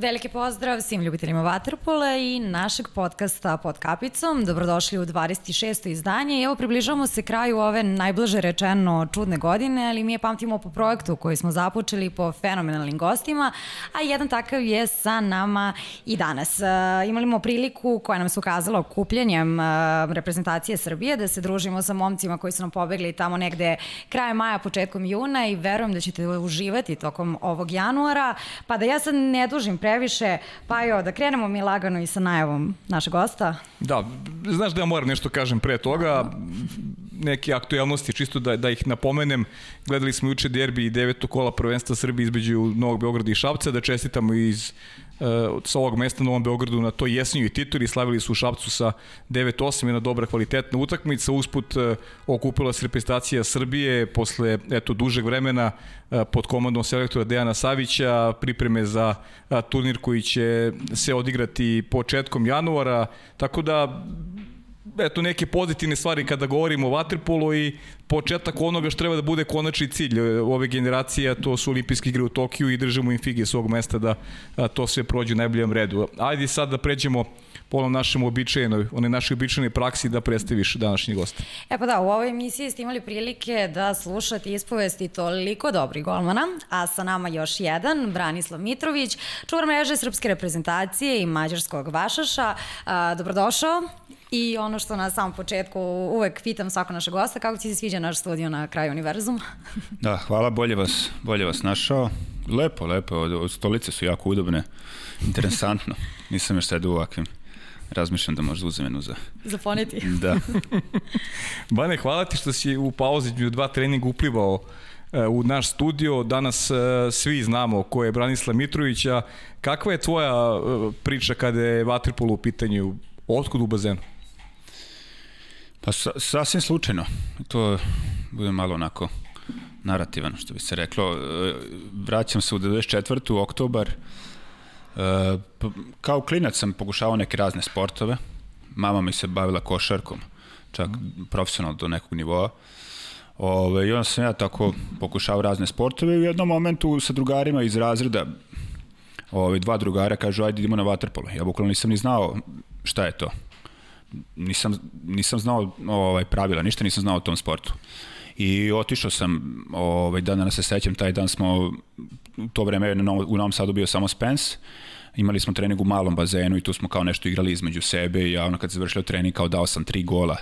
Veliki pozdrav svim ljubiteljima Waterpola i našeg podcasta pod kapicom. Dobrodošli u 26. izdanje i evo približavamo se kraju ove najblaže rečeno čudne godine, ali mi je pamtimo po projektu koji smo započeli po fenomenalnim gostima, a jedan takav je sa nama i danas. E, imali smo priliku koja nam se ukazala okupljanjem e, reprezentacije Srbije da se družimo sa momcima koji su nam pobegli tamo negde krajem maja, početkom juna i verujem da ćete uživati tokom ovog januara, pa da ja sad ne dužim pre previše. Pa jo, da krenemo mi lagano i sa najavom našeg gosta. Da, znaš da ja moram nešto kažem pre toga, neke aktualnosti, čisto da, da ih napomenem. Gledali smo juče derbi i deveto kola prvenstva Srbije između Novog Beograda i Šapca, da čestitamo iz uh, sa ovog mesta Novom Beogradu na toj jesenjoj tituli, slavili su u Šapcu sa 9-8, jedna dobra kvalitetna utakmica, usput uh, okupila se reprezentacija Srbije posle eto, dužeg vremena uh, pod komandom selektora Dejana Savića, pripreme za turnir koji će se odigrati početkom januara, tako da eto neke pozitivne stvari kada govorimo o Waterpolu i početak onoga što treba da bude konačni cilj ove generacije, to su olimpijske igre u Tokiju i držimo im fige s ovog mesta da to sve prođe u najboljem redu. Ajde sad da pređemo po onom našem običajenoj, one naše običajne praksi da predstaviš današnji gost. E pa da, u ovoj emisiji ste imali prilike da slušate ispovesti toliko dobrih golmana, a sa nama još jedan, Branislav Mitrović, čuvar mreže srpske reprezentacije i mađarskog vašaša. Dobrodošao. I ono što na samom početku uvek pitam svako našeg gosta, kako ti se sviđa naš studio na kraju univerzuma? da, hvala, bolje vas, bolje vas našao. Lepo, lepo, od, stolice su jako udobne, interesantno. Nisam još sedu u ovakvim razmišljam da možda uzem jednu za... Za poneti. Da. Bane, hvala ti što si u pauzi među dva treninga uplivao e, u naš studio. Danas e, svi znamo ko je Branislav Mitrovića. Kakva je tvoja e, priča kada je Vatripolo u pitanju? Otkud u bazenu? Pa sa, sasvim slučajno. To bude malo onako narativan, što bi se reklo. Vraćam se u 94. oktobar. Kao klinac sam pokušavao neke razne sportove. Mama mi se bavila košarkom, čak profesionalno do nekog nivoa. Ove, I onda sam ja tako pokušao razne sportove i u jednom momentu sa drugarima iz razreda ove, dva drugara kažu ajde idemo na vaterpolo. Ja bukvalno nisam ni znao šta je to nisam, nisam znao ovaj, pravila, ništa nisam znao o tom sportu. I otišao sam, ovaj, dan danas se sećam, taj dan smo, u to vreme u Novom Sadu bio samo Spence, imali smo trening u malom bazenu i tu smo kao nešto igrali između sebe i ja ono kad se završilo trening kao dao sam tri gola,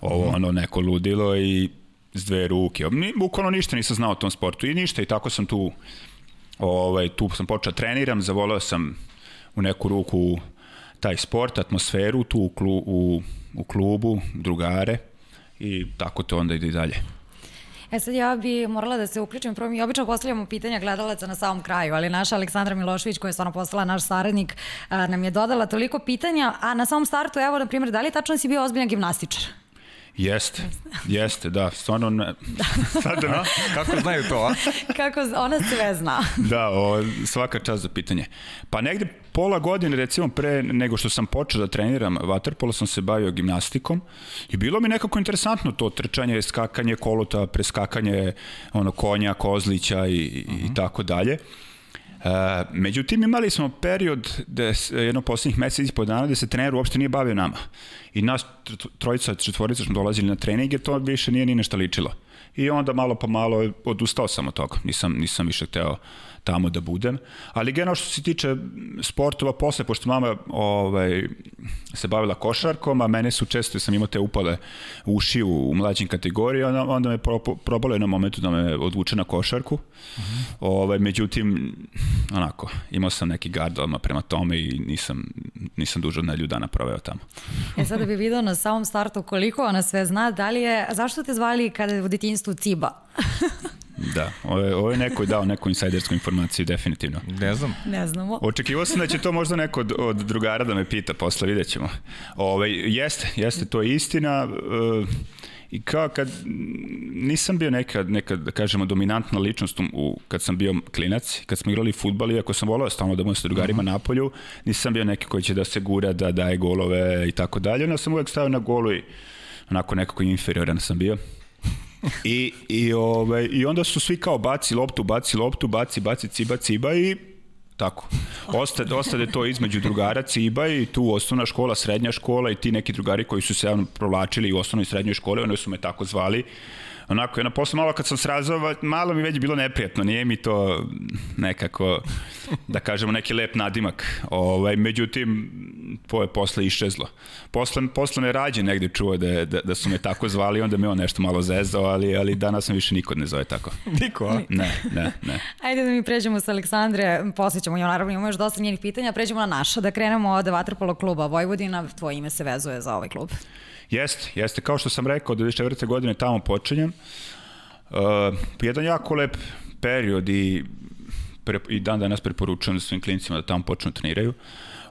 ovo mhm. ono neko ludilo i s dve ruke. Ni, bukvalno ništa nisam znao o tom sportu i ništa i tako sam tu, ovaj, tu sam počeo treniram, zavolao sam u neku ruku taj sport, atmosferu tu u, klu, u, u klubu, drugare i tako to onda ide i dalje. E sad ja bi morala da se uključim, prvo mi obično postavljamo pitanja gledalaca na samom kraju, ali naša Aleksandra Milošević koja je stvarno postala naš saradnik nam je dodala toliko pitanja, a na samom startu evo na primjer da li tačno si bio ozbiljan gimnastičar? Jeste, jeste, da, stvarno ne. Da. Sad, da, kako znaju to, a? kako, ona sve zna. da, o, svaka čast za pitanje. Pa negde pola godine, recimo pre nego što sam počeo da treniram vaterpolo, sam se bavio gimnastikom i bilo mi nekako interesantno to trčanje, skakanje koluta, preskakanje ono, konja, kozlića i, uh -huh. i mhm. tako dalje. Uh, međutim, imali smo period, da jedno poslednjih meseca i po dana, da se trener uopšte nije bavio nama. I nas trojica, četvorica smo dolazili na trening, jer to više nije ni nešto ličilo. I onda malo pa malo odustao sam od toga. Nisam, nisam više hteo tamo da budem. Ali generalno što se tiče sportova posle, pošto mama ovaj, se bavila košarkom, a mene su često, sam imao te upale uši u, u mlađim kategoriji, onda, onda me pro, probalo jednom momentu da me odvuče na košarku. Uh -huh. ovaj, međutim, onako, imao sam neki gard odmah prema tome i nisam, nisam dužo na dana proveo tamo. E sada bi video na samom startu koliko ona sve zna, da li je, zašto te zvali kada je u detinstvu Ciba? Da, ovo je, ovo je neko je dao neku insajdersku informaciju, definitivno. Ne znam. Ne znamo. Očekivao sam da će to možda neko od, od drugara da me pita, posle vidjet ćemo. Ove, jeste, jeste, to je istina. E, I kao kad nisam bio neka, neka da kažemo, dominantna ličnost u, kad sam bio klinac, kad smo igrali futbal, iako sam volao stalno da budem sa drugarima uh -huh. na polju, nisam bio neki koji će da se gura, da daje golove i tako dalje. Onda sam uvek stavio na golu i onako nekako inferioran sam bio. I, i, ovaj, I onda su svi kao baci loptu, baci loptu, baci, baci, ciba, ciba i Tako. Ostade, ostade to između drugara Ciba i tu osnovna škola, srednja škola i ti neki drugari koji su se javno provlačili u osnovnoj i srednjoj školi, oni su me tako zvali onako, jedna posle malo kad sam srazao, malo mi već bilo neprijatno, nije mi to nekako, da kažemo, neki lep nadimak. Ovaj, međutim, to je posle iščezlo. Posle, posle me rađe negde čuo da, da, da su me tako zvali, onda me on nešto malo zezao, ali, ali danas sam više niko ne zove tako. Niko, a? Ne, ne, ne. Ajde da mi pređemo sa Aleksandre, posjećamo njom, naravno imamo još dosta njenih pitanja, pređemo na naša, da krenemo od Vatrpolo kluba Vojvodina, tvoje ime se vezuje za ovaj klub. Jeste, jeste. Kao što sam rekao, od 2004. godine tamo počinjem. Uh, jedan jako lep period i, pre, i dan danas preporučujem svim klinicima da tamo počnu da treniraju.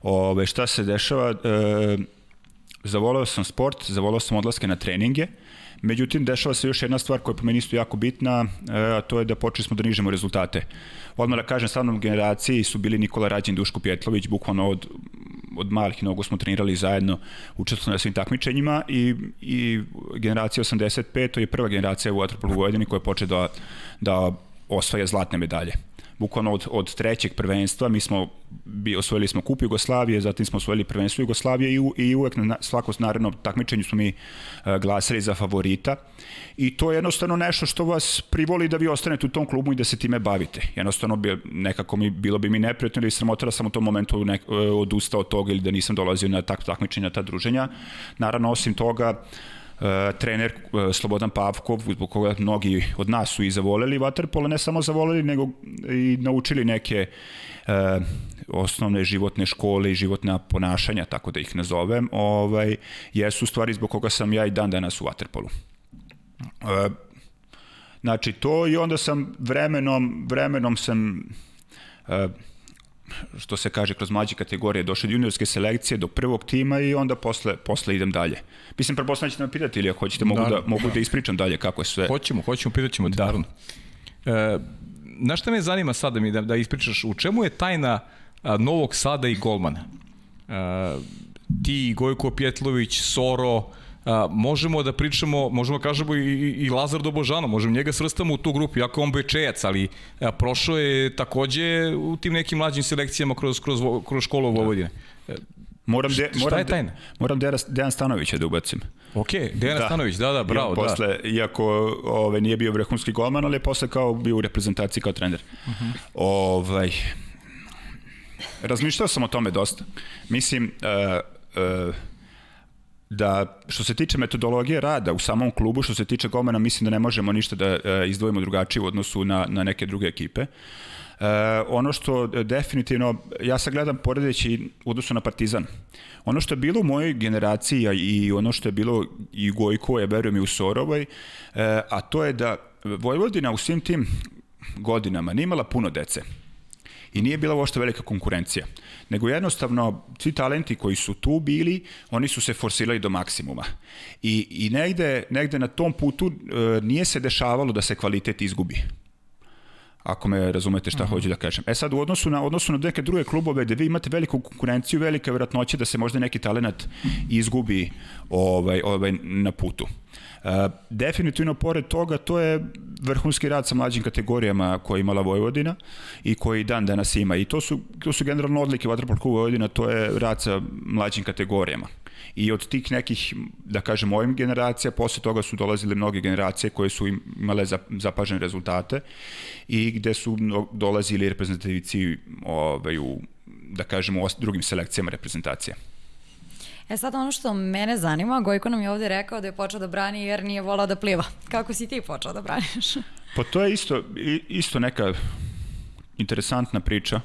Ove, šta se dešava? Uh, zavolao sam sport, zavolao sam odlaske na treninge, Međutim, dešava se još jedna stvar koja je po meni isto jako bitna, e, a to je da počeli smo da nižemo rezultate. Odmah da kažem, sa mnom generaciji su bili Nikola Rađin, Duško Pjetlović, bukvalno od od malih nogu smo trenirali zajedno, učestvovali na svim takmičenjima i, i generacija 85, to je prva generacija u Vatrpolu Vojvodini koja je počela da, da osvaja zlatne medalje bukvalno od, od trećeg prvenstva, mi smo bi, osvojili smo kup Jugoslavije, zatim smo osvojili prvenstvo Jugoslavije i, i uvek na svako naredno takmičenju smo mi uh, glasali za favorita i to je jednostavno nešto što vas privoli da vi ostanete u tom klubu i da se time bavite. Jednostavno bi, nekako mi, bilo bi mi neprijatno ili sramota da sam u tom momentu ne, uh, odustao od toga ili da nisam dolazio na tak, takmičenja, ta druženja. Naravno, osim toga, uh, E, trener e, Slobodan Pavkov, zbog koga mnogi od nas su i zavoleli vaterpolo, ne samo zavoleli, nego i naučili neke e, osnovne životne škole i životna ponašanja, tako da ih nazovem, ovaj, jesu stvari zbog koga sam ja i dan danas u vaterpolu. E, znači to i onda sam vremenom, vremenom sam e, što se kaže kroz mlađe kategorije, došli do juniorske selekcije, do prvog tima i onda posle, posle idem dalje. Mislim, prepostavljam ćete me pitati ili ako hoćete, mogu da, da, mogu da ispričam dalje kako je sve. Hoćemo, hoćemo, pitat ćemo da. naravno. E, na šta me zanima sada mi da, da ispričaš, u čemu je tajna a, Novog Sada i Golmana? E, ti, Gojko Pjetlović, Soro, a, možemo da pričamo, možemo da kažemo i, i Lazar Dobožano, možemo njega svrstamo u tu grupu, jako on bečejac, ali a, prošao je takođe u tim nekim mlađim selekcijama kroz, kroz, kroz školu u Vojvodine. Da. Moram, de, moram, je tajna? moram Dejan Stanovića da ubacim. Ok, Dejan da. Stanović, da, da, bravo. I posle, da. Iako ove, nije bio vrhunski golman, ali je posle kao bio u reprezentaciji kao trener. Uh mhm. -huh. ovaj, razmišljao sam o tome dosta. Mislim, uh, uh, da što se tiče metodologije rada u samom klubu, što se tiče golmana, mislim da ne možemo ništa da e, izdvojimo drugačije u odnosu na, na neke druge ekipe. E, ono što definitivno, ja sad gledam poredeći u odnosu na Partizan. Ono što je bilo u mojoj generaciji i ono što je bilo i u Gojko, ja verujem i u Sorovoj, e, a to je da Vojvodina u svim tim godinama nije imala puno dece i nije bila uopšte velika konkurencija. Nego jednostavno, svi talenti koji su tu bili, oni su se forsirali do maksimuma. I, i negde, negde na tom putu e, nije se dešavalo da se kvalitet izgubi ako me razumete šta uh -huh. hoću da kažem. E sad, u odnosu na, odnosu na neke druge klubove gde vi imate veliku konkurenciju, velika verovatnoća da se možda neki talent izgubi ovaj, ovaj, na putu. Uh, definitivno, pored toga, to je vrhunski rad sa mlađim kategorijama koje imala Vojvodina i koji dan danas ima. I to su, to su generalno odlike Vatrpol kluba Vojvodina, to je rad sa mlađim kategorijama. I od tih nekih, da kažem, ovim generacija, posle toga su dolazile mnoge generacije koje su imale zapažene rezultate i gde su dolazili reprezentativci ovaj, u, da kažemo, u drugim selekcijama reprezentacije. E sad ono što mene zanima, Gojko nam je ovde rekao da je počeo da brani jer nije volao da pliva. Kako si ti počeo da braniš? Pa to je isto, isto neka interesantna priča,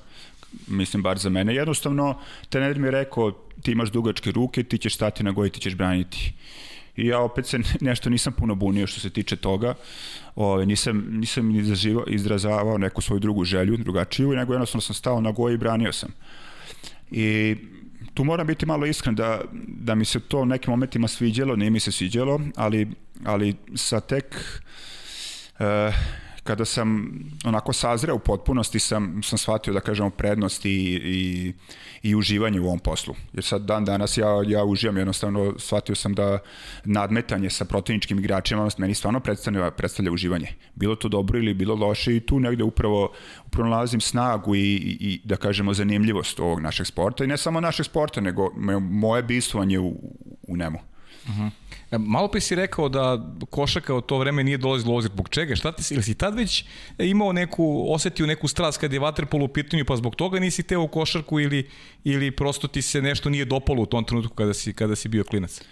mislim bar za mene. Jednostavno, trener mi je rekao, ti imaš dugačke ruke, ti ćeš stati na goj, ti ćeš braniti. I ja opet se nešto nisam puno bunio što se tiče toga. Ove, nisam, nisam izrazavao neku svoju drugu želju, drugačiju, nego jednostavno sam stao na goj i branio sam. I tu moram biti malo iskren da, da mi se to nekim momentima sviđalo, nije mi se sviđalo, ali, ali sa tek uh, kada sam onako sazreo u potpunosti sam, sam shvatio da kažemo prednost i, i, i uživanje u ovom poslu. Jer sad dan danas ja, ja uživam jednostavno, shvatio sam da nadmetanje sa protivničkim igračima meni stvarno predstavlja, predstavlja uživanje. Bilo to dobro ili bilo loše i tu negde upravo, upravo nalazim snagu i, i, i da kažemo zanimljivost ovog našeg sporta i ne samo našeg sporta, nego moje bistvovanje u, u njemu. Uh -huh. E, malo pe si rekao da košaka od to vreme nije dolazilo u obzir. Zbog čega? Šta ti, ili si tad već imao neku, osetio neku strast kad je vaterpolo u pitanju, pa zbog toga nisi teo u košarku ili, ili prosto ti se nešto nije dopalo u tom trenutku kada si, kada si bio klinac?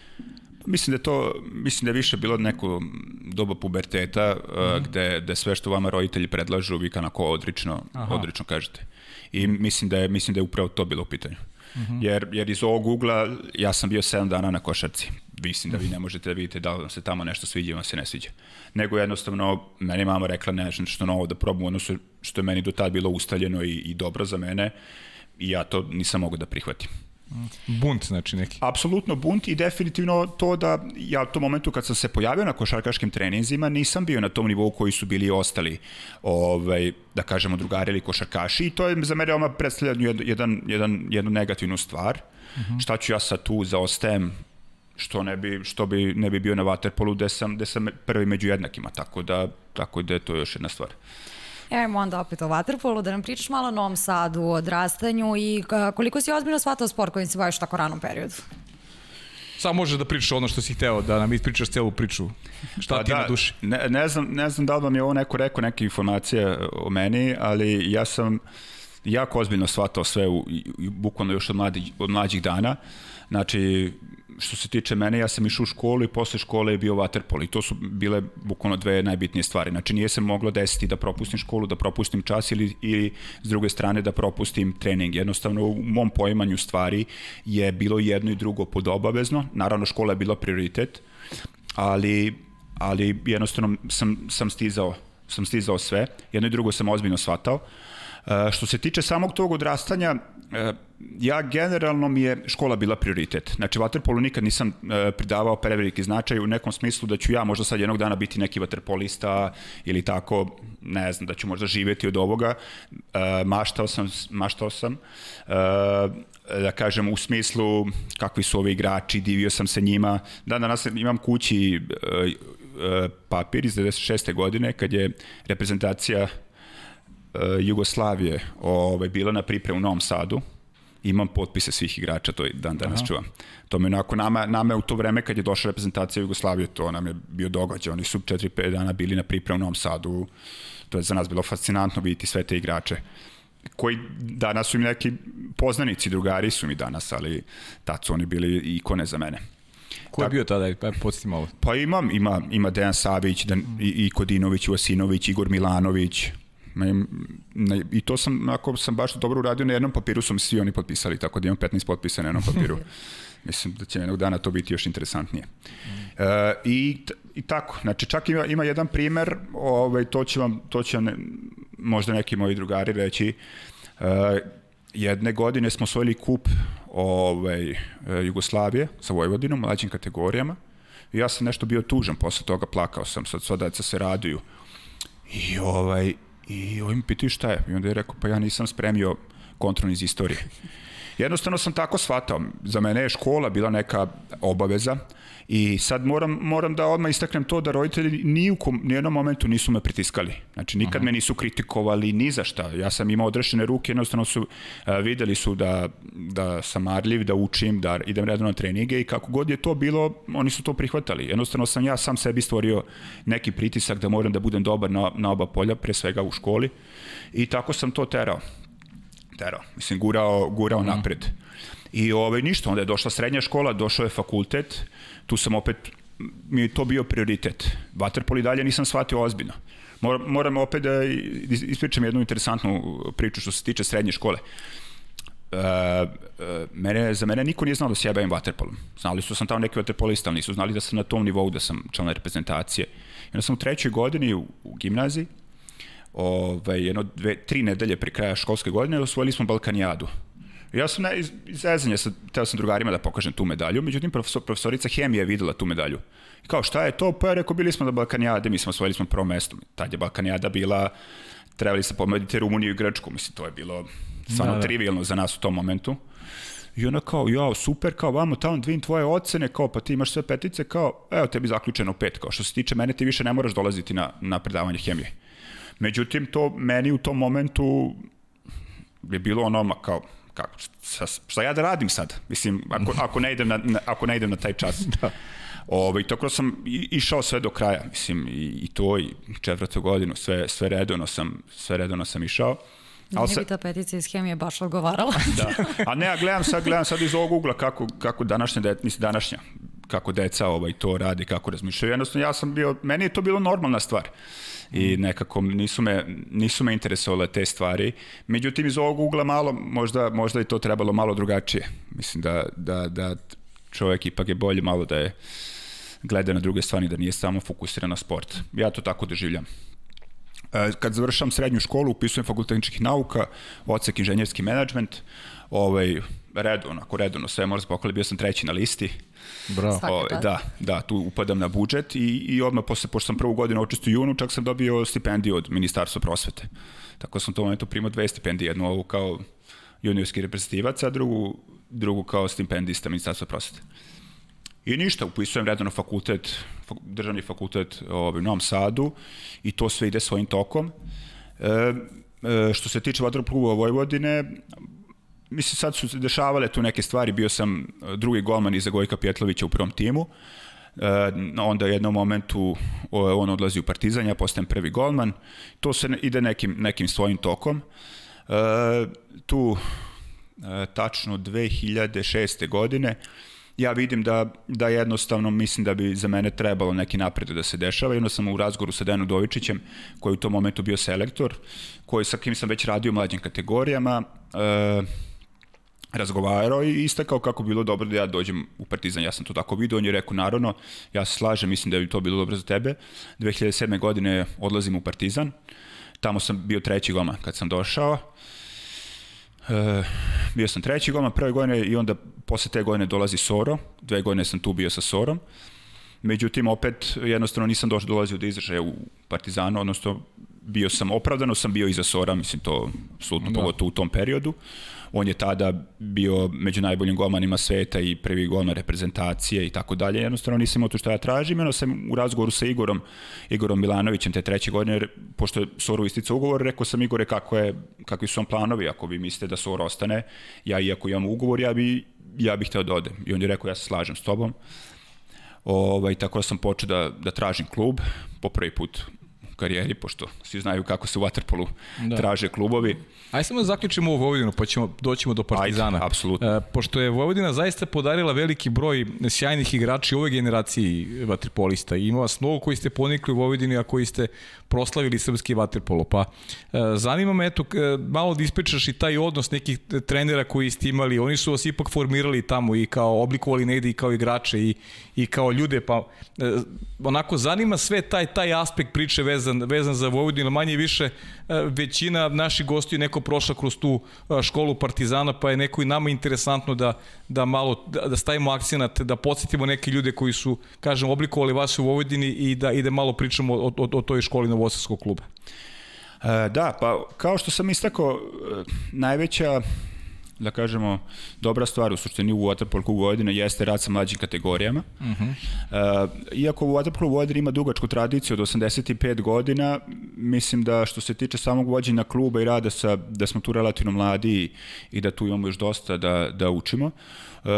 Mislim da je to, mislim da je više bilo neko doba puberteta mm gde, gde sve što vama roditelji predlažu vi kanako odrično, Aha. odrično kažete. I mislim da je, mislim da je upravo to bilo u pitanju. Mm -hmm. jer, jer iz ovog ugla ja sam bio 7 dana na košarci mislim da vi ne možete da vidite da li vam se tamo nešto sviđa ili vam se ne sviđa. Nego jednostavno, meni mama rekla nešto novo da probam, ono što je meni do tad bilo ustaljeno i, i dobro za mene i ja to nisam mogao da prihvatim. Bunt znači neki. Apsolutno bunt i definitivno to da ja u tom momentu kad sam se pojavio na košarkaškim treninzima nisam bio na tom nivou koji su bili ostali ovaj, da kažemo drugari ili košarkaši i to je za mene oma predstavlja jedan, jedan, jednu negativnu stvar. Uh mhm. -huh. Šta ću ja sad tu zaostajem što ne bi što bi ne bi bio na waterpolu gde sam gde sam prvi među jednakima tako da tako da je to još jedna stvar. Evo onda opet o Waterpolu, da nam pričaš malo o Novom Sadu, o odrastanju i koliko si ozbiljno shvatao sport kojim se baviš u tako ranom periodu? Samo možeš da pričaš ono što si hteo, da nam ispričaš celu priču. Šta pa ti da, na duši? Ne, ne, znam, ne znam da li vam je ovo neko rekao neke informacije o meni, ali ja sam jako ozbiljno shvatao sve u, bukvalno još od, mladi, od mlađih dana. Znači, što se tiče mene, ja sam išao u školu i posle škole je bio waterpolo i to su bile bukvalno dve najbitnije stvari. Znači nije se moglo desiti da propustim školu, da propustim čas ili, ili s druge strane da propustim trening. Jednostavno u mom poimanju stvari je bilo jedno i drugo pod obavezno. Naravno škola je bila prioritet, ali, ali jednostavno sam, sam stizao sam stizao sve. Jedno i drugo sam ozbiljno shvatao. Uh, što se tiče samog tog odrastanja, ja generalno mi je škola bila prioritet. Znači, vaterpolu nikad nisam e, pridavao preveliki značaj u nekom smislu da ću ja možda sad jednog dana biti neki vaterpolista ili tako, ne znam, da ću možda živeti od ovoga. E, maštao sam, maštao sam e, da kažem u smislu kakvi su ovi igrači, divio sam se njima. Dan danas imam kući e, e, papir iz 96. godine kad je reprezentacija Jugoslavije ovaj, bila na pripremu u Novom Sadu imam potpise svih igrača, to dan danas Aha. čuvam. To me onako, nama, nama u to vreme kad je došla reprezentacija Jugoslavije, to nam je bio događaj. Oni su 4-5 dana bili na pripremu u Novom Sadu. To je za nas bilo fascinantno vidjeti sve te igrače koji danas su mi neki poznanici, drugari su mi danas, ali tad su oni bili ikone za mene. Ko je bio tada? Pa podsjeti malo. Pa imam, ima, ima Dejan Savić, Dan, i, i Kodinović, Vasinović, Igor Milanović, I to sam, ako sam baš dobro uradio, na jednom papiru su mi svi oni potpisali, tako da imam 15 potpisa na jednom papiru. Mislim da će jednog dana to biti još interesantnije. Mm. E, i, I tako, znači čak ima, ima jedan primer, ovaj, to će vam, to će ne, možda neki moji drugari reći, e, jedne godine smo osvojili kup ovaj, e, Jugoslavije sa Vojvodinom, mlađim kategorijama, i ja sam nešto bio tužan, posle toga plakao sam, sad sva deca se raduju. I ovaj, I ovim pitaju šta je. I onda je rekao, pa ja nisam spremio kontrol iz istorije. Jednostavno sam tako shvatao. Za mene je škola bila neka obaveza i sad moram, moram da odmah istaknem to da roditelji ni u kom, nijednom momentu nisu me pritiskali. Znači nikad Aha. me nisu kritikovali ni za šta. Ja sam imao odrešene ruke, jednostavno su uh, videli su da, da sam marljiv, da učim, da idem redno na treninge i kako god je to bilo, oni su to prihvatali. Jednostavno sam ja sam sebi stvorio neki pritisak da moram da budem dobar na, na oba polja, pre svega u školi i tako sam to terao terao, mislim, gurao, gurao mm. napred. I ovaj, ništa, onda je došla srednja škola, došao je fakultet, tu sam opet, mi je to bio prioritet. Waterpolo i dalje nisam shvatio ozbiljno. Moram, moram opet da ispričam jednu interesantnu priču što se tiče srednje škole. Uh, uh, mene, za mene niko nije znao da se ja bavim waterpolom. Znali su da sam tamo neki waterpolista, ali nisu znali da sam na tom nivou da sam član reprezentacije. I onda sam u trećoj godini u, u gimnaziji, ovaj, jedno, dve, tri nedelje pre kraja školske godine osvojili smo Balkanijadu. Ja sam ne, iz, iz zezanja, sad, teo sam drugarima da pokažem tu medalju, međutim profesor, profesorica hemije je videla tu medalju. I kao šta je to? Pa je rekao, bili smo na Balkanijade, mi smo osvojili smo prvo mesto. Tad je Balkanijada bila, trebali se pomediti Rumuniju i Grčku, mislim, to je bilo stvarno da, da. trivialno za nas u tom momentu. I ona kao, jao, super, kao, vamo tamo dvin tvoje ocene, kao, pa ti imaš sve petice, kao, evo tebi zaključeno pet, kao, što se tiče mene, ti više ne moraš dolaziti na, na predavanje hemije. Međutim, to meni u tom momentu je bilo ono, kao, kako, šta ja da radim sad? Mislim, ako, ako, ne, idem na, na, ako ne idem na taj čas. da. Ove, ovaj, tako sam išao sve do kraja, mislim, i, i to, i četvrtu godinu, sve, sve redovno sam, sve redovno sam išao. Ali ne bi ta petica iz hemije baš odgovarala. da. A ne, ja gledam sad, gledam sad iz ovog ugla kako, kako današnja, de, mislim, današnja, kako deca ovaj, to radi, kako razmišljaju. Jednostavno, ja sam bio, meni je to bilo normalna stvar i nekako nisu me, nisu me interesovale te stvari. Međutim, iz ovog ugla malo, možda, možda i to trebalo malo drugačije. Mislim da, da, da čovjek ipak je bolje malo da je gleda na druge stvari, da nije samo fokusiran na sport. Ja to tako doživljam. E, kad završam srednju školu, upisujem fakultetičkih nauka, odsek inženjerski menadžment, ovaj, redovno, ako redovno sve mora spokali, bio sam treći na listi. Bravo. Ovaj, da, da, tu upadam na budžet i, i odmah posle, pošto sam prvu godinu očistu junu, čak sam dobio stipendiju od Ministarstva prosvete. Tako sam u tom momentu primao dve stipendije, jednu ovu kao juniorski reprezentativac, a drugu, drugu kao stipendista Ministarstva prosvete. I ništa, upisujem redano fakultet, državni fakultet ovaj, u Novom Sadu i to sve ide svojim tokom. E, e, što se tiče vaterpoluga Vojvodine, mislim sad su se dešavale tu neke stvari, bio sam drugi golman iza Gojka Pjetlovića u prvom timu, e, onda u jednom momentu on odlazi u Partizan, ja postajem prvi golman, to se ide nekim, nekim svojim tokom. E, tu e, tačno 2006. godine ja vidim da, da jednostavno mislim da bi za mene trebalo neki napred da se dešava i onda sam u razgovoru sa Dejanom Dovičićem, koji u tom momentu bio selektor, koji sa kim sam već radio u mlađim kategorijama, e, razgovarao i istakao kako bilo dobro da ja dođem u Partizan. Ja sam to tako vidio, on je rekao naravno, ja se slažem, mislim da bi to bilo dobro za tebe. 2007. godine odlazim u Partizan, tamo sam bio treći goma kad sam došao. E, bio sam treći golman prve godine i onda posle te godine dolazi Soro, dve godine sam tu bio sa Sorom. Međutim, opet jednostavno nisam došao dolazio do izražaja u Partizanu, odnosno bio sam, opravdano sam bio iza Sora, mislim to apsolutno da. pogotovo u tom periodu. On je tada bio među najboljim golmanima sveta i prvi golman reprezentacije i tako dalje. Jednostavno nisam imao to što ja tražim. Jedno sam u razgovoru sa Igorom, Igorom Milanovićem te treće godine, pošto je Soru istica ugovor, rekao sam Igore kako je, kakvi su vam planovi, ako vi mislite da Sor ostane, ja iako imam ugovor, ja bi, ja bih hteo da odem. I on je rekao, ja se slažem s tobom. Ovaj, tako da sam počeo da, da tražim klub, po prvi put karijeri, pošto svi znaju kako se u Waterpolu da. traže klubovi. Ajde samo da zaključimo ovu Vojvodinu, pa ćemo, doćemo do Partizana. Ajde, apsolutno. E, pošto je Vojvodina zaista podarila veliki broj sjajnih igrača u ovoj generaciji vaterpolista. Ima vas mnogo koji ste ponikli u Vojvodini, a koji ste proslavili srpski vaterpolo. Pa e, zanima me, eto, e, malo da ispečaš i taj odnos nekih trenera koji ste imali. Oni su vas ipak formirali tamo i kao oblikovali negde i kao igrače i, i kao ljude. Pa e, onako zanima sve taj, taj aspekt priče vezan, vezan za Vojvodinu. Manje više većina naših gostiju neko prošla kroz tu školu Partizana, pa je neko i nama interesantno da, da malo da, da stavimo akcenat, da podsjetimo neke ljude koji su, kažem, oblikovali vas u Vojvodini i da, i da malo pričamo o, o, o toj školi Novosadskog kluba. E, da, pa kao što sam istakao, e, najveća da kažemo, dobra stvar u suštini u Waterpolu Vojvodina jeste rad sa mlađim kategorijama. Uh -huh. uh, iako u Waterpolu Vojvodina ima dugačku tradiciju od 85 godina, mislim da što se tiče samog vođenja kluba i rada sa, da smo tu relativno mladi i, i da tu imamo još dosta da, da učimo. Uh,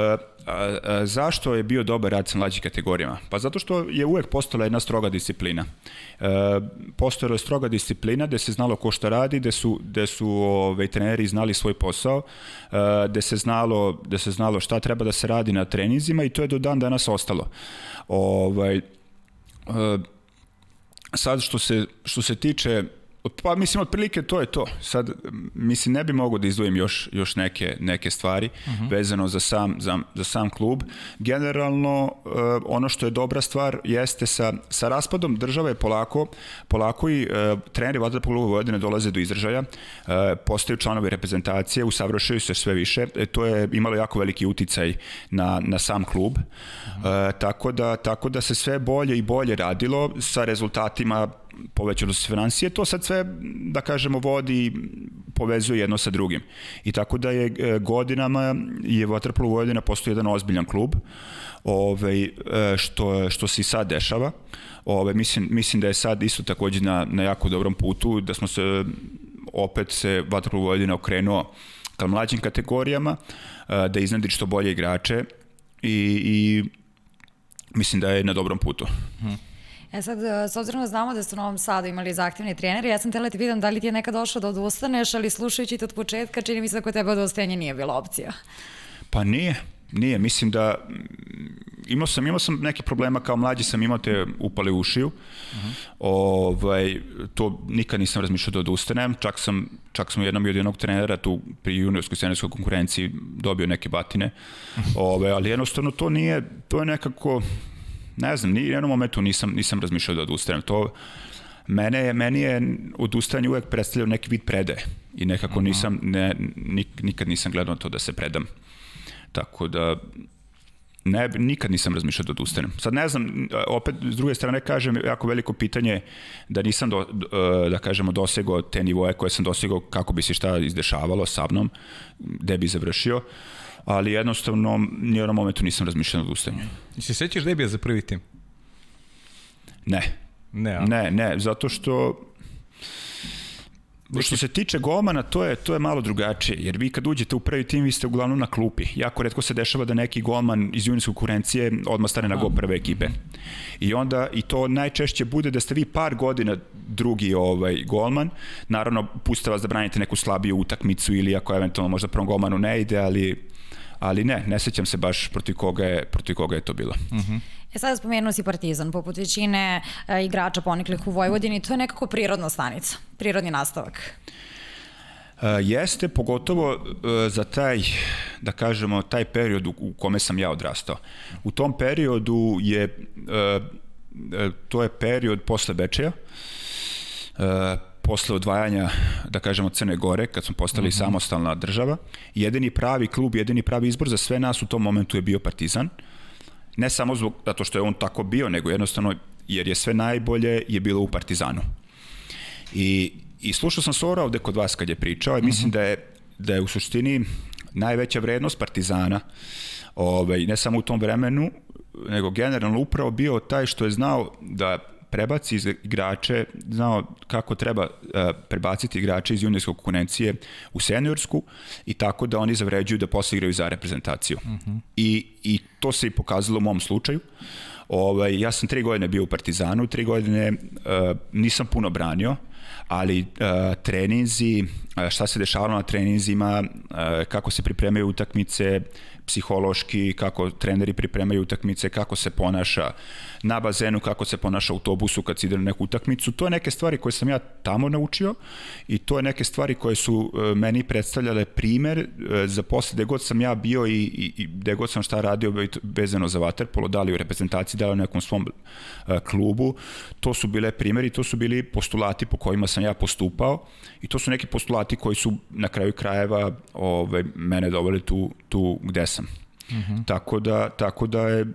A, a, zašto je bio dobar rad sa mlađim kategorijama? Pa zato što je uvek postala jedna stroga disciplina. E, postojala je stroga disciplina gde se znalo ko šta radi, gde su, gde su ove, treneri znali svoj posao, e, gde, se znalo, gde se znalo šta treba da se radi na trenizima i to je do dan danas ostalo. Ovaj, e, sad što se, što se tiče Pa mislim, otprilike to je to. Sad, mislim, ne bi mogo da izdvojim još, još neke, neke stvari uh -huh. vezano za sam, za, za sam klub. Generalno, uh, ono što je dobra stvar jeste sa, sa raspadom države polako, polako i uh, treneri Vatrpolu Vojvodine dolaze do izražaja, uh, postaju članovi reprezentacije, usavršaju se sve više. E, to je imalo jako veliki uticaj na, na sam klub. Uh -huh. uh, tako, da, tako da se sve bolje i bolje radilo sa rezultatima povećalo se financije, to sad sve, da kažemo, vodi povezuje jedno sa drugim. I tako da je e, godinama je Waterpolo Vojvodina postoji jedan ozbiljan klub, ovaj, e, što, što se i sad dešava. Ove, mislim, mislim da je sad isto takođe na, na jako dobrom putu, da smo se opet se Waterpolo Vojvodina okrenuo ka mlađim kategorijama, e, da iznadi što bolje igrače i, i mislim da je na dobrom putu. Hmm. E sad, e, s obzirom da znamo da ste u Novom Sadu imali zahtevni treneri, ja sam tela da ti pitam da li ti je nekad došlo da odustaneš, ali slušajući te od početka, čini mi se da kod tebe odustajanje nije bila opcija. Pa nije, nije. Mislim da imao sam, imao sam neke problema kao mlađi sam imao te upale ušiju. Uh -huh. ovaj, to nikad nisam razmišljao da odustanem. Čak sam, čak sam jednom i od jednog trenera tu pri juniorskoj seniorskoj konkurenciji dobio neke batine. Uh -huh. ovaj, ali jednostavno to nije, to je nekako ne znam, ni u jednom momentu nisam, nisam razmišljao da odustanem. To, mene je, meni je odustajanje uvek predstavljao neki vid predaje i nekako nisam, ne, nik, nikad nisam gledao to da se predam. Tako da, ne, nikad nisam razmišljao da odustanem. Sad ne znam, opet s druge strane kažem, jako veliko pitanje da nisam, do, da kažemo, dosegao te nivoje koje sam dosegao kako bi se šta izdešavalo sa mnom, gde bi završio. Uh, ali jednostavno ni u momentu nisam razmišljao o odustanju. I se sećaš debija za prvi tim? Ne. Ne, a? Ne, ne, zato što Što se tiče golmana, to je, to je malo drugačije, jer vi kad uđete u prvi tim, vi ste uglavnom na klupi. Jako redko se dešava da neki golman iz juniorske konkurencije odmah stane na gol prve ekipe. I onda, i to najčešće bude da ste vi par godina drugi ovaj golman. Naravno, puste vas da branite neku slabiju utakmicu ili ako eventualno možda prvom golmanu ne ide, ali ali ne, ne sećam se baš protiv koga je, protiv koga je to bilo. Uh. -huh. E sada spomenuo si Partizan, poput većine e, igrača poniklih u Vojvodini, to je nekako prirodna stanica, prirodni nastavak. E, jeste, pogotovo e, za taj, da kažemo, taj period u, u kome sam ja odrastao. U tom periodu je, e, e to je period posle Bečeja, e, posle odvajanja, da kažemo, Crne Gore, kad smo postali mm -hmm. samostalna država, jedini pravi klub, jedini pravi izbor za sve nas u tom momentu je bio Partizan. Ne samo zbog, zato što je on tako bio, nego jednostavno jer je sve najbolje je bilo u Partizanu. I, i slušao sam Sora ovde kod vas kad je pričao i mislim mm -hmm. da je, da je u suštini najveća vrednost Partizana ovaj, ne samo u tom vremenu, nego generalno upravo bio taj što je znao da prebaci igrače, znao kako treba uh, prebaciti igrače iz juniorske konkurencije u seniorsku i tako da oni zavređuju da posle igraju za reprezentaciju. Uh mhm. -huh. I, I to se i pokazalo u mom slučaju. Ovaj, ja sam tri godine bio u Partizanu, tri godine uh, nisam puno branio, ali uh, treninzi, šta se dešavalo na treninzima, uh, kako se pripremaju utakmice, psihološki, kako treneri pripremaju utakmice, kako se ponaša na bazenu, kako se ponaša u autobusu kad se ide na neku utakmicu. To je neke stvari koje sam ja tamo naučio i to je neke stvari koje su e, meni predstavljale primer e, za posle gde god sam ja bio i, i, i gde god sam šta radio vezano za vaterpolo, da li u reprezentaciji, da li u nekom svom e, klubu. To su bile primeri, to su bili postulati po kojima sam ja postupao i to su neki postulati koji su na kraju krajeva ove, mene doveli tu, tu gde sam. Mhm. -huh. tako, da, tako da je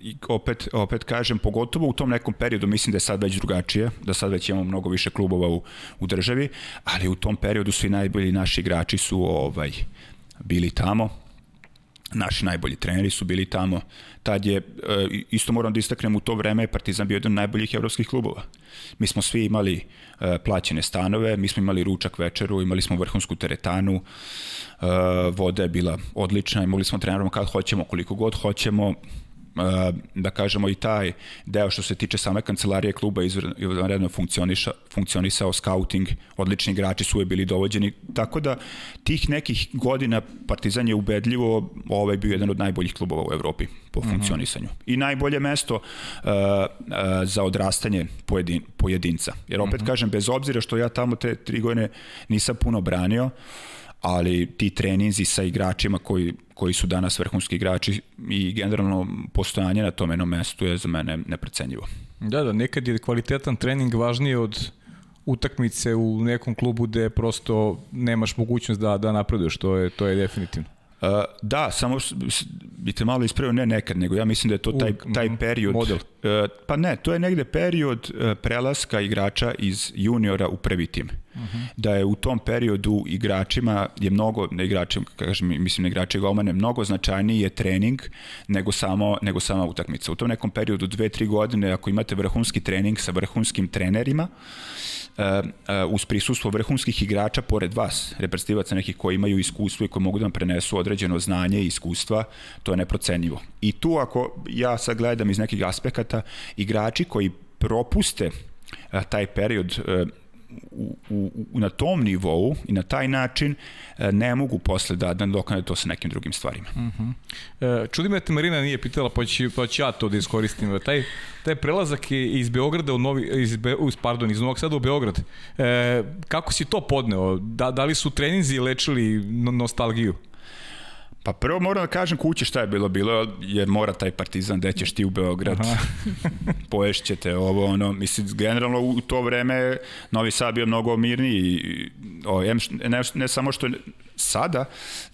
i opet, opet kažem, pogotovo u tom nekom periodu, mislim da je sad već drugačije, da sad već imamo mnogo više klubova u, u državi, ali u tom periodu svi najbolji naši igrači su ovaj bili tamo, naši najbolji treneri su bili tamo. Tad je, e, isto moram da istaknem, u to vreme je Partizan bio jedan od najboljih evropskih klubova. Mi smo svi imali e, plaćene stanove, mi smo imali ručak večeru, imali smo vrhunsku teretanu, e, voda je bila odlična i mogli smo trenerom kad hoćemo, koliko god hoćemo, da kažemo i taj deo što se tiče same kancelarije kluba izvanredno funkcioniša, funkcionisao scouting, odlični igrači su uvijek bili dovođeni, tako da tih nekih godina Partizan je ubedljivo ovaj bio jedan od najboljih klubova u Evropi po mm -hmm. funkcionisanju. I najbolje mesto uh, uh, za odrastanje pojedin, pojedinca. Jer opet mm -hmm. kažem, bez obzira što ja tamo te tri godine nisam puno branio, ali ti treninzi sa igračima koji, koji su danas vrhunski igrači i generalno postojanje na tom jednom mestu je za mene neprecenjivo. Da, da, nekad je kvalitetan trening važniji od utakmice u nekom klubu gde prosto nemaš mogućnost da, da napreduješ, to je, to je definitivno. Uh, da, samo bi te malo ispravio, ne nekad, nego ja mislim da je to taj, taj period... Model. Uh, pa ne, to je negde period uh, prelaska igrača iz juniora u prvi tim. -huh. Da je u tom periodu igračima je mnogo, ne igračima, kažem, mislim ne igrači golmane, mnogo značajniji je trening nego, samo, nego sama utakmica. U tom nekom periodu, dve, tri godine, ako imate vrhunski trening sa vrhunskim trenerima, uh, uz prisustvo vrhunskih igrača pored vas, reprezentativaca nekih koji imaju iskustvo i koji mogu da vam prenesu određeno znanje i iskustva, to je neprocenjivo. I tu ako ja sad gledam iz nekih aspekata, igrači koji propuste uh, taj period u, u, na tom nivou i na taj način e, ne mogu posle da, da dokane to sa nekim drugim stvarima. Uh mhm. -huh. e, čudi da te Marina nije pitala, pa ću, pa ću ja to da iskoristim. Taj, taj prelazak iz Beograda u Novi, iz, Be, pardon, iz Novog Sada u Beograd, e, kako si to podneo? Da, da li su treninzi lečili nostalgiju? Pa prvo moram da kažem kuće šta je bilo. Bilo je mora taj partizan, gde ćeš ti u Beograd, poješćete ovo, ono, mislim, generalno u to vreme Novi Sad bio mnogo mirniji, o, ne, ne samo što je sada,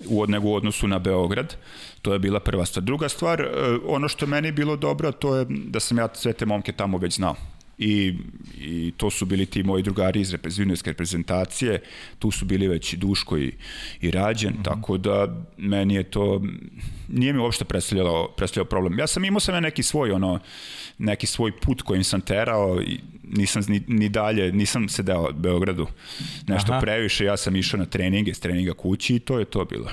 u, nego u odnosu na Beograd, to je bila prva stvar. Druga stvar, e, ono što meni bilo dobro, to je da sam ja sve te momke tamo već znao i, i to su bili ti moji drugari iz juniorske reprezentacije, tu su bili već Duško i, i Rađen, mm -hmm. tako da meni je to, nije mi uopšte predstavljalo, predstavljalo problem. Ja sam imao sam neki svoj, ono, neki svoj put kojim sam terao i nisam ni, ni dalje, nisam se dao Beogradu nešto Aha. previše, ja sam išao na treninge, s treninga kući i to je to bilo.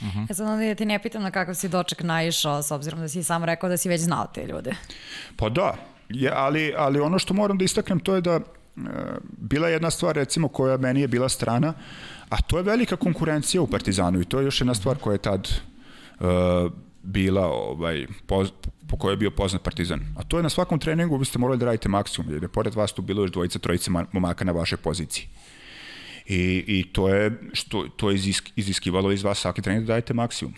Uh -huh. E sad onda da ti ne pitam na kakav si doček naišao, s obzirom da si sam rekao da si već znao te ljude. Pa da, Je, ali, ali ono što moram da istaknem to je da e, bila jedna stvar recimo koja meni je bila strana, a to je velika konkurencija u Partizanu i to je još jedna stvar koja je tad e, bila ovaj, poz, po kojoj je bio poznat Partizan. A to je na svakom treningu vi ste morali da radite maksimum, jer je pored vas tu bilo još dvojica, trojica momaka na vašoj poziciji. I, i to je, što, to je izisk, iziskivalo iz vas svaki trening da dajete maksimum.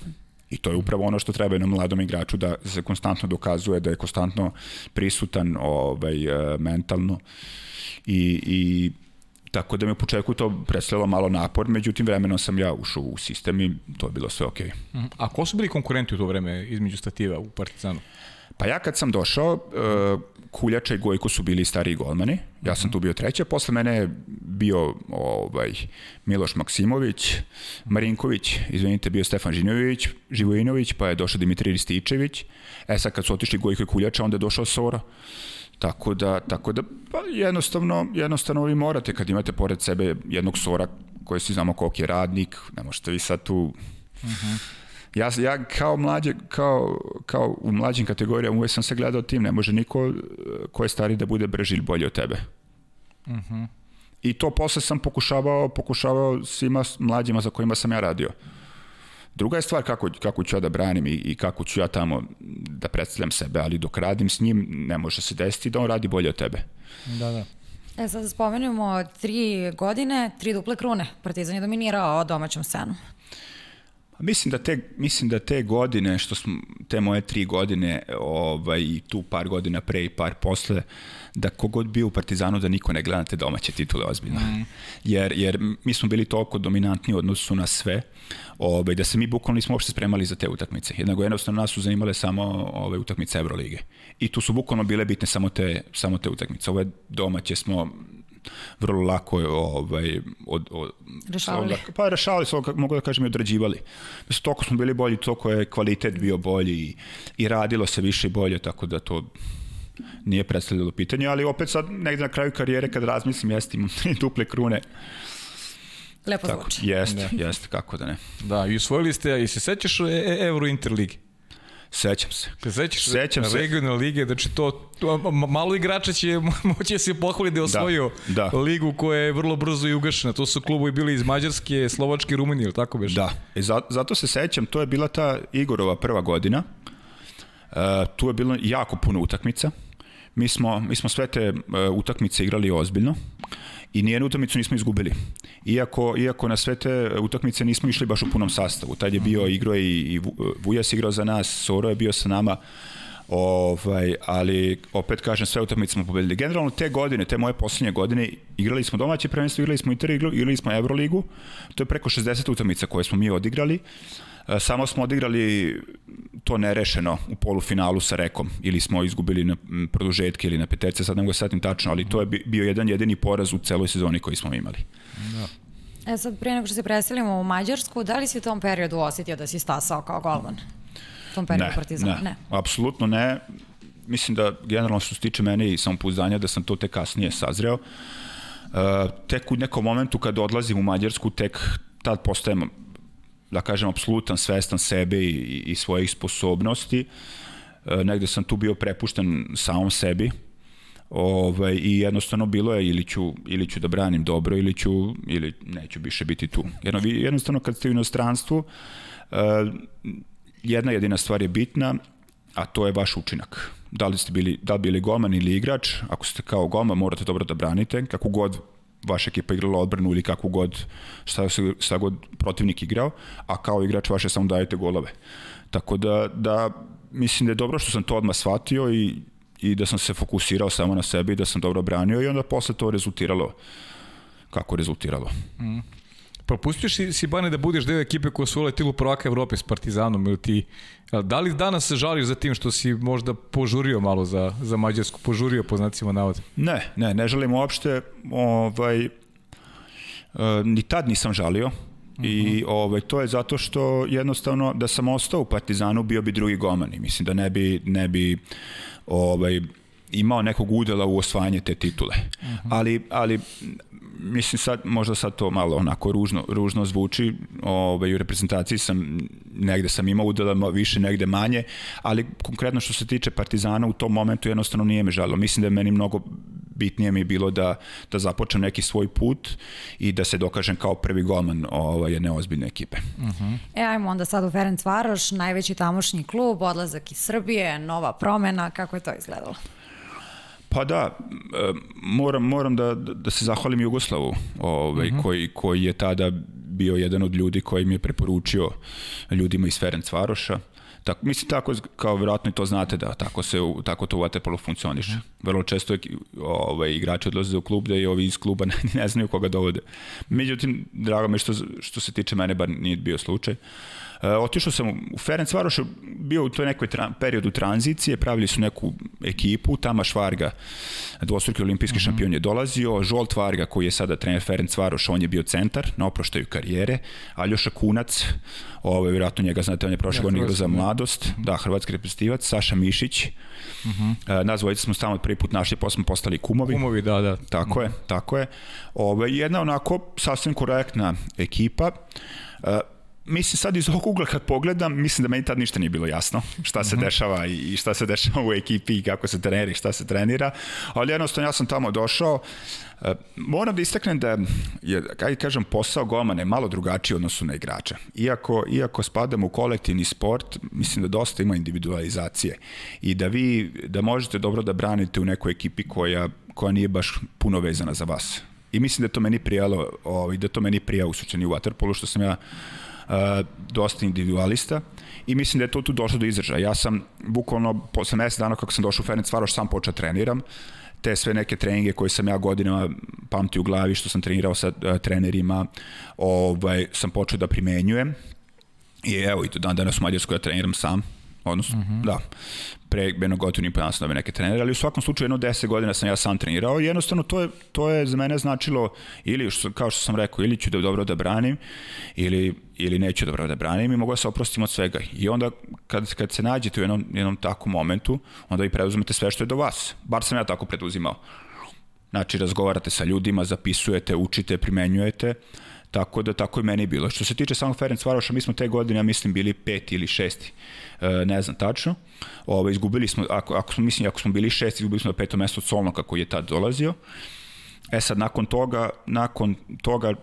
I to je upravo ono što treba jednom mladom igraču da se konstantno dokazuje, da je konstantno prisutan ovaj, e, mentalno i, i tako da mi u početku to predstavljalo malo napor, međutim vremenom sam ja ušao u sistem i to je bilo sve okej. Okay. Mhm. A ko su bili konkurenti u to vreme između Stativa u Partizanu? Pa ja kad sam došao, uh, Kuljača i Gojko su bili stariji golmani, ja sam tu bio treći, posle mene je bio ovaj, Miloš Maksimović, Marinković, izvinite, bio Stefan Žinović, Živojinović, pa je došao Dimitri Rističević, e sad kad su otišli Gojko i Kuljača, onda je došao Sora, Tako da, tako da pa jednostavno, jednostavno vi morate kad imate pored sebe jednog Sora koji svi znamo koliko je radnik, ne možete vi sad tu... Uh mhm. -huh Ja, ja kao mlađe, kao, kao u mlađim kategorijama uvek sam se gledao tim, ne može niko ko je stari da bude brži ili bolji od tebe. Uh mhm. -huh. I to posle sam pokušavao, pokušavao svima mlađima za kojima sam ja radio. Druga je stvar kako, kako ću ja da branim i, i kako ću ja tamo da predstavljam sebe, ali dok radim s njim ne može se desiti da on radi bolje od tebe. Da, da. E sad spomenemo tri godine, tri duple krune. Partizan je dominirao domaćom scenu. Mislim da te, mislim da te godine, što smo, te moje tri godine, ovaj, i tu par godina pre i par posle, da kogod bio u Partizanu da niko ne gleda te domaće titule ozbiljno. Mm. Jer, jer mi smo bili toliko dominantni u odnosu na sve, ovaj, da se mi bukvalno nismo uopšte spremali za te utakmice. Jednako jednostavno nas su zanimale samo ove utakmice Evrolige. I tu su bukvalno bile bitne samo te, samo te utakmice. Ove domaće smo vrlo lako ovaj, od, od, rešavali. Od, pa rešavali su, mogu da kažem i odrađivali. Mislim, toliko smo bili bolji, toliko je kvalitet bio bolji i, i radilo se više i bolje, tako da to nije predstavljalo pitanje, ali opet sad negde na kraju karijere kad razmislim, jeste imam tri duple krune. Lepo zvuči. Jeste, da. jeste, kako da ne. Da, i usvojili ste, i se sećaš e, e, Euro Interligi? Sećam se. Se sećaš Sećam se. regionalne lige, znači to, to malo igrača će moći da se pohvali da je osvojio Da, da. ligu koja je vrlo brzo i ugašena. To su klubovi bili iz Mađarske, Slovačke, Rumunije, ili tako beše? Da, i zato, zato se sećam, to je bila ta Igorova prva godina. E, tu je bilo jako puno utakmica. Mi smo, mi smo sve te e, utakmice igrali ozbiljno i nijednu utakmicu nismo izgubili. Iako, iako na sve te utakmice nismo išli baš u punom sastavu. Tad je bio igro i, i Vu- Vujas igrao za nas, Soro je bio sa nama, Ovaj, ali opet kažem sve utakmice smo pobedili. Generalno te godine, te moje poslednje godine igrali smo domaće prvenstvo, igrali smo Interliglu, igrali smo Euroligu. To je preko 60 utakmica koje smo mi odigrali. E, Samo smo odigrali to nerešeno u polufinalu sa Rekom ili smo izgubili na produžetke ili na peterce, sad ne mogu da se setim tačno, ali to je bi- bio jedan jedini poraz u celoj sezoni koji smo imali. E sad, prije nego što se preselimo u Mađarsku, da li si u tom periodu osetio da si stasao kao golman? U tom periodu Partizana? ne, apsolutno ne. Mislim da generalno što se tiče mene i samopouzdanja da sam to tek kasnije sazreo. Uh, tek u nekom momentu kad odlazim u Mađarsku, tek tad postajem da kažem, apsolutan svestan sebe i, i svojih sposobnosti. E, negde sam tu bio prepušten samom sebi. Ovaj, I jednostavno bilo je ili ću, ili ću da branim dobro ili ću ili neću više biti tu. Jedno, jednostavno kad ste u inostranstvu e, jedna jedina stvar je bitna, a to je vaš učinak. Da li ste bili, da li bili golman ili igrač, ako ste kao golman morate dobro da branite, kako god vaša ekipa igrala odbranu ili kako god, šta, šta god protivnik igrao, a kao igrač vaše samo dajete golove. Tako da, da mislim da je dobro što sam to odmah shvatio i, i da sam se fokusirao samo na sebe i da sam dobro branio i onda posle to rezultiralo kako rezultiralo. Propustio si, si Bane da budeš deo ekipe koja su uletila u prvaka Evrope s Partizanom ili ti da li danas se žališ za tim što si možda požurio malo za, za Mađarsku, požurio po znacima navoda? Ne, ne, ne želim uopšte, ovaj, e, ni tad nisam žalio, I ovaj, to je zato što jednostavno da sam ostao u Partizanu bio bi drugi goman i mislim da ne bi, ne bi ovaj, imao nekog udela u osvajanje te titule. Ali, ali mislim sad, možda sad to malo onako ružno, ružno zvuči, ovaj, u reprezentaciji sam, negde sam imao udela više, negde manje, ali konkretno što se tiče Partizana u tom momentu jednostavno nije me žalo. Mislim da je meni mnogo bitnije mi je bilo da, da započnem neki svoj put i da se dokažem kao prvi golman ovaj, jedne ozbiljne ekipe. E, ajmo onda sad u Ferenc Varoš, najveći tamošnji klub, odlazak iz Srbije, nova promena, kako je to izgledalo? Pa da, moram, moram da, da se zahvalim Jugoslavu, ovaj, koji, koji je tada bio jedan od ljudi koji mi je preporučio ljudima iz Ferencvaroša. Tako, mislim, tako, kao vjerojatno i to znate da tako, se, tako to u Waterpolu funkcioniše. Vrlo često je, ovaj, igrači odlaze u klub da i ovi iz kluba ne, ne znaju koga dovode. Međutim, drago mi što, što se tiče mene, bar nije bio slučaj. E, otišao sam u Ferenc Varoš, bio u toj nekoj tra, periodu tranzicije, pravili su neku ekipu, Tamaš Varga, dvostruki olimpijski šampion je dolazio, Žolt Varga koji je sada trener Ferenc Varoš, on je bio centar na oproštaju karijere, Aljoša Kunac, ovaj, vjerojatno njega znate, on je prošle Ja, godine igrao za mladost, da, hrvatski reprezentativac, Saša Mišić, e, nas dvojica smo stalno prvi put našli, posle smo postali kumovi. Kumovi, da, da. Tako je, tako je. Ove, jedna onako sasvim korektna ekipa. E, mislim sad iz ovog ugla kad pogledam, mislim da meni tad ništa nije bilo jasno šta se dešava i šta se dešava u ekipi i kako se trenira i šta se trenira, ali jednostavno ja sam tamo došao, moram da istaknem da je, kaj kažem, posao golmana je malo drugačiji odnosu na igrača. Iako, iako spadamo u kolektivni sport, mislim da dosta ima individualizacije i da vi, da možete dobro da branite u nekoj ekipi koja, koja nije baš puno vezana za vas. I mislim da to meni prijalo, ovaj, da to meni prija u sučeni u Waterpolu, što sam ja uh, dosta individualista i mislim da je to tu došlo do izražaja. Ja sam bukvalno posle mesec dana kako sam došao u Ferenc Varoš sam počeo treniram te sve neke treninge koje sam ja godinama pamtio u glavi što sam trenirao sa uh, trenerima ovaj, sam počeo da primenjujem. I evo i do dan danas u Mađarskoj ja treniram sam odnosno, mm -hmm. da, pre jednog godinu i po dana sam dobio neke trenere, ali u svakom slučaju jedno 10 godina sam ja sam trenirao i jednostavno to je, to je za mene značilo ili, što, kao što sam rekao, ili ću da dobro da branim, ili, ili neću dobro da branim i mogu da se oprostim od svega. I onda kad, kad se nađete u jednom, jednom takvom momentu, onda vi preuzmete sve što je do vas. Bar sam ja tako preduzimao. Znači, razgovarate sa ljudima, zapisujete, učite, primenjujete, Tako da tako i meni bilo. Što se tiče samog Ferenc Varoša, mi smo te godine, ja mislim, bili peti ili šesti. E, ne znam tačno. Ove, izgubili smo, ako, ako smo, mislim, ako smo bili šesti, izgubili smo na peto mesto od Solnoka koji je tad dolazio. E sad, nakon toga, nakon toga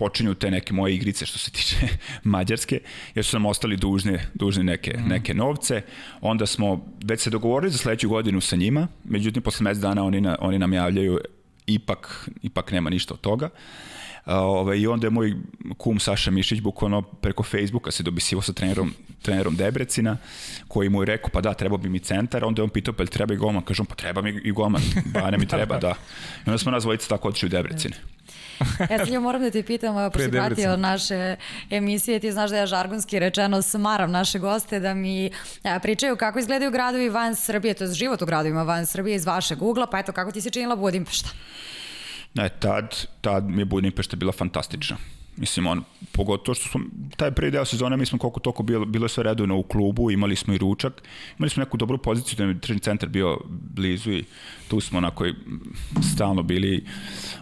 počinju te neke moje igrice što se tiče Mađarske, jer su nam ostali dužni, dužni neke, mm. neke novce. Onda smo već se dogovorili za sledeću godinu sa njima, međutim, posle mesec dana oni, na, oni nam javljaju ipak, ipak nema ništa od toga. Ove, ovaj, I onda je moj kum Saša Mišić bukvalno preko Facebooka se dobisivo sa trenerom, trenerom Debrecina, koji mu je rekao, pa da, treba bi mi centar, onda je on pitao, pa li treba i golman? Kažem, pa treba mi i golman, ba ne mi treba, da. I onda smo nas dvojica tako otišli u Debrecine. ja sad ja moram da ti pitam, pošto pratio naše emisije, ti znaš da ja žargonski rečeno smaram naše goste da mi pričaju kako izgledaju gradovi van Srbije, to je život u gradovima van Srbije iz vašeg ugla, pa eto kako ti se činila Budimpešta? Ne, tad, tad mi je Budimpešta bila fantastična. Mislim, on, pogotovo što smo, taj prvi deo sezone, mi smo koliko toliko bilo, bilo sve redovno u klubu, imali smo i ručak, imali smo neku dobru poziciju, da je tržni centar bio blizu i tu smo onako stalno bili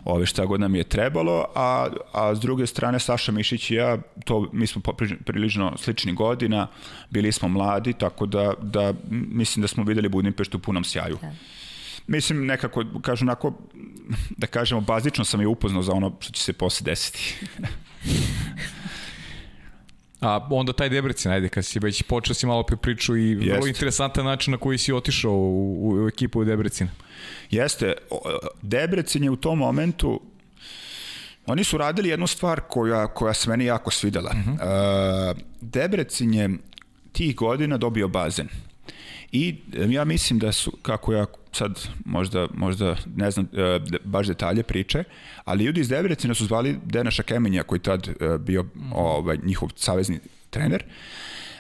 ove šta god nam je trebalo, a, a s druge strane Saša Mišić i ja, to, mi smo prilično slični godina, bili smo mladi, tako da, da mislim da smo videli Budimpeštu u punom sjaju. Da. Mislim, nekako, kažu onako, da kažemo, bazično sam je upoznao za ono što će se posle desiti. A onda taj Debrecin, ajde, kad si već počeo si malo priču i vrlo Jeste. interesantan način na koji si otišao u, u, u ekipu Debrecina. Jeste. Debrecin je u tom momentu Oni su radili jednu stvar koja, koja se meni jako svidela. Uh -huh. uh, Debrecin je tih godina dobio bazen. I ja mislim da su, kako ja sad možda, možda ne znam e, baš detalje priče, ali ljudi iz Debrecina su zvali Denaša Kemenja koji tad e, bio ovaj, njihov savezni trener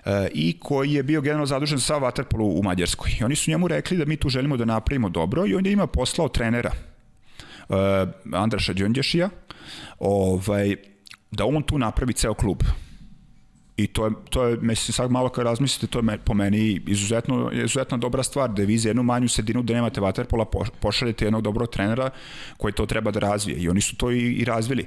e, i koji je bio generalno zadužen za sav vaterpolu u Mađarskoj. I oni su njemu rekli da mi tu želimo da napravimo dobro i on je ima poslao trenera Andraša Đondješija ovaj, da on tu napravi ceo klub. I to je, to je, mislim, sad malo kad razmislite, to je po meni izuzetno, izuzetno dobra stvar, da vi za jednu manju sredinu da nemate vaterpola, pošaljete jednog dobrog trenera koji to treba da razvije. I oni su to i, i razvili.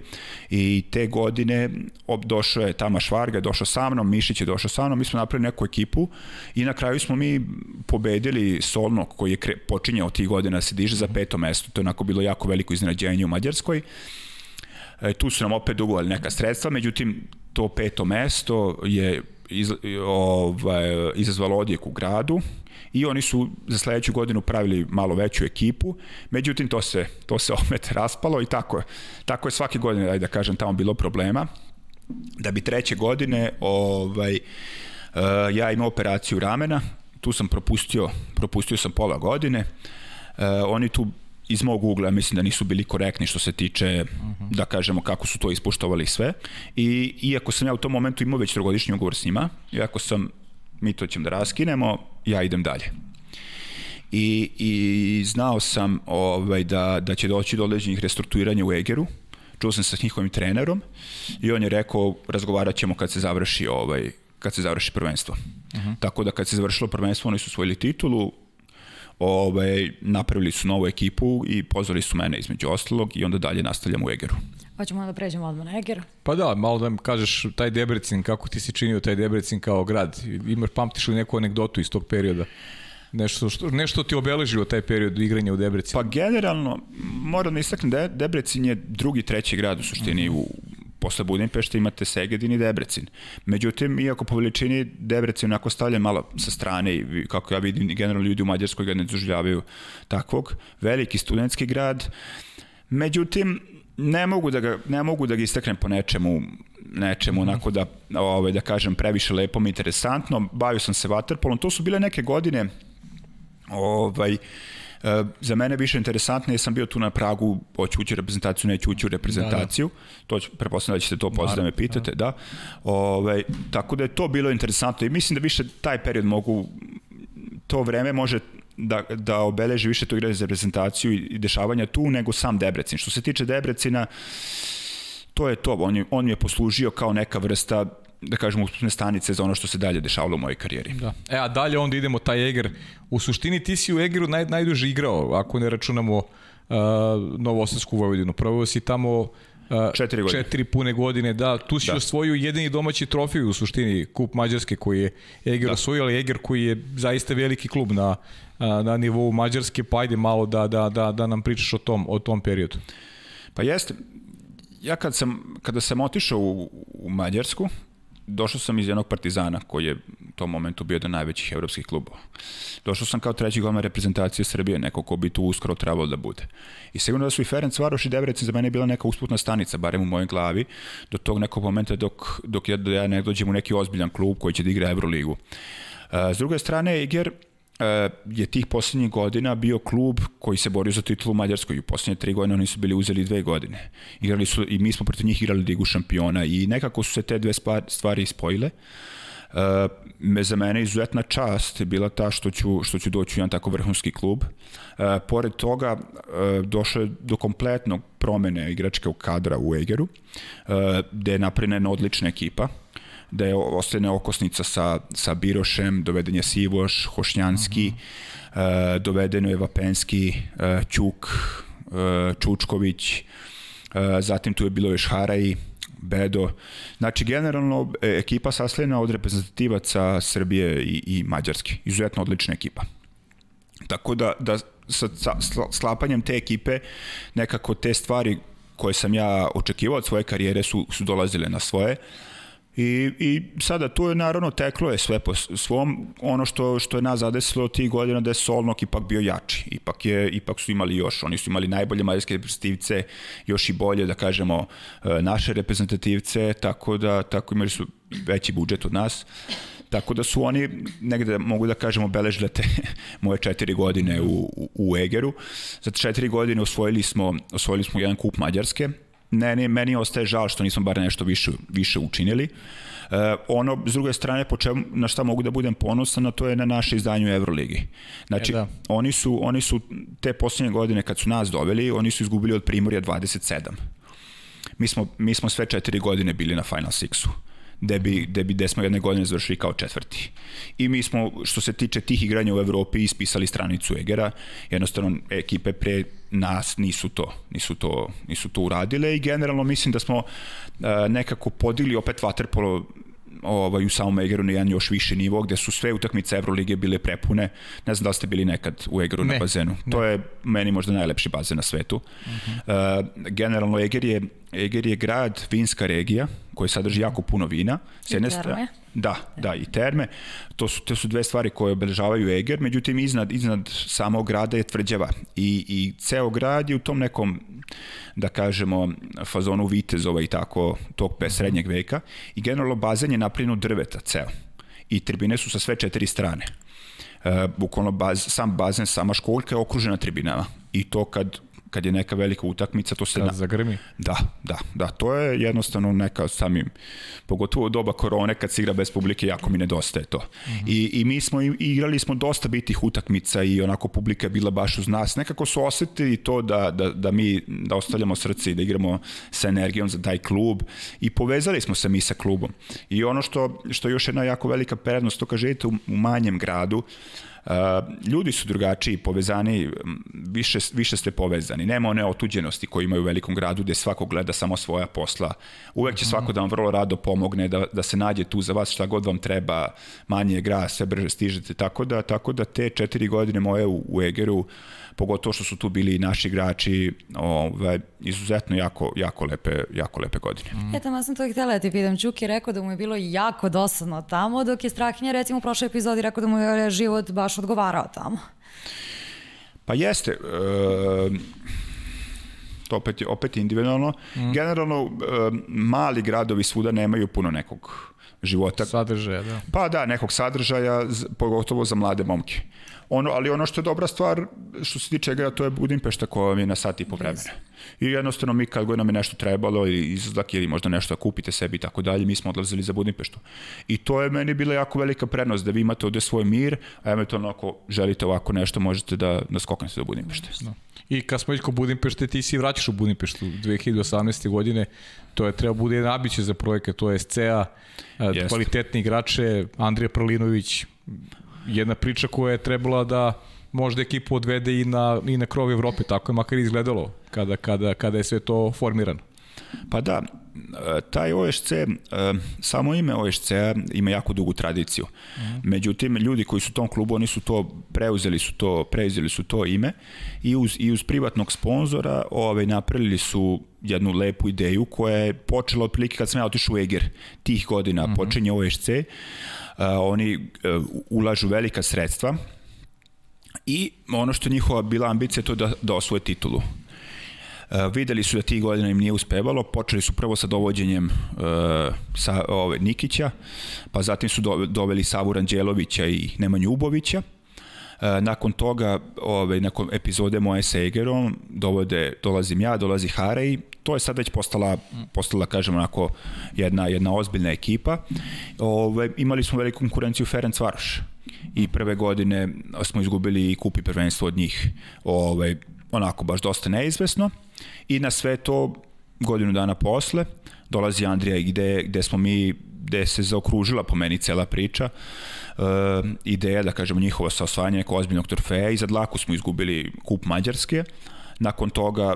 I te godine ob, došao je Tama Švarga, je došao sa mnom, Mišić je došao sa mnom, mi smo napravili neku ekipu i na kraju smo mi pobedili Solno koji je kre, počinjao tih godina da se diže za peto mesto. To je onako bilo jako veliko iznenađenje u Mađarskoj. E, tu su nam opet dugovali neka sredstva, međutim to peto mesto je iz, ovaj, izazvalo odjek u gradu i oni su za sledeću godinu pravili malo veću ekipu, međutim to se, to se opet raspalo i tako je. Tako je svake godine, ajde da kažem, tamo bilo problema. Da bi treće godine ovaj, uh, ja imao operaciju ramena, tu sam propustio, propustio sam pola godine, uh, oni tu iz mog ugla mislim da nisu bili korektni što se tiče, uh -huh. da kažemo, kako su to ispuštovali sve. I iako sam ja u tom momentu imao već trogodišnji ugovor s njima, iako sam, mi to ćemo da raskinemo, ja idem dalje. I, i znao sam ovaj, da, da će doći do određenih restrukturiranja u Egeru, čuo sam sa njihovim trenerom i on je rekao razgovarat ćemo kad se završi ovaj, kad se završi prvenstvo. Uh -huh. Tako da kad se završilo prvenstvo oni su osvojili titulu, ovaj, napravili su novu ekipu i pozvali su mene između ostalog i onda dalje nastavljam u Egeru. Hoćemo da pređemo odmah na Eger. Pa da, malo da mi kažeš taj Debrecin, kako ti se činio taj Debrecin kao grad? Imaš, pamtiš li neku anegdotu iz tog perioda? Nešto, što, nešto ti obeležilo taj period igranja u Debrecinu? Pa generalno, moram da istaknem da Debrecin je drugi, treći grad u suštini mm -hmm. u posle Budimpešte imate Segedin i Debrecin. Međutim, iako po veličini Debrecin onako stavlja malo sa strane i kako ja vidim, generalno ljudi u Mađarskoj ga ne doživljavaju takvog, veliki studentski grad, međutim, ne mogu da ga, ne mogu da ga istaknem po nečemu, nečemu -hmm. onako da, ovaj, da kažem previše lepom interesantno. Bavio sam se vaterpolom. To su bile neke godine ovaj, za mene više interesantno je sam bio tu na pragu, hoću ući u reprezentaciju, neću ući u reprezentaciju. Da, da. To ću, prepostavljam da ćete to posle da me pitate, da. da. Ove, tako da je to bilo interesantno i mislim da više taj period mogu, to vreme može da, da obeleži više to igranje za reprezentaciju i dešavanja tu nego sam Debrecin. Što se tiče Debrecina, to je to, on je, on je poslužio kao neka vrsta da kažemo, usputne stanice za ono što se dalje dešavalo u mojoj karijeri. Da. E, a dalje onda idemo taj Eger. U suštini ti si u Egeru naj, najduže igrao, ako ne računamo uh, Novosadsku Vojvodinu. Prvo si tamo četiri godine. Četiri pune godine, da. Tu si da. osvojio jedini domaći trofej u suštini, kup Mađarske koji je Eger da. osvojio, ali Eger koji je zaista veliki klub na, na nivou Mađarske, pa ajde malo da, da, da, da nam pričaš o tom, o tom periodu. Pa jeste, ja kad sam, kada sam otišao u, u Mađarsku, došao sam iz jednog partizana koji je u tom momentu bio jedan najvećih evropskih klubova. Došao sam kao treći golman reprezentacije Srbije, neko ko bi tu uskoro trebalo da bude. I sigurno da su i Ferenc Varoš i Debrecen za mene bila neka usputna stanica, barem u mojoj glavi, do tog nekog momenta dok, dok ja, ja ne dođem u neki ozbiljan klub koji će da igra Euroligu. S druge strane, Iger, E, je tih poslednjih godina bio klub koji se borio za titulu u Mađarskoj. U poslednje tri godine oni su bili uzeli dve godine. Igrali su, I mi smo protiv njih igrali Ligu šampiona i nekako su se te dve stvari spojile. Uh, me za mene izuzetna čast je bila ta što ću, što ću doći u jedan tako vrhunski klub. Uh, pored toga uh, došlo je do kompletnog promene igračkog kadra u Egeru, uh, gde je napravljena jedna odlična ekipa da je ostane okosnica sa, sa Birošem, doveden je Sivoš, Hošnjanski, uh -huh. uh, doveden je Vapenski, uh, Ćuk, uh, Čučković, uh, zatim tu je bilo još Haraj, Bedo. Znači, generalno, e, ekipa sasljena od reprezentativaca Srbije i, i Mađarske. Izuzetno odlična ekipa. Tako da, da sa, sa slapanjem te ekipe nekako te stvari koje sam ja očekivao od svoje karijere su, su dolazile na svoje. Uh, I, I sada tu je naravno teklo je sve po svom, ono što, što je nas zadesilo tih godina da je Solnok ipak bio jači, ipak, je, ipak su imali još, oni su imali najbolje mađarske reprezentativce, još i bolje da kažemo e, naše reprezentativce, tako da tako imali su veći budžet od nas, tako da su oni negde, mogu da kažemo, beležile te moje četiri godine u, u, u Egeru. Za četiri godine osvojili smo, osvojili smo jedan kup Mađarske, ne, ne, meni ostaje žal što nismo bar nešto više, više učinili. E, ono, s druge strane, po čemu, na šta mogu da budem ponosan, na to je na naše izdanje u Euroligi. Znači, e, da. oni, su, oni su te poslednje godine kad su nas doveli, oni su izgubili od Primorja 27. Mi smo, mi smo sve četiri godine bili na Final Sixu gde bi, gde bi gde smo jedne godine završili kao četvrti. I mi smo, što se tiče tih igranja u Evropi, ispisali stranicu Egera, jednostavno ekipe pre nas nisu to, nisu to, nisu to uradile i generalno mislim da smo uh, nekako podigli opet vaterpolo ovaj, u samom Egeru na jedan još više nivo, gde su sve utakmice Evrolige bile prepune. Ne znam da ste bili nekad u Egeru ne, na bazenu. Ne. To je meni možda najlepši bazen na svetu. Uh -huh. uh, generalno Eger je, Eger je grad, vinska regija, koji sadrži jako puno vina. S jedne strane. Da, da, i terme. To su, to su dve stvari koje obeležavaju Eger, međutim iznad, iznad samog grada je tvrđava i, i ceo grad je u tom nekom, da kažemo, fazonu vitezova i tako, tog pe srednjeg veka i generalno bazen je napravljen od drveta ceo i tribine su sa sve četiri strane. E, bukvalno baz, sam bazen, sama školjka je okružena tribinama i to kad kad je neka velika utakmica, to se... Kad na... zagrmi? Da, da, da, to je jednostavno neka samim, pogotovo doba korone kad se igra bez publike, jako mi nedostaje to. Mm -hmm. I, I mi smo igrali smo dosta bitih utakmica i onako publika je bila baš uz nas. Nekako su osetili to da, da, da mi da ostavljamo srce i da igramo sa energijom za taj klub i povezali smo se mi sa klubom. I ono što, što je još jedna jako velika prednost, to kad živite u, u manjem gradu, uh, ljudi su drugačiji, povezani, više, više ste povezani. Nema one otuđenosti koje imaju u velikom gradu gde svako gleda samo svoja posla. Uvek će svako da vam vrlo rado pomogne, da, da se nađe tu za vas šta god vam treba, manje je gra, sve brže stižete. Tako da, tako da te četiri godine moje u, u Egeru pogotovo što su tu bili i naši igrači, ovaj, izuzetno jako, jako, lepe, jako lepe godine. Mm. Ja tamo sam to htjela da ti pitam. Čuk je rekao da mu je bilo jako dosadno tamo, dok je Strahinja recimo u prošloj epizodi rekao da mu je život baš odgovarao tamo. Pa jeste. E, to opet je, opet individualno. Mm. Generalno, e, mali gradovi svuda nemaju puno nekog života. Sadržaja, da. Pa da, nekog sadržaja, pogotovo za mlade momke. Ono, ali ono što je dobra stvar što se tiče ga, to je Budimpešta koja vam je na sat i po vremena. I jednostavno mi kad god nam je nešto trebalo ili izlazak ili možda nešto da kupite sebi i tako dalje, mi smo odlazili za Budimpeštu. I to je meni bila jako velika prednost da vi imate ovde svoj mir, a eventualno ako želite ovako nešto možete da, da skoknete do Budimpešte. Da. I kad smo kod Budimpešte, ti si vraćaš u Budimpeštu 2018. godine, to je treba bude jedan abiće za projekat, to je SCA, kvalitetni igrače, Andrija Prlinović, jedna priča koja je trebala da možda ekipu odvede i na, i na krov Evrope, tako je makar izgledalo kada, kada, kada je sve to formirano. Pa da, e, taj OSC, e, samo ime OSC-a ima jako dugu tradiciju. Mm -hmm. Međutim, ljudi koji su u tom klubu, oni su to preuzeli su to, preuzeli su to ime i uz, i uz privatnog sponzora ovaj, napravili su jednu lepu ideju koja je počela otprilike kad sam ja otišao u Eger tih godina, mm -hmm. počinje OSC, uh, oni uh, ulažu velika sredstva i ono što njihova bila ambicija to da, da osvoje titulu. Uh, videli su da tih godina im nije uspevalo, počeli su prvo sa dovođenjem sa ove, Nikića, pa zatim su do, doveli Savu Ranđelovića i Nemanju Ubovića. Nakon toga, ove, nakon epizode moje sa Egerom, dovode, dolazim ja, dolazi Harej, to je sad već postala, postala kažemo onako, jedna, jedna ozbiljna ekipa. Ove, imali smo veliku konkurenciju Ferenc Varoš i prve godine smo izgubili i kupi prvenstvo od njih. Ove, onako baš dosta neizvesno i na sve to godinu dana posle dolazi Andrija gde, gde smo mi gde se zaokružila po meni cela priča uh, ideja da kažemo njihovo saosvajanje nekog ozbiljnog trofeja i za dlaku smo izgubili kup Mađarske nakon toga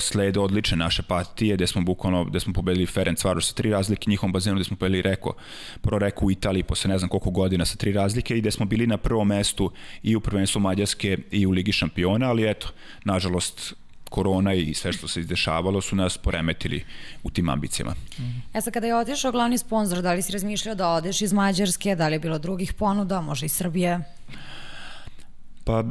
slede odlične naše partije, gde smo bukvalno, gde smo pobedili Ferenc Varoš sa tri razlike, njihovom bazenu gde smo pobedili Reko, pro Reko u Italiji posle ne znam koliko godina sa tri razlike i gde smo bili na prvom mestu i u prvenstvu Mađarske i u Ligi šampiona, ali eto, nažalost, korona i sve što se izdešavalo su nas poremetili u tim ambicijama. E sad, kada je otišao glavni sponsor, da li si razmišljao da odeš iz Mađarske, da li je bilo drugih ponuda, može i Srbije? Pa,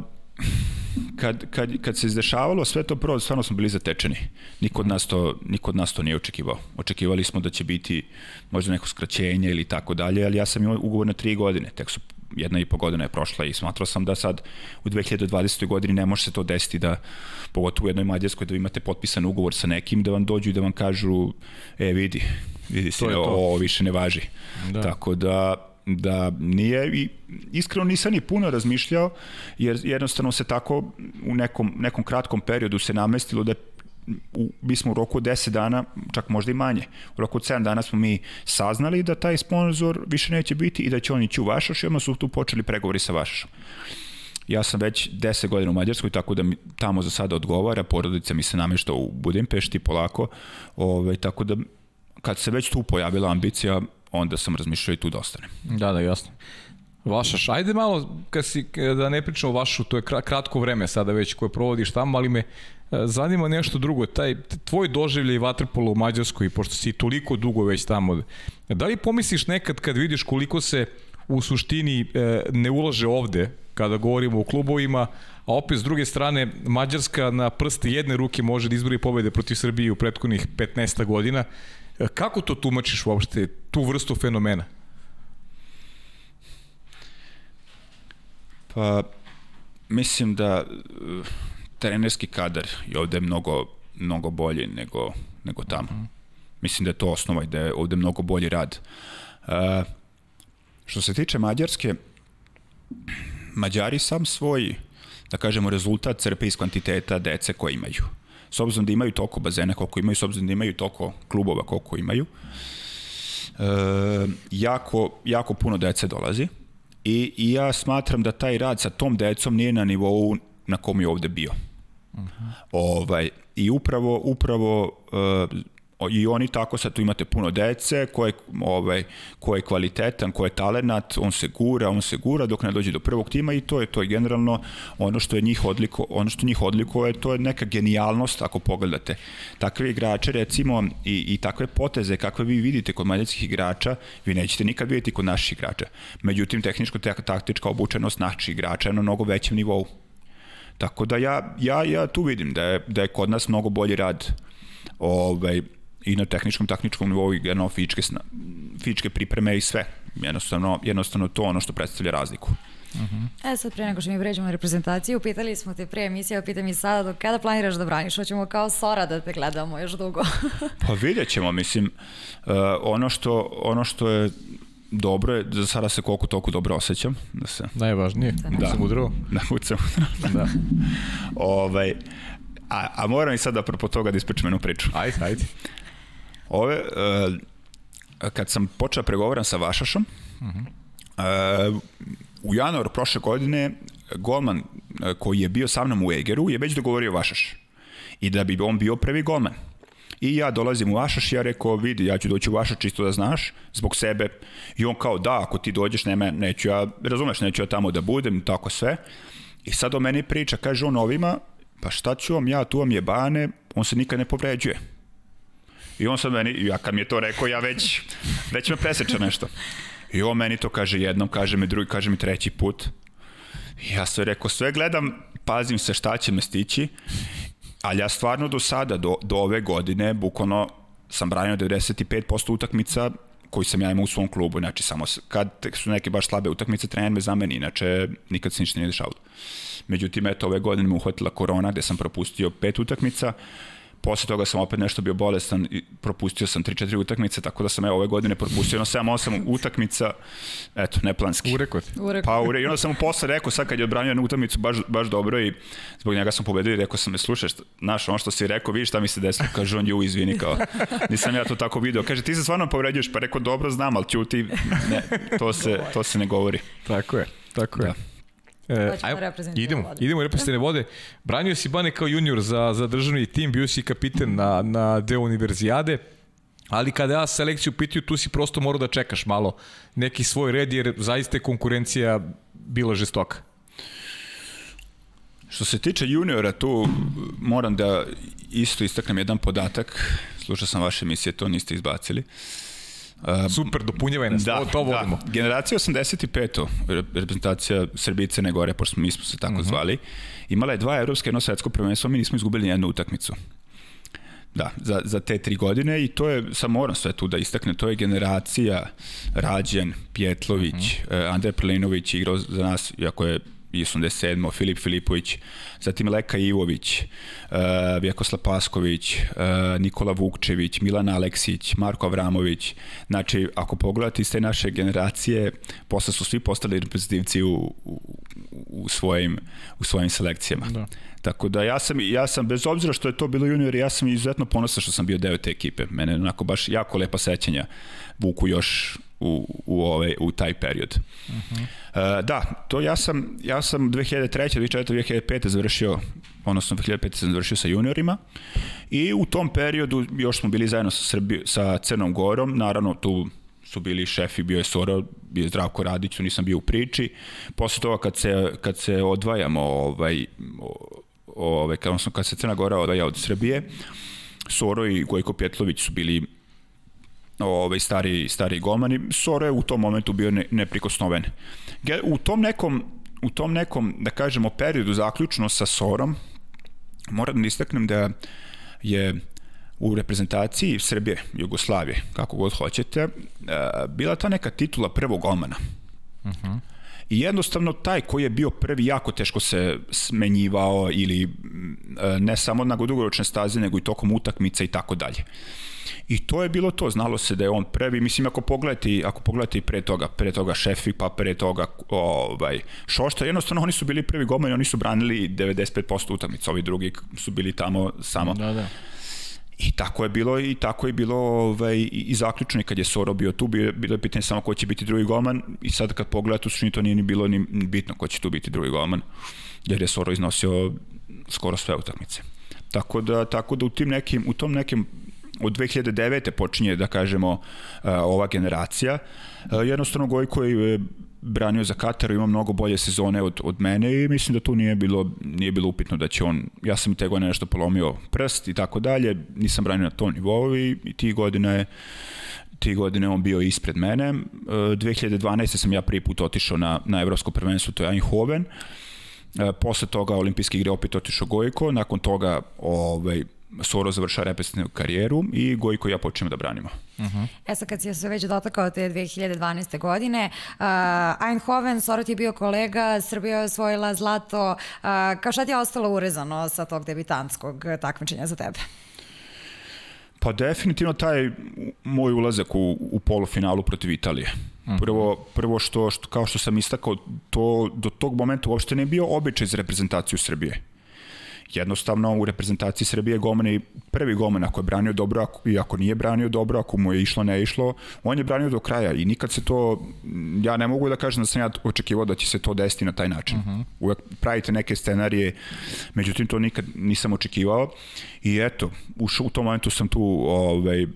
kad, kad, kad se izdešavalo sve to prvo, stvarno smo bili zatečeni. Niko od nas to, niko od nas to nije očekivao. Očekivali smo da će biti možda neko skraćenje ili tako dalje, ali ja sam imao ugovor na tri godine, tek su jedna i po godina je prošla i smatrao sam da sad u 2020. godini ne može se to desiti da, pogotovo u jednoj Mađarskoj, da imate potpisan ugovor sa nekim, da vam dođu i da vam kažu, e vidi, vidi se, ovo više ne važi. Da. Tako da, da nije i iskreno nisam ni puno razmišljao jer jednostavno se tako u nekom, nekom kratkom periodu se namestilo da u, mi smo u roku od 10 dana, čak možda i manje, u roku od 7 dana smo mi saznali da taj sponsor više neće biti i da će on ići u Vašaš i odmah su tu počeli pregovori sa Vašašom. Ja sam već 10 godina u Mađarskoj, tako da mi tamo za sada odgovara, porodica mi se namešta u Budimpešti polako, ovaj, tako da kad se već tu pojavila ambicija, onda sam razmišljao i tu da ostanem. Da, da, jasno. Vašaš, ajde malo, kad si, da ne pričamo Vašu, to je kratko vreme sada već koje provodiš tamo, ali me e, zanima nešto drugo, taj tvoj doživljaj vaterpola u Mađarskoj, pošto si toliko dugo već tamo, da li pomisliš nekad kad vidiš koliko se u suštini e, ne ulaže ovde, kada govorimo o klubovima, a opet s druge strane Mađarska na prste jedne ruke može da izbori pobede protiv Srbije u prethodnih 15 godina, Kako to tumačiš uopšte, tu vrstu fenomena? Pa, mislim da uh, trenerski kadar je ovde mnogo, mnogo bolji nego, nego tamo. Uh mhm. Mislim da je to osnova i da je ovde mnogo bolji rad. Uh, što se tiče Mađarske, Mađari sam svoj, da kažemo, rezultat crpe iz kvantiteta dece koje imaju s obzirom da imaju toliko bazena koliko imaju, s obzirom da imaju toliko klubova koliko imaju, e, jako, jako puno dece dolazi i, i ja smatram da taj rad sa tom decom nije na nivou na kom je ovde bio. Uh mhm. -huh. ovaj, I upravo, upravo uh, i oni tako sad tu imate puno dece koje ovaj ko je kvalitetan, ko je talenat, on se gura, on se gura dok ne dođe do prvog tima i to je to je generalno ono što je njih odliko, ono što njih odlikuje, to je neka genijalnost ako pogledate. Takve igrače recimo i, i takve poteze kakve vi vidite kod mađarskih igrača, vi nećete nikad vidjeti kod naših igrača. Međutim, tehničko-taktička obučenost naših igrača je na mnogo većem nivou. Tako da ja, ja, ja tu vidim da je, da je kod nas mnogo bolji rad ovaj, i na tehničkom taktičkom nivou i jedno fizičke, fizičke pripreme i sve. Jednostavno, jednostavno to ono što predstavlja razliku. Uh -huh. E sad pre nego što mi pređemo na reprezentaciju, pitali smo te pre emisije, pitam i sada, do kada planiraš da braniš? Hoćemo kao Sora da te gledamo još dugo. pa vidjet ćemo, mislim, uh, ono, što, ono što je dobro je, za sada se koliko toliko dobro osjećam. Da se... Najvažnije, da, da. sam udrvo. Da, ucam da. ovaj, a, a moram i sad da apropo toga da ispričam jednu priču. Ajde, ajde. Ove, uh, kad sam počeo pregovaram sa Vašašom, uh -huh. uh, u januaru prošle godine golman uh, koji je bio sa mnom u Egeru je već dogovorio Vašaš. I da bi on bio prvi golman. I ja dolazim u Vašaš i ja rekao, vidi, ja ću doći u Vašaš čisto da znaš, zbog sebe. I on kao, da, ako ti dođeš, nema, neću ja, razumeš, neću ja tamo da budem, tako sve. I sad o meni priča, kaže on ovima, pa šta ću vam ja, tu vam je bane, on se nikad ne povređuje. I on sad meni, ja kad mi je to rekao, ja već, već me preseče nešto. I on meni to kaže jednom, kaže mi drugi, kaže mi treći put. I ja sve rekao, sve gledam, pazim se šta će me stići, ali ja stvarno do sada, do, do ove godine, bukvalno sam branio 95% utakmica koji sam ja imao u svom klubu, znači samo kad su neke baš slabe utakmice, trener me zameni, inače nikad se ništa nije dešavalo. Međutim, eto, ove godine me uhvatila korona gde sam propustio pet utakmica, posle toga sam opet nešto bio bolestan i propustio sam 3-4 utakmice, tako da sam evo ove godine propustio no 7-8 utakmica, eto, neplanski. Urekao ti. Pa ure, i onda sam mu posle rekao, sad kad je odbranio jednu utakmicu baš, baš dobro i zbog njega sam pobedio i rekao sam me, slušaj, znaš, ono što si rekao, vidi šta mi se desilo, kaže on, ju, izvini, kao, nisam ja to tako video. Kaže, ti se stvarno povređuješ, pa rekao, dobro, znam, ali ćuti, ne, to se, to se ne govori. Tako je, tako je. Da. E, ajmo, idemo, vode. idemo reprezentativne vode. Branio si Bane kao junior za, za državni tim, bio si kapiten na, na deo univerzijade, ali kada ja selekciju pitaju, tu si prosto morao da čekaš malo neki svoj red, jer zaista je konkurencija bila žestoka. Što se tiče juniora, tu moram da isto istaknem jedan podatak. Slušao sam vaše emisije, to niste izbacili. Uh, Uh, Super, dopunjevaj nas, da, to, to volimo. Da. Generacija 85. reprezentacija Srbije i Crne Gore, pošto mi smo se tako uh mhm. -huh. zvali, imala je dva evropske jedno svetsko prvenstvo, mi nismo izgubili jednu utakmicu. Da, za, za te tri godine i to je, sam moram sve tu da istakne, to je generacija Rađen, Pjetlović, uh -huh. uh, Andrej Prlinović igrao za nas, iako je i 87. Filip Filipović, zatim Leka Ivović, uh, Vjekoslav Pasković, uh, Nikola Vukčević, Milan Aleksić, Marko Avramović. Znači, ako pogledate iz te naše generacije, posle su svi postali reprezentativci u, u, u, svojim, u svojim selekcijama. Da. Tako da ja sam, ja sam, bez obzira što je to bilo junior, ja sam izuzetno ponosan što sam bio deo te ekipe. Mene onako baš jako lepa sećanja vuku još u, u, ovaj, u taj period. Uh -huh. uh, da, to ja sam, ja sam 2003. 2004. 2005. završio, odnosno 2005. sam završio sa juniorima i u tom periodu još smo bili zajedno sa, Srbi, sa Crnom Gorom, naravno tu su bili šefi, bio je Soro, bio je Zdravko Radić, tu nisam bio u priči. Posle toga kad se, kad se odvajamo, ovaj, ovaj, kad, kad se Crna Gora odvaja od Srbije, Soro i Gojko Pjetlović su bili ovaj, stari, stari golmani. Soro je u tom momentu bio ne, neprikosnoven. U tom nekom, u tom nekom, da kažemo, periodu zaključno sa Sorom, moram da istaknem da je u reprezentaciji Srbije, Jugoslavije, kako god hoćete, e, bila ta neka titula prvog golmana. Uh mhm. -huh. I jednostavno taj koji je bio prvi jako teško se smenjivao ili e, ne samo na dugoročne staze, nego i tokom utakmica i tako dalje. I to je bilo to, znalo se da je on prvi, mislim ako pogledate, ako pogledate i pre toga, pre toga Šefi, pa pre toga ovaj, Šošta, jednostavno oni su bili prvi golmani, oni su branili 95% utakmica, ovi drugi su bili tamo samo. Da, da. I tako je bilo i tako je bilo ovaj, i zaključno kad je Soro bio tu, bilo, bilo je pitanje samo ko će biti drugi golman i sad kad pogledate u suštini to nije ni bilo ni bitno ko će tu biti drugi golman, jer je Soro iznosio skoro sve utakmice. Tako da, tako da u, tim nekim, u tom nekim od 2009. počinje, da kažemo, ova generacija. Jednostavno Gojko je branio za Katar, ima mnogo bolje sezone od, od mene i mislim da tu nije bilo, nije bilo upitno da će on, ja sam i te godine nešto polomio prst i tako dalje, nisam branio na tom nivou i, i ti godine je ti godine on bio ispred mene. 2012. sam ja prvi put otišao na, na evropsko prvenstvo, to je Eindhoven. Posle toga olimpijski igre opet otišao Gojko, nakon toga ovaj, Soro završa reprezentativnu karijeru i Gojko i ja počnemo da branimo. Uh -huh. E sad kad si se već dotakao te 2012. godine, uh, Eindhoven, Soro ti je bio kolega, Srbija je osvojila zlato, uh, kao šta ti je ostalo urezano sa tog debitanskog takmičenja za tebe? Pa definitivno taj moj ulazak u, u polufinalu protiv Italije. Mhm. Prvo, prvo što, što, kao što sam istakao, to, do tog momenta uopšte ne bio običaj za reprezentaciju Srbije jednostavno u reprezentaciji Srbije Goman je prvi Goman ako je branio dobro ako, i ako nije branio dobro, ako mu je išlo ne išlo, on je branio do kraja i nikad se to, ja ne mogu da kažem da sam ja očekivao da će se to desiti na taj način. Uh -huh. Uvek pravite neke scenarije, međutim to nikad nisam očekivao i eto, u, u tom momentu sam tu ovaj,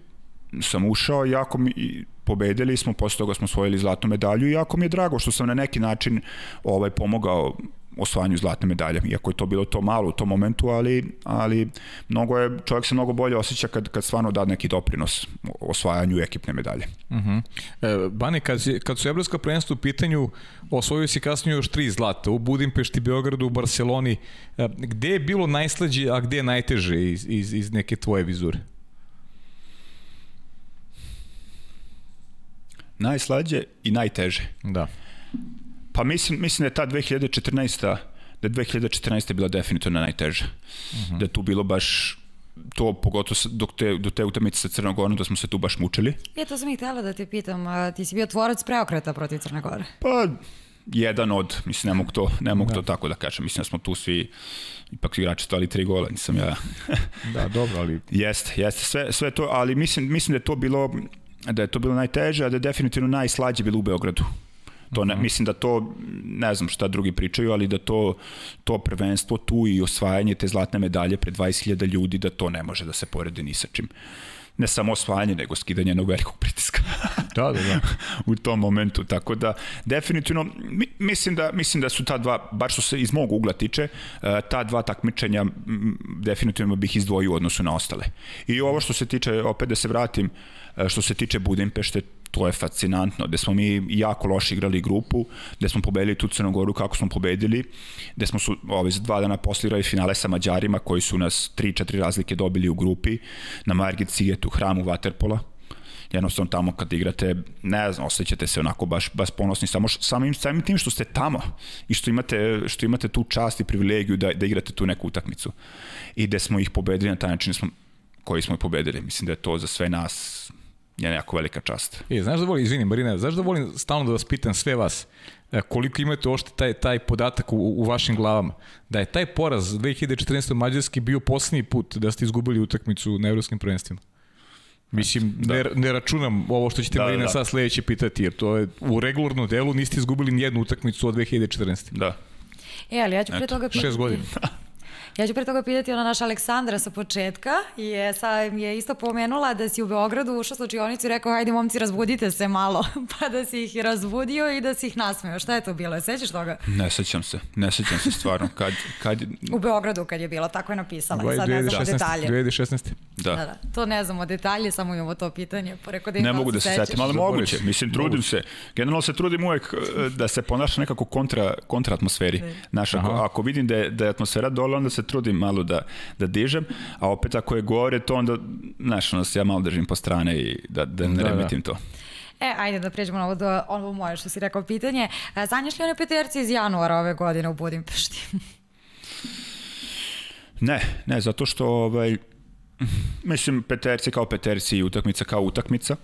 sam ušao, jako mi, pobedili smo, posle toga smo osvojili zlatnu medalju i jako mi je drago što sam na neki način ovaj pomogao osvajanju zlatne medalje, iako je to bilo to malo u tom momentu, ali, ali mnogo je, čovjek se mnogo bolje osjeća kad, kad stvarno da neki doprinos osvajanju ekipne medalje. Uh -huh. e, Bane, kad, kad su evropska prvenstva u pitanju, osvojio si kasnije još tri zlata, u Budimpešti, Beogradu, u Barceloni. E, gde je bilo najslađe, a gde je najteže iz, iz, iz neke tvoje vizure? Najslađe i najteže. Da. Pa mislim, mislim da je ta 2014 da je 2014. bila definitivno najteža. Uh -huh. Da je tu bilo baš to pogotovo dok te, do te utakmice sa Crnom Gorom da smo se tu baš mučili. Ja to sam i htela da te pitam, a, ti si bio tvorac preokreta protiv Crne Gore. Pa jedan od, mislim ne mogu to, ne mogu da. to tako da kažem, mislim da smo tu svi ipak igrači stali tri gola, nisam ja. da, dobro, ali jeste, jeste sve sve to, ali mislim mislim da je to bilo da je to bilo najteže, a da je definitivno najslađe bilo u Beogradu. To ne, mhm. mislim da to, ne znam šta drugi pričaju, ali da to, to prvenstvo tu i osvajanje te zlatne medalje pred 20.000 ljudi, da to ne može da se poredi ni sa čim. Ne samo osvajanje, nego skidanje jednog velikog pritiska. da, da, da. u tom momentu. Tako da, definitivno, mi, mislim, da, mislim da su ta dva, baš što se iz mog ugla tiče, eh, ta dva takmičenja definitivno bih izdvojio u odnosu na ostale. I ovo što se tiče, opet da se vratim, eh, što se tiče Budimpešte, to je fascinantno, gde smo mi jako loše igrali grupu, gde smo pobedili tu Crnogoru kako smo pobedili, gde smo su ove, dva dana posle igrali finale sa Mađarima koji su nas 3-4 razlike dobili u grupi na Margit Sigetu, hramu Waterpola, jednostavno tamo kad igrate, ne znam, osjećate se onako baš, baš ponosni samo samim, samim tim što ste tamo i što imate, što imate tu čast i privilegiju da, da igrate tu neku utakmicu i da smo ih pobedili na taj način smo, koji smo ih pobedili. Mislim da je to za sve nas je jako velika čast. E, znaš da volim, izvini Marina, znaš da volim stalno da vas pitam sve vas, e, koliko imate ošte taj, taj podatak u, u vašim glavama, da je taj poraz 2014. Mađarski bio poslednji put da ste izgubili utakmicu na evropskim prvenstvima? Mislim, da. ne, ne računam ovo što ćete da, Marina da. sad sledeće pitati, jer to je u regularnom delu niste izgubili nijednu utakmicu od 2014. Da. E, ali ja ću pre toga... Šest godina. Ja ću pre toga pitati ona naša Aleksandra sa početka i je, sad je isto pomenula da si u Beogradu ušao slučionicu i rekao hajde momci razbudite se malo pa da si ih razbudio i da si ih nasmeo. Šta je to bilo? Sećaš toga? Ne sećam se, ne sećam se stvarno. Kad, kad... U Beogradu kad je bilo, tako je napisala. Sad ne znamo detalje. 2016. Da. da, da. To ne znamo detalje, samo imamo to pitanje. Pa rekao da ne mogu da se setim, ali moguće. Mislim, trudim se. Generalno se trudim uvek eh, da se ponaša nekako kontra, kontra atmosferi. Znaš, ako, ako vidim da je, da je atmosfera dole, onda se trudim malo da, da dižem, a opet ako je gore to onda, znaš, ono se ja malo držim po strane i da, da ne da, remetim da. to. E, ajde da pređemo na ovo, do, ovo moje što si rekao pitanje. E, sanjaš li one peterci iz januara ove godine u Budimpešti? ne, ne, zato što ovaj, Mislim, peterci kao peterci i utakmica kao utakmica.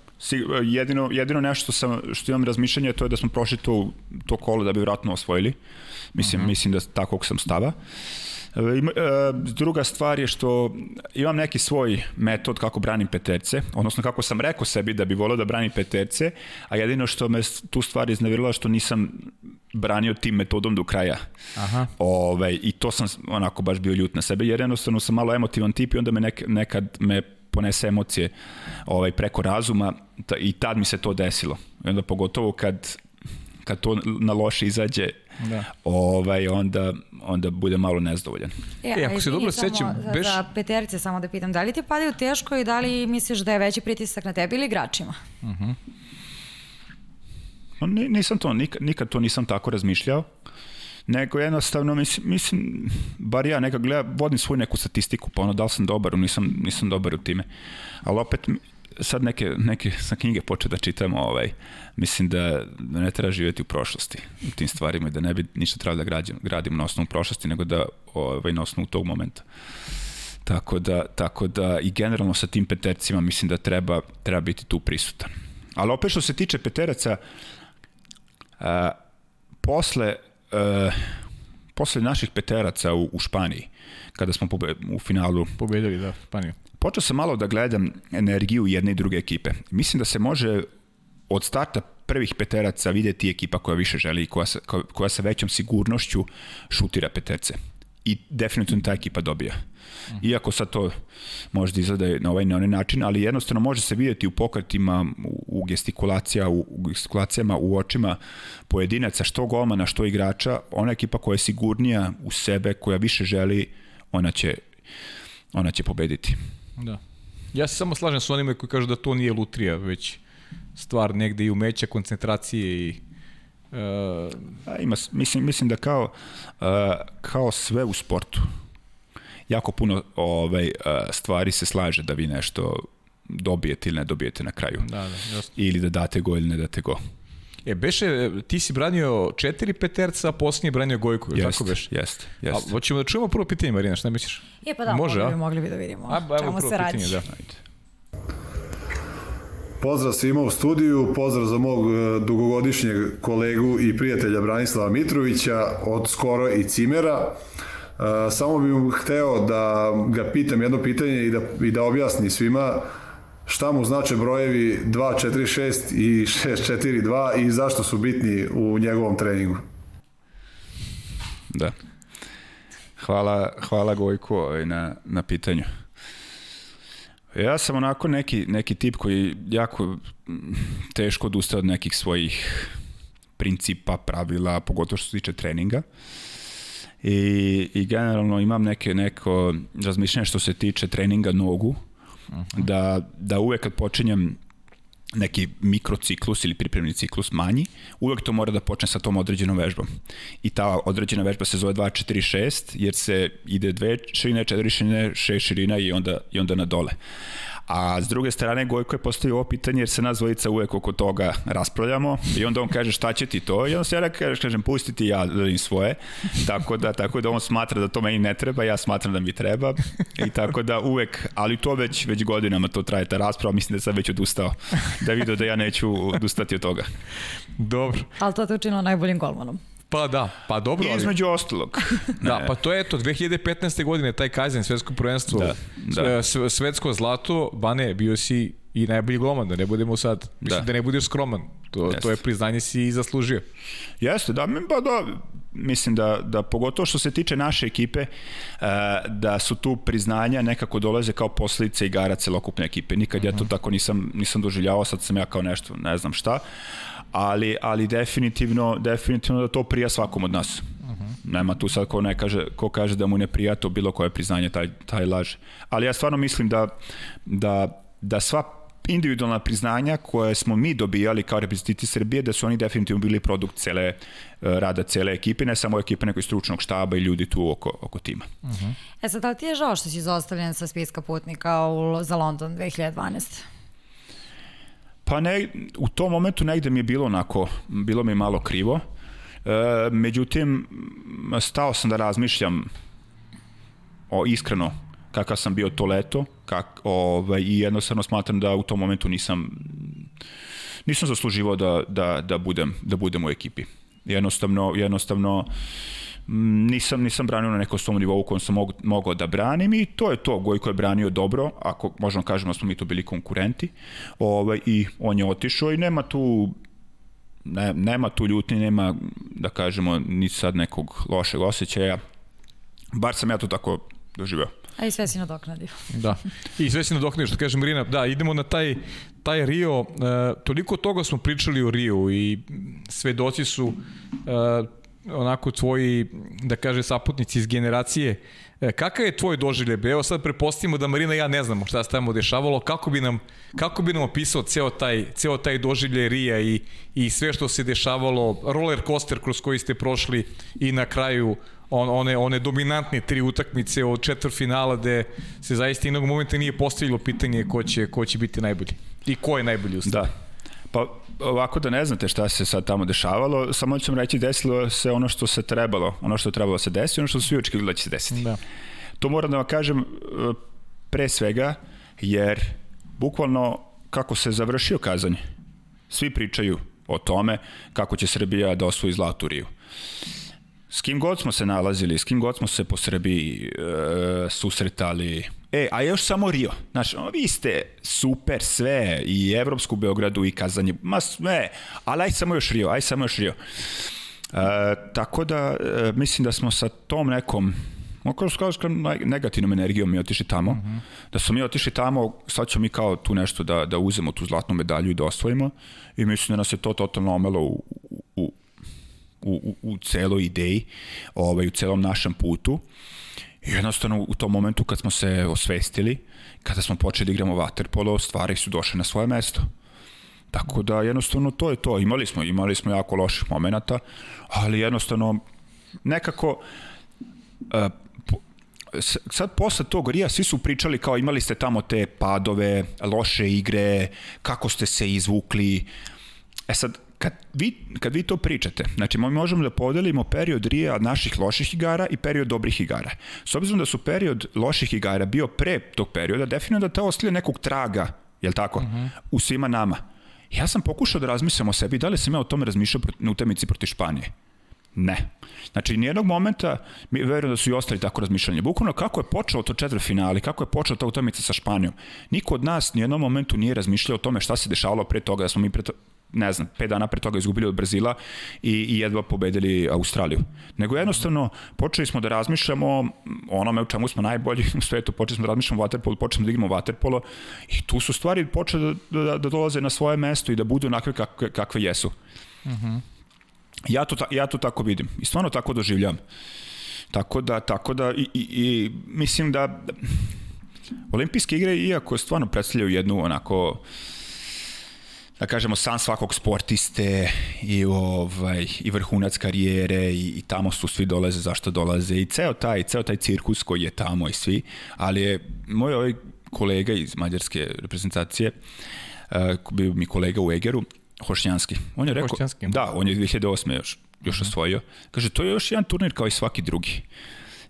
Jedino, jedino nešto što, sam, što imam razmišljanje to je da smo prošli to, to kolo da bi vratno osvojili. Mislim, uh mhm. -huh. mislim da takvog sam stava. Uh, druga stvar je što imam neki svoj metod kako branim peterce, odnosno kako sam rekao sebi da bi volio da branim peterce, a jedino što me tu stvar iznavirila što nisam branio tim metodom do kraja. Aha. Ove, ovaj, I to sam onako baš bio ljut na sebe, jer jednostavno sam malo emotivan tip i onda me nek, nekad me ponese emocije ovaj, preko razuma i tad mi se to desilo. I onda pogotovo kad, kad to na loše izađe da. ovaj, onda, onda bude malo nezdovoljan. E, e ako se dobro sećam... Beš... Za, za peterice samo da pitam, da li ti padaju teško i da li misliš da je veći pritisak na tebi ili igračima? Uh -huh. Nisam to, nikad, nikad to nisam tako razmišljao nego jednostavno mislim, mislim bar ja nekak gleda, vodim svoju neku statistiku, pa ono da li sam dobar, nisam, nisam dobar u time. Ali opet sad neke, neke sa knjige počeo da čitam, ovaj, mislim da, da ne treba živjeti u prošlosti u tim stvarima i da ne bi ništa trebalo da gradim, gradim na osnovu prošlosti, nego da ovaj, na osnovu tog momenta. Tako da, tako da i generalno sa tim petercima mislim da treba, treba biti tu prisutan. Ali opet što se tiče peteraca, a, posle a, posle naših peteraca u, u Španiji, kada smo pobe, u finalu Pobedili, da, Španiju. Počeo sam malo da gledam energiju jedne i druge ekipe. Mislim da se može od starta prvih peteraca videti ekipa koja više želi i koja sa, koja, sa većom sigurnošću šutira peterce. I definitivno ta ekipa dobija. Iako sad to možda izgleda na ovaj na onaj način, ali jednostavno može se videti u pokretima, u gestikulacija, u, u gestikulacijama, u očima pojedinaca, što golmana, što igrača, ona ekipa koja je sigurnija u sebe, koja više želi, ona će, ona će pobediti. Da. Ja se samo slažem s onima koji kažu da to nije lutrija, već stvar negde i umeća, koncentracije i uh, A, ima, mislim, mislim da kao, uh, kao sve u sportu, jako puno ovaj, uh, stvari se slaže da vi nešto dobijete ili ne dobijete na kraju. da, da, jasno. Ili da date go ili ne date go. E, Beše, ti si branio četiri peterca, a posljednji je branio Gojku, yes. tako Beš? Jeste, A, jeste. hoćemo da čujemo prvo pitanje, Marina, šta misliš? E pa da, Može, mogli, a? bi, mogli bi da vidimo A, ba, evo čemu prvo se radi. pitanje, da. Ajde. Pozdrav svima u studiju, pozdrav za mog e, dugogodišnjeg kolegu i prijatelja Branislava Mitrovića od Skoro i Cimera. E, Samo bih hteo da ga pitam jedno pitanje i da, i da objasni svima šta mu znače brojevi 246 i 642 i zašto su bitni u njegovom treningu. Da. Hvala, hvala Gojku ovaj, na, na pitanju. Ja sam onako neki, neki tip koji jako teško odustaje od nekih svojih principa, pravila, pogotovo što se tiče treninga. I, i generalno imam neke, neko razmišljanje što se tiče treninga nogu, da, da uvek kad počinjem neki mikrociklus ili pripremni ciklus manji, uvek to mora da počne sa tom određenom vežbom. I ta određena vežba se zove 2-4-6, jer se ide dve širine, četiri širine, šest širina i onda, i onda na dole. A s druge strane, Gojko je postavio ovo pitanje jer se nas dvojica uvek oko toga raspravljamo i onda on kaže šta će ti to i onda se ja kažem, kažem pusti ti ja da radim svoje. Tako da, tako da on smatra da to meni ne treba, ja smatram da mi treba i tako da uvek, ali to već, već godinama to traje ta rasprava, mislim da sad već odustao da vidio da ja neću odustati od toga. Dobro. Ali to te učinilo najboljim golmanom. Pa da, pa dobro, I ali... između ostalog. Da, pa to je eto, 2015. godine taj Kaizen, svetsko prvenstvo, Da, da. svetsko zlato, Bane, bio si i najbolji gloman, da ne budemo sad, mislim Da. da, ne budeš skroman, to, Jeste. to je priznanje si i zaslužio. Jeste, da, pa da, mislim da, da pogotovo što se tiče naše ekipe, e, da su tu priznanja nekako dolaze kao posledice igara celokupne ekipe. Nikad ja to tako nisam, nisam doživljavao, sad sam ja kao nešto, ne znam šta, ali, ali definitivno, definitivno da to prija svakom od nas. Nema tu sad ko, ne kaže, ko kaže da mu ne prija to bilo koje priznanje, taj, taj laže. Ali ja stvarno mislim da, da, da sva individualna priznanja koje smo mi dobijali kao reprezentativi Srbije, da su oni definitivno bili produkt cele, eh, rada cele ekipe, ne samo ekipe, nego i stručnog štaba i ljudi tu oko, oko tima. E sad, da li ti je žao što si izostavljen sa spiska putnika u, za London 2012? Pa ne, u tom momentu negde mi je bilo onako, bilo mi malo krivo. E, međutim, stao sam da razmišljam o iskreno kakav sam bio to leto kak, ovaj, i jednostavno smatram da u tom momentu nisam nisam zasluživao da, da, da, budem, da budem u ekipi. Jednostavno, jednostavno nisam, nisam branio na nekom svom nivou kojem sam mogu, mogao da branim i to je to. Gojko je branio dobro, ako možemo kažemo da smo mi to bili konkurenti ovaj, i on je otišao i nema tu ne, nema tu ljutnje, nema da kažemo ni sad nekog lošeg osjećaja. Bar sam ja to tako doživeo. A i sve si nadoknadio. Da. I sve si nadoknio, što kaže Marina, da, idemo na taj, taj Rio, e, toliko toga smo pričali o Rio i svedoci su e, onako tvoji, da kaže, saputnici iz generacije. E, kakav je tvoj doživljaj? Evo sad prepostavimo da Marina i ja ne znamo šta se tamo dešavalo, kako bi nam, kako bi nam opisao ceo taj, ceo taj doživljaj Rija i, i sve što se dešavalo, roller coaster kroz koji ste prošli i na kraju on, one, one dominantne tri utakmice od četvrfinala gde se zaista jednog momenta nije postavilo pitanje ko će, ko će biti najbolji. I ko je najbolji u stvari. Da. Pa ovako da ne znate šta se sad tamo dešavalo, samo ću vam reći desilo se ono što se trebalo, ono što trebalo da se desi, ono što su svi očekivali da će se desiti. Da. To moram da vam kažem e, pre svega, jer bukvalno kako se završio kazanje, svi pričaju o tome kako će Srbija da osvoji zlatu Riju. S kim god smo se nalazili, s kim god smo se po Srbiji e, susretali. E, a još samo Rio. Znaš, o, vi ste super sve, i Evropsku Beogradu, i Kazanje, ma sve, ali aj samo još Rio, aj samo još Rio. E, tako da, e, mislim da smo sa tom nekom Mogu kažeš kao negativnom energijom mi otišli tamo. Mm -hmm. Da smo mi otišli tamo, sad ćemo mi kao tu nešto da, da uzemo tu zlatnu medalju i da osvojimo. I mislim da nas je to totalno omelo u, u, u, u celoj ideji, ovaj, u celom našem putu. I jednostavno u tom momentu kad smo se osvestili, kada smo počeli da igramo waterpolo, stvari su došle na svoje mesto. Tako da jednostavno to je to. Imali smo, imali smo jako loših momenata, ali jednostavno nekako uh, sad posle tog Rija svi su pričali kao imali ste tamo te padove, loše igre, kako ste se izvukli. E sad, kad vi, kad vi to pričate, znači mi možemo da podelimo period Rija naših loših igara i period dobrih igara. S obzirom da su period loših igara bio pre tog perioda, definitivno da to ostavlja nekog traga, jel tako, uh mhm. -huh. u svima nama. Ja sam pokušao da razmislim o sebi, da li sam ja o tome razmišljao na utemici proti Španije. Ne. Znači, nijednog momenta, mi verujem da su i ostali tako razmišljanje. Bukvalno kako je počelo to četvr finali, kako je počela ta utakmica sa Španijom. Niko od nas nijednom momentu nije razmišljao o tome šta se dešavalo pre toga, da smo mi pre to, ne znam, pet dana pre toga izgubili od Brazila i, i jedva pobedili Australiju. Nego jednostavno počeli smo da razmišljamo onome u čemu smo najbolji u svetu, počeli smo da razmišljamo o waterpolu, počeli smo da igramo waterpolo i tu su stvari počele da, da, da dolaze na svoje mesto i da budu onakve kakve, kakve jesu. Mhm. Uh -huh. Ja to, ja to tako vidim i stvarno tako doživljam. Tako da, tako da i, i, i mislim da olimpijske igre, iako stvarno predstavljaju jednu onako da kažemo san svakog sportiste i ovaj i vrhunac karijere i, i tamo su svi dolaze zašto dolaze i ceo taj ceo taj cirkus koji je tamo i svi ali je moj ovaj kolega iz mađarske reprezentacije uh, bio mi kolega u Egeru Hošnjanski. On je rekao, Hošnjanski. da, on je 2008. još, još mhm. osvojio. Kaže, to je još jedan turnir kao i svaki drugi.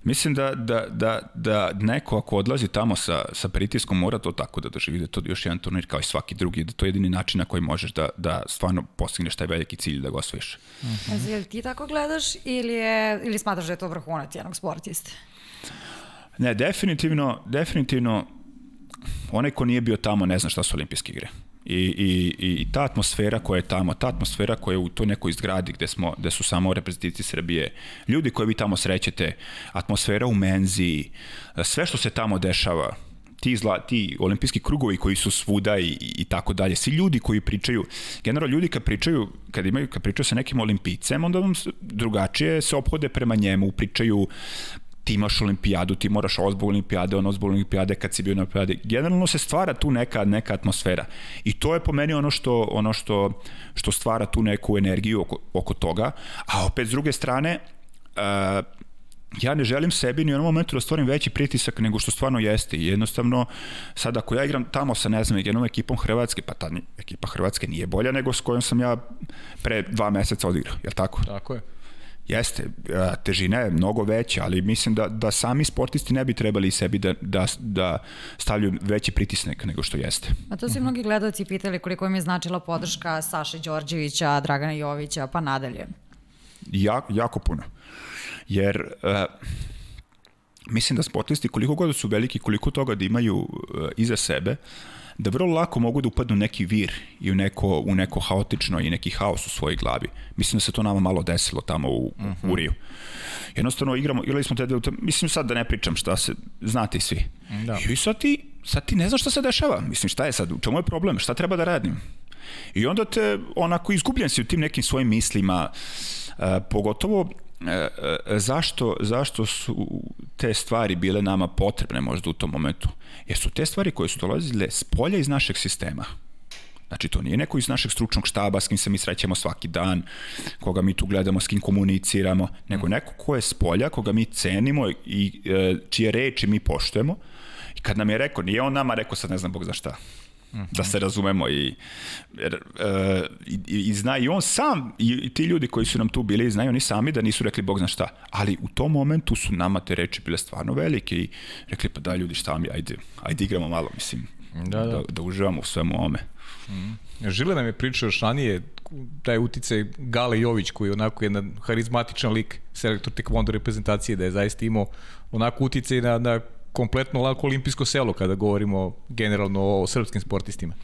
Mislim da, da, da, da neko ako odlazi tamo sa, sa pritiskom mora to tako da doživi, da to još jedan turnir kao i svaki drugi, da to je jedini način na koji možeš da, da stvarno postigneš taj veliki cilj da ga osvojiš. Mm -hmm. Jel ti tako gledaš ili, je, ili smatraš da je to vrhunac jednog sportiste? Ne, definitivno, definitivno onaj ko nije bio tamo ne zna šta su olimpijske igre. I, i, i ta atmosfera koja je tamo, ta atmosfera koja je u toj nekoj zgradi gde, smo, gde su samo reprezentativci Srbije, ljudi koje vi tamo srećete, atmosfera u menzi, sve što se tamo dešava, ti, zla, ti olimpijski krugovi koji su svuda i, i tako dalje, svi ljudi koji pričaju, generalno ljudi kad pričaju, kad imaju, kad pričaju sa nekim olimpijcem, onda vam drugačije se ophode prema njemu, pričaju ti imaš olimpijadu, ti moraš ovo zbog olimpijade, ono zbog olimpijade kad si bio na olimpijade. Generalno se stvara tu neka, neka atmosfera. I to je po meni ono što, ono što, što stvara tu neku energiju oko, oko toga. A opet s druge strane, uh, ja ne želim sebi ni u onom momentu da stvorim veći pritisak nego što stvarno jeste. Jednostavno, sad ako ja igram tamo sa, ne znam, jednom ekipom Hrvatske, pa ta ekipa Hrvatske nije bolja nego s kojom sam ja pre dva meseca odigrao, je li tako? Tako je. Jeste, težina je mnogo veća, ali mislim da, da sami sportisti ne bi trebali sebi da, da, da stavljaju veći pritisnek nego što jeste. A to se mnogi gledalci pitali koliko im je značila podrška Saše Đorđevića, Dragana Jovića, pa nadalje. Ja, jako puno. Jer uh, mislim da sportisti koliko god su veliki, koliko toga da imaju uh, iza sebe, da vrlo lako mogu da upadnu neki vir i u neko, u neko haotično i neki haos u svojoj glavi. Mislim da se to nama malo desilo tamo u, uh -huh. u. Riju. Jednostavno igramo, igrali smo te dve, mislim sad da ne pričam šta se, znate i svi. Da. I sad ti, sad ti ne znaš šta se dešava. Mislim šta je sad, u čemu je problem, šta treba da radim? I onda te onako izgubljen si u tim nekim svojim mislima, uh, pogotovo E, e, zašto, zašto su te stvari bile nama potrebne možda u tom momentu? Jer su te stvari koje su dolazile s polja iz našeg sistema. Znači, to nije neko iz našeg stručnog štaba s kim se mi srećemo svaki dan, koga mi tu gledamo, s kim komuniciramo, nego mm. neko ko je s polja, koga mi cenimo i e, čije reči mi poštujemo. I kad nam je rekao, nije on nama rekao sad ne znam Bog za šta -hmm. da se razumemo i, jer, uh, i, i zna i on sam i, i ti ljudi koji su nam tu bili znaju oni sami da nisu rekli bog zna šta ali u tom momentu su nama te reči bile stvarno velike i rekli pa da ljudi šta mi ajde, ajde igramo malo mislim da, da. da, da uživamo u svemu ome mm. Žile nam je pričao još ranije taj uticaj Gale Jović koji je onako jedan harizmatičan lik selektor tekvondo reprezentacije da je zaista imao onako uticaj na, na kompletno lako olimpijsko selo kada govorimo generalno o srpskim sportistima.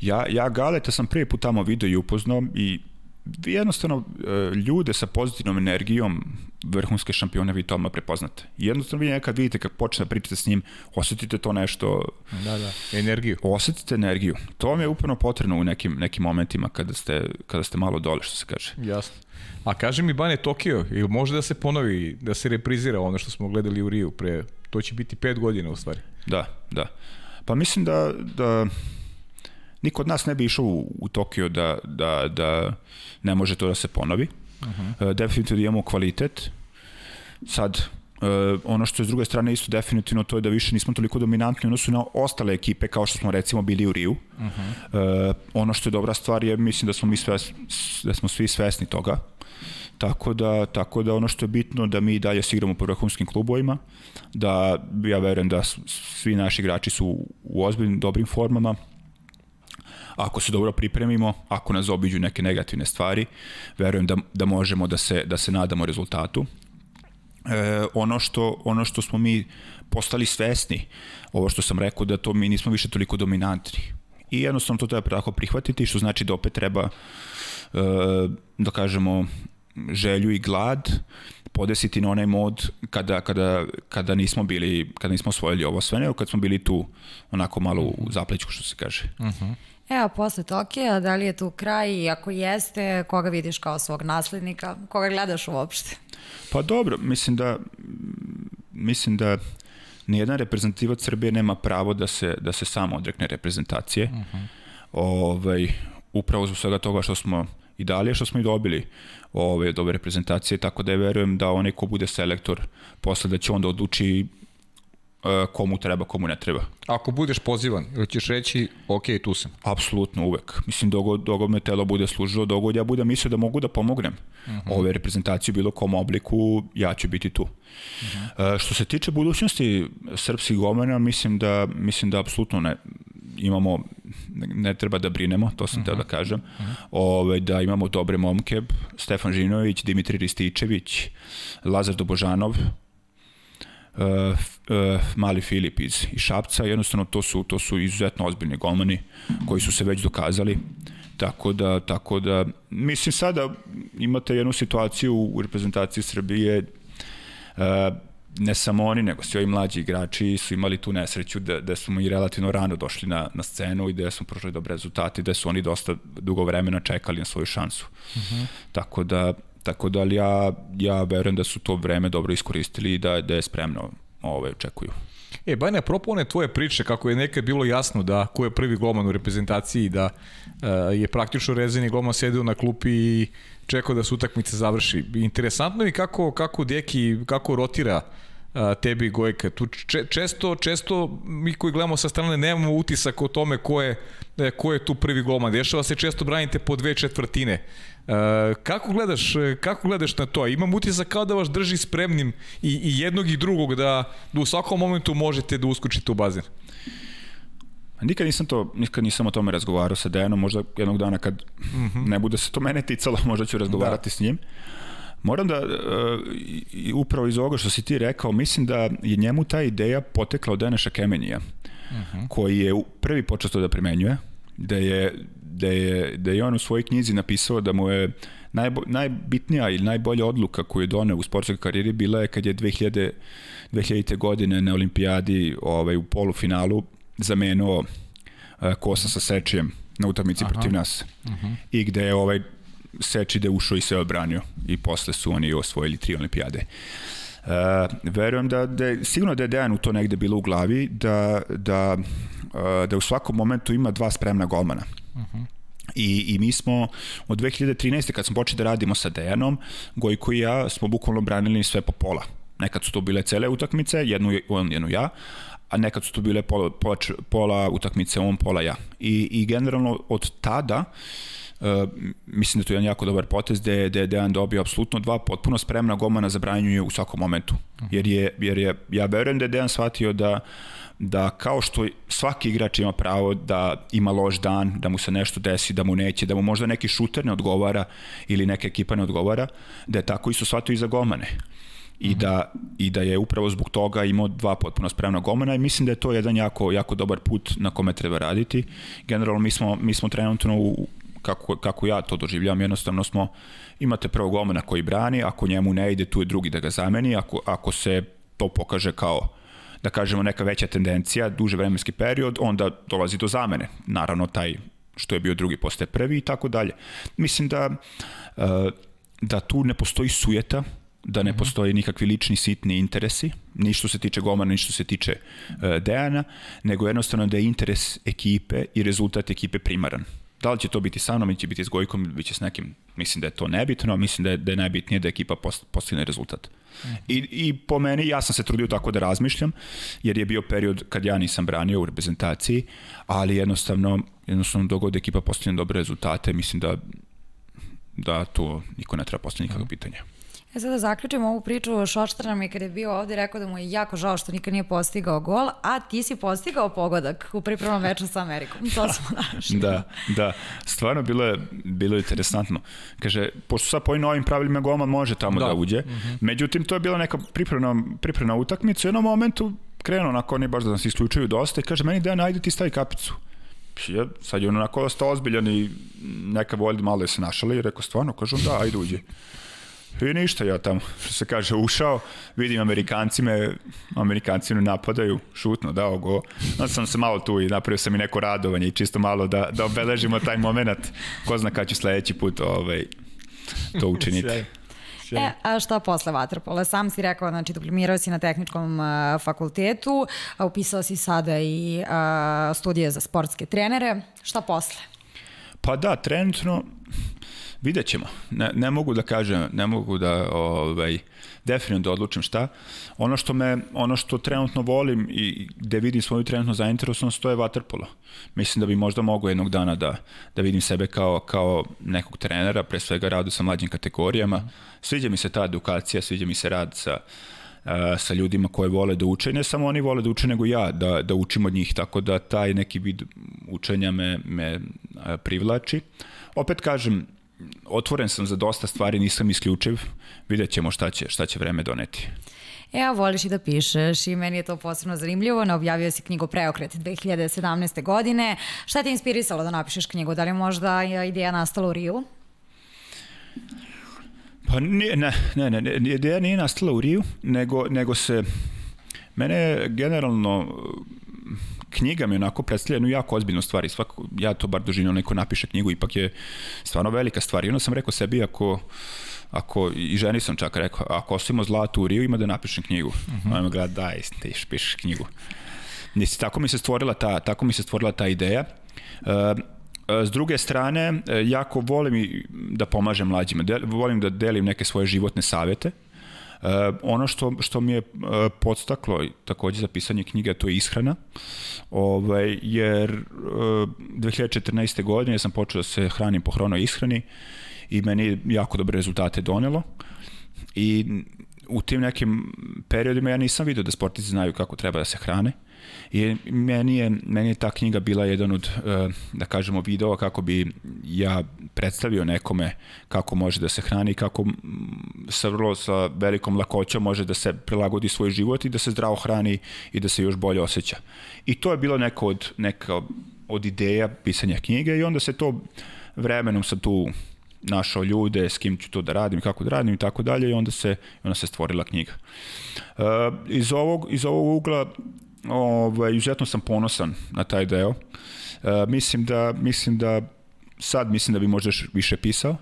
Ja, ja Galeta sam prvi put tamo video i upoznao i vi jednostavno e, ljude sa pozitivnom energijom vrhunske šampione vi to odmah prepoznate. Jednostavno vi nekad vidite kad počne da pričate s njim, osetite to nešto... Da, da, energiju. Osetite energiju. To vam je upravo potrebno u nekim, nekim momentima kada ste, kada ste malo dole, što se kaže. Jasno. A kaže mi Bane Tokio, ili može da se ponovi, da se reprizira ono što smo gledali u Riju pre, to će biti pet godina u stvari. Da, da. Pa mislim da, da niko od nas ne bi išao u, u Tokio da, da, da ne može to da se ponovi. Uh -huh. e, definitivno imamo kvalitet. Sad, e, ono što je s druge strane isto definitivno to je da više nismo toliko dominantni odnosu na ostale ekipe kao što smo recimo bili u Riju. Uh -huh. e, ono što je dobra stvar je mislim da smo mi sve, da smo svi svesni toga. Tako da, tako da ono što je bitno da mi dalje se igramo po vrhunskim klubovima, da ja verujem da svi naši igrači su u ozbiljnim dobrim formama, ako se dobro pripremimo, ako nas obiđu neke negativne stvari, verujem da, da možemo da se, da se nadamo rezultatu. E, ono, što, ono što smo mi postali svesni, ovo što sam rekao, da to mi nismo više toliko dominantni. I jednostavno to treba tako prihvatiti, što znači da opet treba, e, da kažemo, želju i glad podesiti na onaj mod kada, kada, kada nismo bili, kada nismo osvojili ovo sve, nego kad smo bili tu onako malo u zapleću, što se kaže. Uh mhm. Evo, posle Tokija, da li je tu kraj i ako jeste, koga vidiš kao svog naslednika, koga gledaš uopšte? Pa dobro, mislim da mislim da nijedan reprezentativac Srbije nema pravo da se, da se samo odrekne reprezentacije. Uh mhm. -huh. ovaj, upravo zbog svega toga što smo i dalje što smo i dobili ove dobre reprezentacije, tako da je verujem da onaj ko bude selektor posle da će onda odluči komu treba, komu ne treba. Ako budeš pozivan, ili ćeš reći, ok, tu sam? Apsolutno, uvek. Mislim, dogod, dogod me telo bude služilo, dogod ja budem mislio da mogu da pomognem uh mhm. -huh. ove reprezentacije u bilo kom obliku, ja ću biti tu. Uh -huh. e, što se tiče budućnosti srpskih gomena, mislim da, mislim da apsolutno ne, imamo ne treba da brinemo, to sam uh -huh. teo da mhm. kažem, uh -huh. Ove, da imamo dobre momke, Stefan Žinović, Dimitri Rističević, Lazar Dobožanov, uh, uh, mali Filip iz, iz Šapca, jednostavno to su, to su izuzetno ozbiljni golmani koji su se već dokazali. Tako da, tako da, mislim sada imate jednu situaciju u reprezentaciji Srbije, uh, ne samo oni, nego svi ovi mlađi igrači su imali tu nesreću da, da smo i relativno rano došli na, na scenu i da smo prošli dobre rezultate, da su oni dosta dugo vremena čekali na svoju šansu. Uh mhm. -huh. Tako da, Tako da ali ja, ja verujem da su to vreme dobro iskoristili i da, da je spremno ove očekuju. E, Bajne, apropo one tvoje priče, kako je nekad bilo jasno da ko je prvi golman u reprezentaciji, da uh, je praktično rezeni golman sedeo na klupi i čekao da se utakmica završi. Interesantno je kako, kako Deki, kako rotira uh, tebi Gojka. Tu če, često, često mi koji gledamo sa strane nemamo utisak o tome ko je, e, ko je tu prvi golman. Dešava se često branite po dve četvrtine. Uh, kako gledaš, kako gledaš na to? Imam utisak kao da vas drži spremnim i, i jednog i drugog da, da u svakom momentu možete da uskočite u bazen. Nikad nisam to, nikad nisam o tome razgovarao sa Dejanom, možda jednog dana kad mm -hmm. ne bude se to mene ticalo, možda ću razgovarati da. s njim. Moram da, uh, upravo iz ovoga što si ti rekao, mislim da je njemu ta ideja potekla od Deneša Kemenija, mm -hmm. koji je prvi počeo to da primenjuje, da je da je, da je on u svojoj knjizi napisao da mu je najbo, najbitnija ili najbolja odluka koju je doneo u sportskoj karijeri bila je kad je 2000, 2000. godine na olimpijadi ovaj, u polufinalu zamenuo uh, Kosa sa Sečijem na utakmici protiv nas. Uh mhm. -huh. I gde je ovaj Seči da ušao i sve obranio i posle su oni osvojili tri olimpijade. Uh, verujem da, da sigurno da je Dejan u to negde bilo u glavi, da, da, uh, da u svakom momentu ima dva spremna golmana. Uh -huh. I, I mi smo od 2013. kad smo počeli da radimo sa Dejanom, Gojko i ja smo bukvalno branili sve po pola. Nekad su to bile cele utakmice, jednu on, jednu ja, a nekad su to bile pola, pola, pola utakmice on, pola ja. I, i generalno od tada Uh, mislim da to je jedan jako dobar potez gde, gde je Dejan dobio apsolutno dva potpuno spremna gomana za branjenje u svakom momentu. Jer je, jer je ja verujem da je Dejan shvatio da da kao što svaki igrač ima pravo da ima loš dan, da mu se nešto desi, da mu neće, da mu možda neki šuter ne odgovara ili neka ekipa ne odgovara, da je tako isto shvatio i za gomane i da, i da je upravo zbog toga imao dva potpuno spremna gomena i mislim da je to jedan jako, jako dobar put na kome treba raditi. Generalno mi smo, mi smo trenutno u, kako, kako ja to doživljam, jednostavno smo, imate prvo gomena koji brani, ako njemu ne ide, tu je drugi da ga zameni, ako, ako se to pokaže kao da kažemo neka veća tendencija, duže vremenski period, onda dolazi do zamene. Naravno, taj što je bio drugi postaje prvi i tako dalje. Mislim da, e, da tu ne postoji sujeta, da ne mhm. postoji nikakvi lični sitni interesi, ni što se tiče Gomana, ni što se tiče uh, Dejana, nego jednostavno da je interes ekipe i rezultat ekipe primaran. Da li će to biti sa mnom ili će biti s Gojkom ili će s nekim, mislim da je to nebitno, mislim da je, da je najbitnije da ekipa postigne rezultat. I, I po meni, ja sam se trudio tako da razmišljam, jer je bio period kad ja nisam branio u reprezentaciji, ali jednostavno, jednostavno dogod ekipa postigne dobre rezultate, mislim da da to niko ne treba postaviti nikakvo pitanje. E sad da zaključimo ovu priču, Šoštar nam je kada je bio ovde rekao da mu je jako žao što nikad nije postigao gol, a ti si postigao pogodak u pripremnom meču sa Amerikom. To smo našli. da, da. Stvarno bilo je, bilo je interesantno. Kaže, pošto sad po novim pravilima golman može tamo da, da uđe, mm -hmm. međutim to je bila neka pripremna, pripremna utakmica u jednom momentu krenuo onako oni baš da nas isključuju dosta i kaže meni da najde ti stavi kapicu. Ja, sad je on onako ostao ozbiljan i neka volj malo je se našali i rekao stvarno, kažu da, ajde uđi. I ništa, ja tamo, što se kaže, ušao, vidim Amerikanci me, Amerikanci me napadaju, šutno, dao go. Onda sam se malo tu i napravio sam i neko radovanje i čisto malo da, da obeležimo taj moment. Ko zna kada ću sledeći put ovaj, to učiniti. E, a šta posle Vatrpola? Sam si rekao, znači, diplomirao si na tehničkom uh, fakultetu, a upisao si sada i uh, studije za sportske trenere. Šta posle? Pa da, trenutno Vidjet ćemo. Ne, ne mogu da kažem, ne mogu da ovaj, definitivno da odlučim šta. Ono što, me, ono što trenutno volim i gde vidim svoju trenutno zainteresovanost, to je waterpolo. Mislim da bi možda mogu jednog dana da, da vidim sebe kao, kao nekog trenera, pre svega radu sa mlađim kategorijama. Sviđa mi se ta edukacija, sviđa mi se rad sa, sa ljudima koje vole da uče, ne samo oni vole da uče, nego ja, da, da učim od njih, tako da taj neki vid učenja me, me privlači. Opet kažem, otvoren sam za dosta stvari, nisam isključiv, vidjet ćemo šta će, šta će vreme doneti. Evo, voliš i da pišeš i meni je to posebno zanimljivo. Objavio si knjigu Preokret 2017. godine. Šta te inspirisalo da napišeš knjigu? Da li možda ideja nastala u Riju? Pa nije, ne, ne, ne, ne, ideja nije nastala u Riju, nego, nego se, mene generalno knjiga mi onako predstavlja jednu jako ozbiljnu stvar i svako, ja to bar doživljam, neko napiše knjigu, ipak je stvarno velika stvar. I onda sam rekao sebi, ako, ako, i ženi sam čak rekao, ako ostavimo zlatu u Riju, ima da napišem knjigu. Uh -huh. Ona me gleda, daj, ti pišeš knjigu. Nisi, tako mi se stvorila ta, tako mi se stvorila ta ideja. Uh, S druge strane, jako volim da pomažem mlađima, volim da delim neke svoje životne savete. Uh, ono što, što mi je uh, podstaklo takođe za pisanje knjige, to je ishrana, ovaj, jer uh, 2014. godine sam počeo da se hranim po hronoj ishrani i meni jako dobre rezultate donelo i u tim nekim periodima ja nisam vidio da sportisti znaju kako treba da se hrane. Uh, I meni je, meni je ta knjiga bila jedan od, e, da kažemo, videova kako bi ja predstavio nekome kako može da se hrani, kako sa vrlo sa velikom lakoćom može da se prilagodi svoj život i da se zdravo hrani i da se još bolje osjeća. I to je bilo neko od, neka od ideja pisanja knjige i onda se to vremenom sam tu našao ljude, s kim ću to da radim, kako da radim i tako dalje i onda se, onda se stvorila knjiga. Uh, iz, ovog, iz ovog ugla ovaj, izuzetno sam ponosan na taj deo. Uh, mislim da, mislim da sad mislim da bi možda više pisao,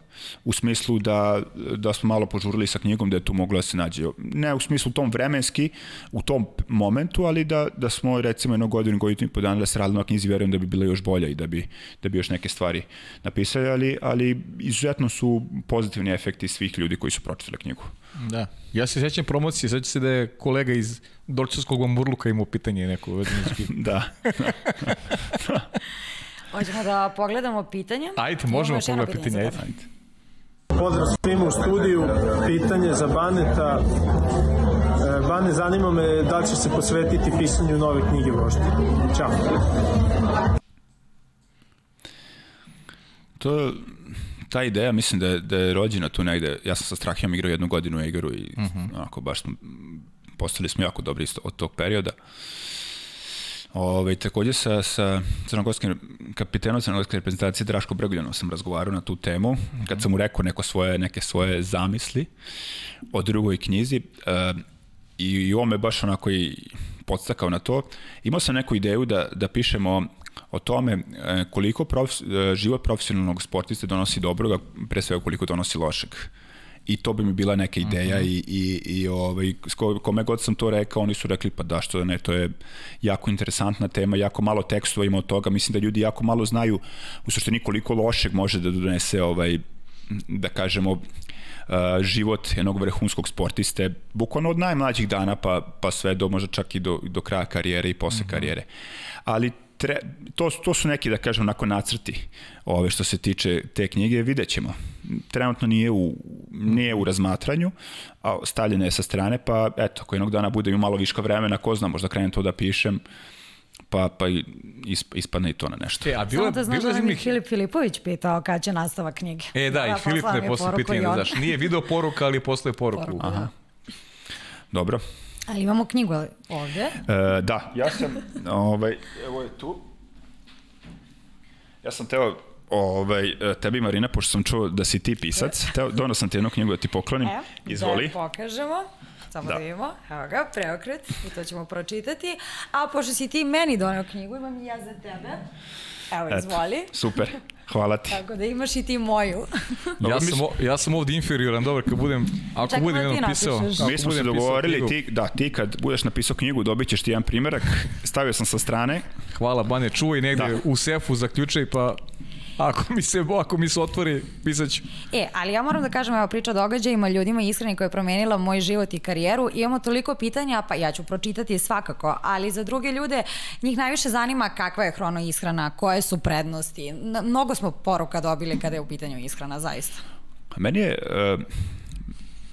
u smislu da, da smo malo požurili sa knjigom da je tu moglo da se nađe. Ne u smislu tom vremenski, u tom momentu, ali da, da smo recimo jednog godinu, godinu i po dana da se radilo na knjizi, verujem da bi bila još bolja i da bi, da bi još neke stvari napisali, ali, ali izuzetno su pozitivni efekti svih ljudi koji su pročitali knjigu. Da. Ja se sećam promocije, sećam se da je kolega iz Dorčevskog Bamburluka imao pitanje neko vezano da. Hoćemo da pogledamo pitanja. Ajde, možemo pogledati pitanje ajde. Pozdrav svima u studiju, pitanje za Baneta. E, Bane, zanima me da li ćeš se posvetiti pisanju nove knjige vožnje. Ćao. To, ta ideja, mislim da je, da je rođena tu negde. Ja sam sa Strahijom igrao jednu godinu u igru i uh -huh. onako baš smo, postali smo jako dobri isto od tog perioda. Ove, takođe sa, sa crnogorskim kapitenom crnogorske reprezentacije Draško Brgljanom sam razgovarao na tu temu, kad sam mu rekao neko svoje, neke svoje zamisli o drugoj knjizi e, i, i on me baš onako i podstakao na to. Imao sam neku ideju da, da pišemo o tome e, koliko prof, e, život profesionalnog sportiste donosi dobroga, pre svega koliko donosi lošeg i to bi mi bila neka ideja uh -huh. i, i, i ovaj, kome god sam to rekao, oni su rekli pa da što da ne, to je jako interesantna tema, jako malo tekstova ima od toga, mislim da ljudi jako malo znaju u suštini koliko lošeg može da donese ovaj, da kažemo, život jednog vrhunskog sportiste, bukvalno od najmlađih dana pa, pa sve do možda čak i do, do kraja karijere i posle uh -huh. karijere. Ali tre, to, to su neki, da kažem, onako nacrti ove što se tiče te knjige, vidjet ćemo. Trenutno nije u, nije u razmatranju, a stavljene je sa strane, pa eto, ako jednog dana bude malo viška vremena, ko zna, možda krenem to da pišem, pa, pa isp, ispadne i to na nešto. E, a bilo, Samo da znaš bilo da mi Filip Filipović pitao kada će nastava knjige. E, da, i Filip me posle pitanje, da znaš, nije video poruka, ali posle poruku. poruku Aha. Dobro. Ali imamo knjigu ovde. E, da, ja sam, ovaj, evo je tu. Ja sam teo ovaj, tebi Marina, pošto sam čuo da si ti pisac, teo, dono sam ti jednu knjigu da ti poklonim. Evo, Izvoli. da pokažemo. Samo da. da vidimo. Evo ga, preokret. I to ćemo pročitati. A pošto si ti meni donio knjigu, imam i ja za tebe. Evo, izvoli. Eto, super. Hvala ti. Tako da imaš i ti moju. ja, sam, ja sam ovde inferioran, dobro, kad budem, ako Čak budem jedno pisao... Mi smo se dogovorili, ti, da, ti kad budeš napisao knjigu, dobit ćeš ti jedan primerak, stavio sam sa strane. Hvala, Bane, čuvaj negde da. u sefu, zaključaj, pa Ako mi se, ako mi se otvori, pisaću. E, ali ja moram da kažem, evo priča o događajima, ljudima iskreni koja je promenila moj život i karijeru. Imamo toliko pitanja, pa ja ću pročitati svakako, ali za druge ljude njih najviše zanima kakva je hrono ishrana, koje su prednosti. Mnogo smo poruka dobili kada je u pitanju ishrana, zaista. Meni je, uh,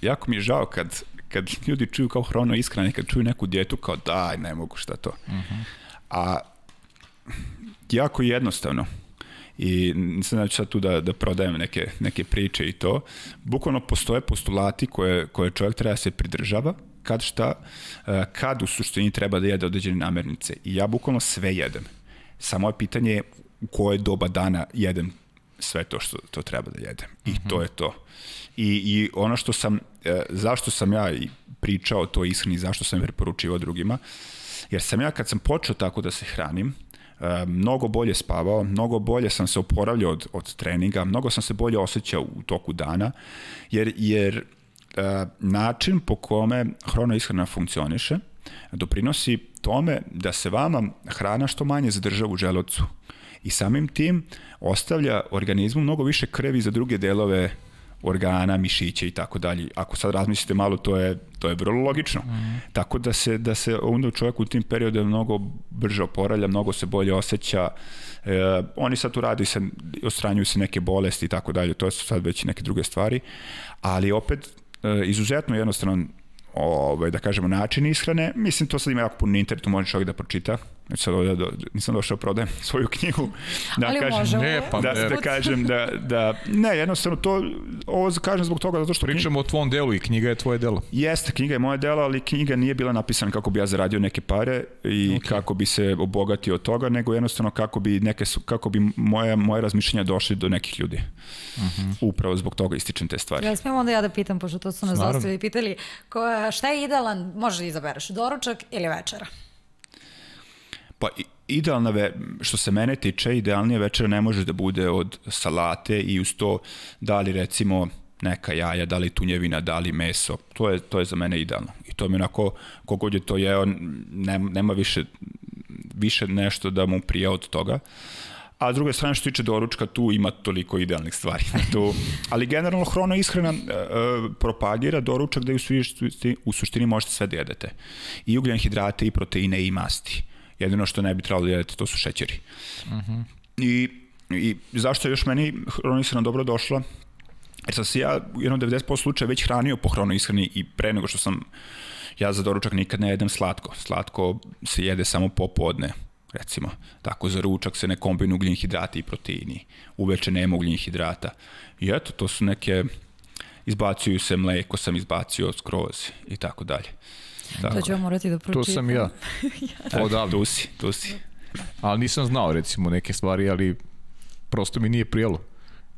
jako mi je žao kad, kad ljudi čuju kao hrono ishrana i kad čuju neku djetu kao daj, ne mogu šta to. Uh -huh. A jako jednostavno i nisam ću sad tu da, da prodajem neke, neke priče i to. Bukvalno postoje postulati koje, koje čovjek treba da se pridržava, kad šta, e, kad u suštini treba da jede određene namernice. I ja bukvalno sve jedem. Samo je pitanje u koje doba dana jedem sve to što to treba da jedem. I mm -hmm. to je to. I, I ono što sam, e, zašto sam ja pričao to iskreni, zašto sam preporučivao drugima, jer sam ja kad sam počeo tako da se hranim, mnogo bolje spavao, mnogo bolje sam se oporavljao od, od treninga, mnogo sam se bolje osjećao u toku dana, jer, jer e, način po kome hrona ishrana funkcioniše doprinosi tome da se vama hrana što manje zadržava u želocu i samim tim ostavlja organizmu mnogo više krvi za druge delove organa, mišića i tako dalje. Ako sad razmislite malo, to je, to je vrlo logično. Mm. Tako da se, da se onda čovjek u tim periodima mnogo brže oporavlja, mnogo se bolje osjeća. E, oni sad tu radi se, ostranjuju se neke bolesti i tako dalje, to su sad već neke druge stvari, ali opet e, izuzetno jednostavno ovaj, da kažemo, način ishrane. Mislim, to sad ima jako puno na internetu, može čovjek da pročita. Znači sad ovdje, do, nisam došao da prodajem svoju knjigu. Da Ali kažem, možemo. Ne, pa da, ne. da kažem da, da, ne, jednostavno to, ovo kažem zbog toga zato što... Pričamo knjiga, o tvom delu i knjiga je tvoje delo. Jeste, knjiga je moje delo, ali knjiga nije bila napisana kako bi ja zaradio neke pare i okay. kako bi se obogatio od toga, nego jednostavno kako bi, neke, kako bi moje, moje razmišljenja došli do nekih ljudi. Uh mhm. -huh. Upravo zbog toga ističem te stvari. Ja smijem onda ja da pitam, pošto to su nas ostavili, pitali, ko, šta je idealan, možeš da izabereš, doručak ili večera? Pa idealna, ve, što se mene tiče, idealnija večera ne može da bude od salate i uz to da li recimo neka jaja, da li tunjevina, da li meso. To je, to je za mene idealno. I to mi onako, kogod je to jeo, nema, nema više, više nešto da mu prija od toga. A s druge strane što tiče doručka, tu ima toliko idealnih stvari. tu, ali generalno hrono ishrana e, e, propagira doručak da u suštini, u suštini možete sve da jedete. I ugljen hidrate, i proteine, i masti. Jedino što ne bi trebalo da jedete, to su šećeri. Uh -huh. I, I zašto je još meni hronoishrana dobro došla? Jer sam se ja u jednom 90% slučaja već hranio po hronoishrani i pre nego što sam, ja za doručak nikad ne jedem slatko. Slatko se jede samo popodne, recimo. Tako za ručak se ne kombinu ugljen hidrati i proteini. Uveče nema ugljen hidrata. I eto, to su neke, izbacuju se mleko, sam izbacio skroz i tako dalje. Tako. To ću vam morati da pročitam. To sam ja. Odavde. Tu si, tu si. Ali nisam znao recimo neke stvari, ali prosto mi nije prijelo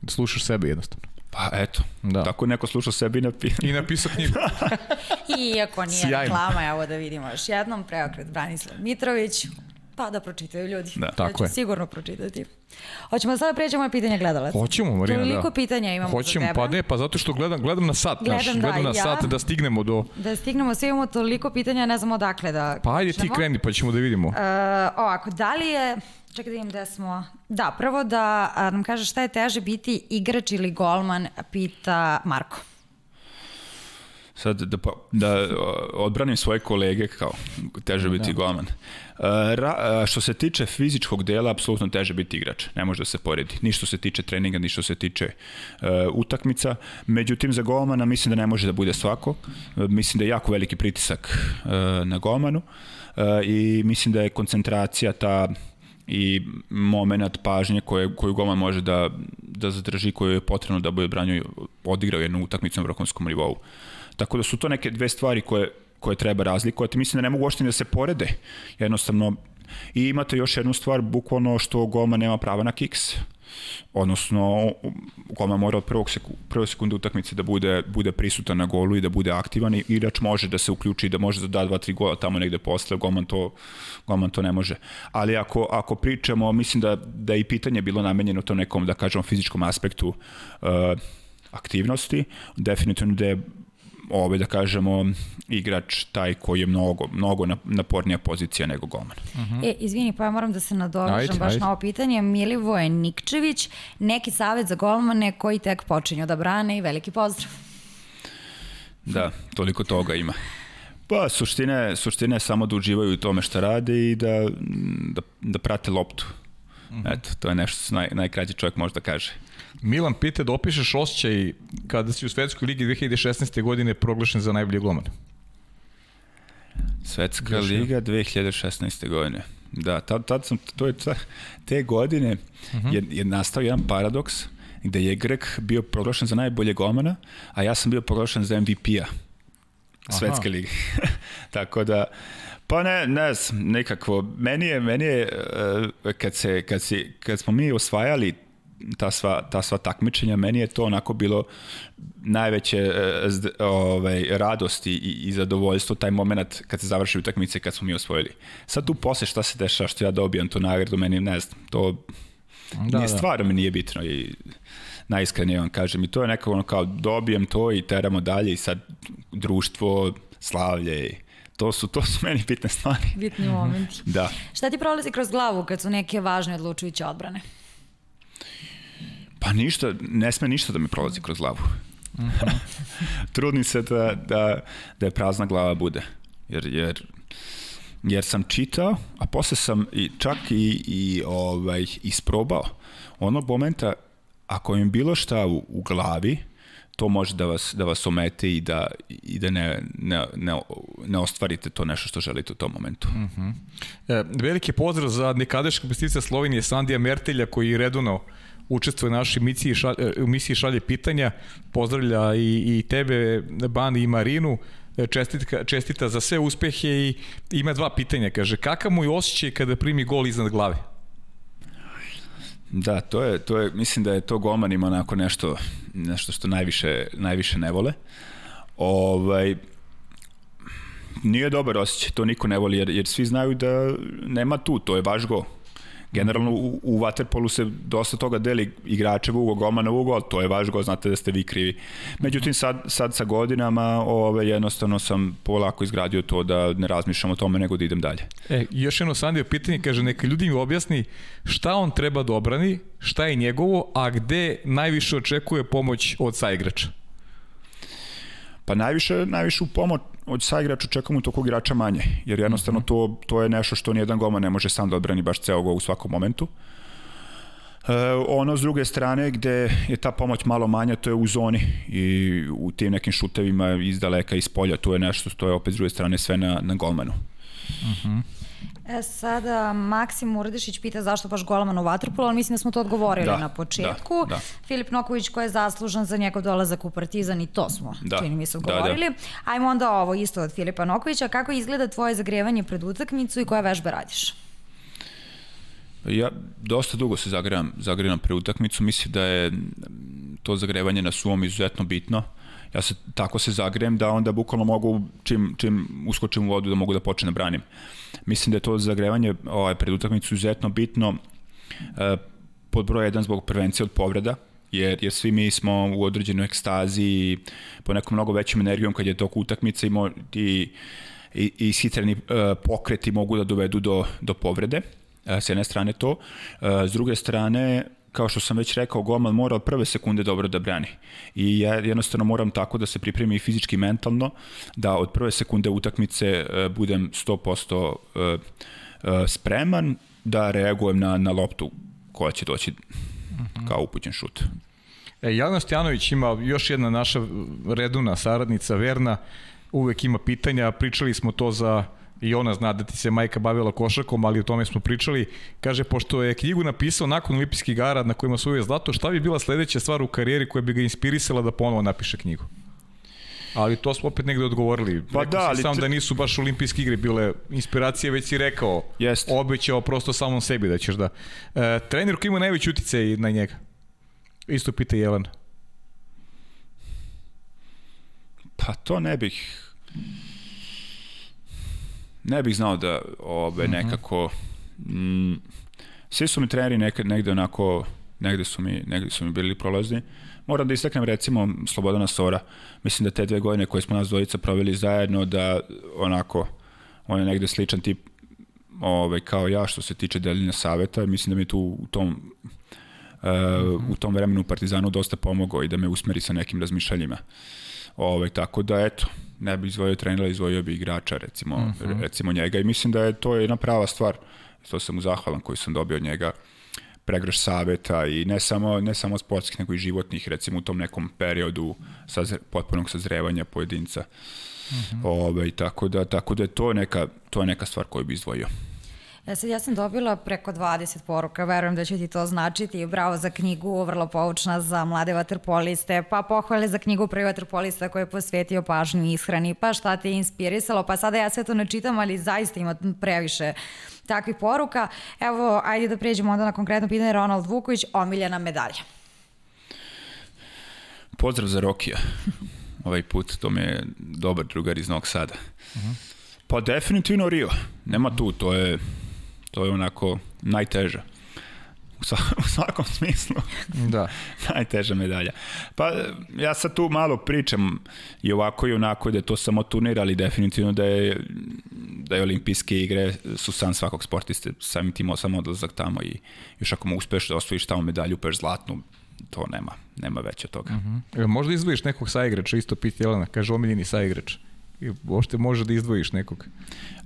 da slušaš sebe jednostavno. Pa eto, da. tako neko sluša sebi i napi... I napisao knjigu. Iako nije Sjajno. reklama, evo da vidimo još jednom, preokret Branislav Mitrović, pa da pročitaju ljudi. Da, tako je. sigurno pročitati. Hoćemo da sada pređemo na pitanje gledalaca. Hoćemo, Marina, Toliko da. pitanja imamo Hoćemo, za tebe. pa ne, pa zato što gledam, gledam na sat Gledam, naš, da, gledam na ja. sat da stignemo do... Da stignemo, sve imamo toliko pitanja, ne znamo odakle da Pa ajde ti kreni, pa ćemo da vidimo. Uh, ovako, da li je, čekaj da vidim gde smo, da, prvo da nam kaže šta je teže biti igrač ili golman, pita Marko. Sad da, pa- da o, odbranim svoje kolege kao teže biti golman. Uh, Ra, uh, što se tiče fizičkog dela, apsolutno teže biti igrač. Ne može da se poredi. Ni što se tiče treninga, ni što se tiče uh, utakmica. Međutim, za golmana mislim da ne može da bude svako. Uh, mislim da je jako veliki pritisak uh, na golmanu uh, i mislim da je koncentracija ta i moment pažnje koje, koju golman može da, da zadrži, koju je potrebno da bude branio odigrao jednu utakmicu na vrhunskom nivou. Tako da su to neke dve stvari koje, koje treba razlikovati. Mislim da ne mogu uopšte da se porede. Jednostavno, i imate još jednu stvar, bukvalno što golman nema prava na kiks. Odnosno, golman mora od prvog seku, prve sekunde utakmice da bude, bude prisutan na golu i da bude aktivan i igrač može da se uključi da može da da dva, tri gola tamo negde posle, golman to, golman to ne može. Ali ako, ako pričamo, mislim da, da je i pitanje bilo namenjeno to nekom, da kažemo, fizičkom aspektu uh, aktivnosti, definitivno da je ove, da kažemo, igrač taj koji je mnogo, mnogo napornija pozicija nego golman. Uh -huh. E, izvini, pa ja moram da se nadovežem Ajde, baš ajde. na ovo pitanje. Milivoje Nikčević, neki savet za golmane koji tek počinju da brane i veliki pozdrav. Da, toliko toga ima. Pa, suština je, suština je samo da uživaju u tome šta rade i da, da, da prate loptu. Uh -huh. Eto, to je nešto što naj, najkraći čovjek može da kaže. Milan pita da opišeš osjećaj kada si u Svetskoj ligi 2016. godine proglašen za najbolji golman. Svetska Još liga 2016. godine. Da, tad, tad sam, to je ta, te godine uh -huh. je, je nastao jedan paradoks gde je Grek bio proglašen za najbolje golmana, a ja sam bio proglašen za MVP-a Svetske lige. Tako da, pa ne, ne znam, nekako, meni je, meni je uh, kad, se, kad, se, kad smo mi osvajali ta sva, ta sva takmičenja, meni je to onako bilo najveće zd, ovaj, radosti i, i zadovoljstvo, taj moment kad se završi utakmice, kad smo mi osvojili. Sad tu posle šta se dešava, što ja dobijam tu nagradu, meni ne znam, to da, nije, da. stvarno mi nije bitno i najiskrenije vam kažem i to je nekako ono kao dobijem to i teramo dalje i sad društvo, slavlje i to su, to su meni bitne stvari. Bitni momenti. da. Šta ti prolazi kroz glavu kad su neke važne odlučujuće odbrane? Pa ništa, ne sme ništa da mi prolazi kroz glavu. Uh -huh. Trudim se da, da, da je prazna glava bude. Jer, jer, jer sam čitao, a posle sam i, čak i, i ovaj, isprobao. Onog momenta, ako im bilo šta u, u glavi, to može da vas, da vas omete i da, i da ne, ne, ne, ne ostvarite to nešto što želite u tom momentu. Uh -huh. e, veliki pozdrav za nekadašnjeg pestica Slovenije Sandija Mertelja koji je redovno učestvuje u našoj misiji, šalje, misiji šalje pitanja, pozdravlja i, i tebe, Bani i Marinu, čestita, čestita za sve uspehe i ima dva pitanja, kaže, kakav mu je osjećaj kada primi gol iznad glave? Da, to je, to je, mislim da je to golmanima onako nešto, nešto što najviše, najviše ne vole. Ovaj, nije dobar osjećaj, to niko ne voli, jer, jer svi znaju da nema tu, to je vaš gol. Generalno u, u Waterpolu se dosta toga deli igračev ugo, golmanov ugo, to je vaš gol, znate da ste vi krivi. Međutim, sad, sad sa godinama ove, jednostavno sam polako izgradio to da ne razmišljam o tome nego da idem dalje. E, još jedno Sandio pitanje, kaže, neka ljudi mi objasni šta on treba da obrani, šta je njegovo, a gde najviše očekuje pomoć od saigrača? Pa najviše, najviše u pomoć od saigrača čekam u tokog igrača manje, jer jednostavno to, to je nešto što nijedan golman ne može sam da odbrani baš ceo gol u svakom momentu. E, ono s druge strane gde je ta pomoć malo manja, to je u zoni i u tim nekim šutevima iz daleka, iz polja, to je nešto što je opet s druge strane sve na, na golmanu. Uh mhm. -huh. E, sada Maksim Urdešić pita zašto baš golman u Vatrpolu, ali mislim da smo to odgovorili da, na početku. Da, da. Filip Noković ko je zaslužan za njegov dolazak u Partizan i to smo, da, čini mi se, odgovorili. Da, da. Ajmo onda ovo isto od Filipa Nokovića. Kako izgleda tvoje zagrevanje pred utakmicu i koje vežbe radiš? Ja dosta dugo se zagrevam, zagrevam pre utakmicu, mislim da je to zagrevanje na svom izuzetno bitno. Ja se tako se zagrejem da onda bukvalno mogu čim, čim uskočim u vodu da mogu da počnem da branim. Mislim da je to zagrevanje ovaj, pred utakmicu izuzetno bitno e, pod broj 1 zbog prevencije od povreda, jer, jer svi mi smo u određenoj ekstazi i po nekom mnogo većom energijom kad je to utakmica i, i, i, i e, pokreti mogu da dovedu do, do povrede E, s jedne strane to, e, s druge strane kao što sam već rekao, golman mora od prve sekunde dobro da brani. I ja jednostavno moram tako da se pripremi i fizički i mentalno, da od prve sekunde utakmice e, budem 100% spreman da reagujem na, na loptu koja će doći kao upućen šut. E, Jelena Stjanović ima još jedna naša reduna saradnica, Verna, uvek ima pitanja, pričali smo to za i ona zna da ti se majka bavila košarkom, ali o tome smo pričali. Kaže, pošto je knjigu napisao nakon olimpijskih igara na kojima su uvijek zlato, šta bi bila sledeća stvar u karijeri koja bi ga inspirisala da ponovo napiše knjigu? Ali to smo opet negde odgovorili. Pa rekao da, ali sam te... da nisu baš olimpijske igre bile inspiracije, već si rekao, Jest. obećao prosto samom sebi da ćeš da... E, trener koji ima najveći uticaj na njega? Isto pita Jelena. Pa to ne bih ne bih znao da ove, mhm. nekako mm, svi su mi treneri nekad negde onako negde su mi, negde su mi bili prolazni. Moram da istaknem recimo Slobodana Sora. Mislim da te dve godine koje smo nas dvojica proveli zajedno da onako on je negde sličan tip ovaj, kao ja što se tiče deljenja saveta. Mislim da mi tu u tom uh, u tom vremenu Partizanu dosta pomogao i da me usmeri sa nekim razmišljanjima. Ovaj, tako da eto, ne bi izvojio trenera, izvojio bi igrača, recimo, uh mhm. -huh. recimo njega i mislim da je to jedna prava stvar. To sam mu zahvalan koji sam dobio od njega pregraš saveta i ne samo, ne samo sportskih, nego i životnih, recimo u tom nekom periodu sazre, potpunog sazrevanja pojedinca. Uh mhm. -huh. Ove, ovaj, tako, da, tako da je to neka, to je neka stvar koju bi izdvojio. E sad, ja sam dobila preko 20 poruka, verujem da će ti to značiti. Bravo za knjigu, vrlo poučna za mlade vaterpoliste, pa pohvale za knjigu prvi vaterpolista koji je posvetio pažnju ishrani, pa šta te je inspirisalo, pa sada ja sve to ne čitam, ali zaista ima previše takvih poruka. Evo, ajde da pređemo onda na konkretno pitanje Ronald Vuković, omiljena medalja. Pozdrav za Rokija. Ovaj put to mi je dobar drugar iz Novog Sada. Uh -huh. Pa definitivno Rio. Nema tu, to je To je onako najteža. U, u svakom smislu. Da. najteža medalja. Pa ja sad tu malo pričam i ovako i onako da je to samo turnir, ali definitivno da je da je olimpijske igre su san svakog sportiste, samim tim sam odlazak tamo i još ako mu uspeš da osvojiš tamo medalju, upeš zlatnu, to nema, nema veće od toga. Uh mhm. -huh. Možda izdvojiš nekog saigrača, isto piti Jelena, kaže omiljeni saigrač i uopšte može da izdvojiš nekog.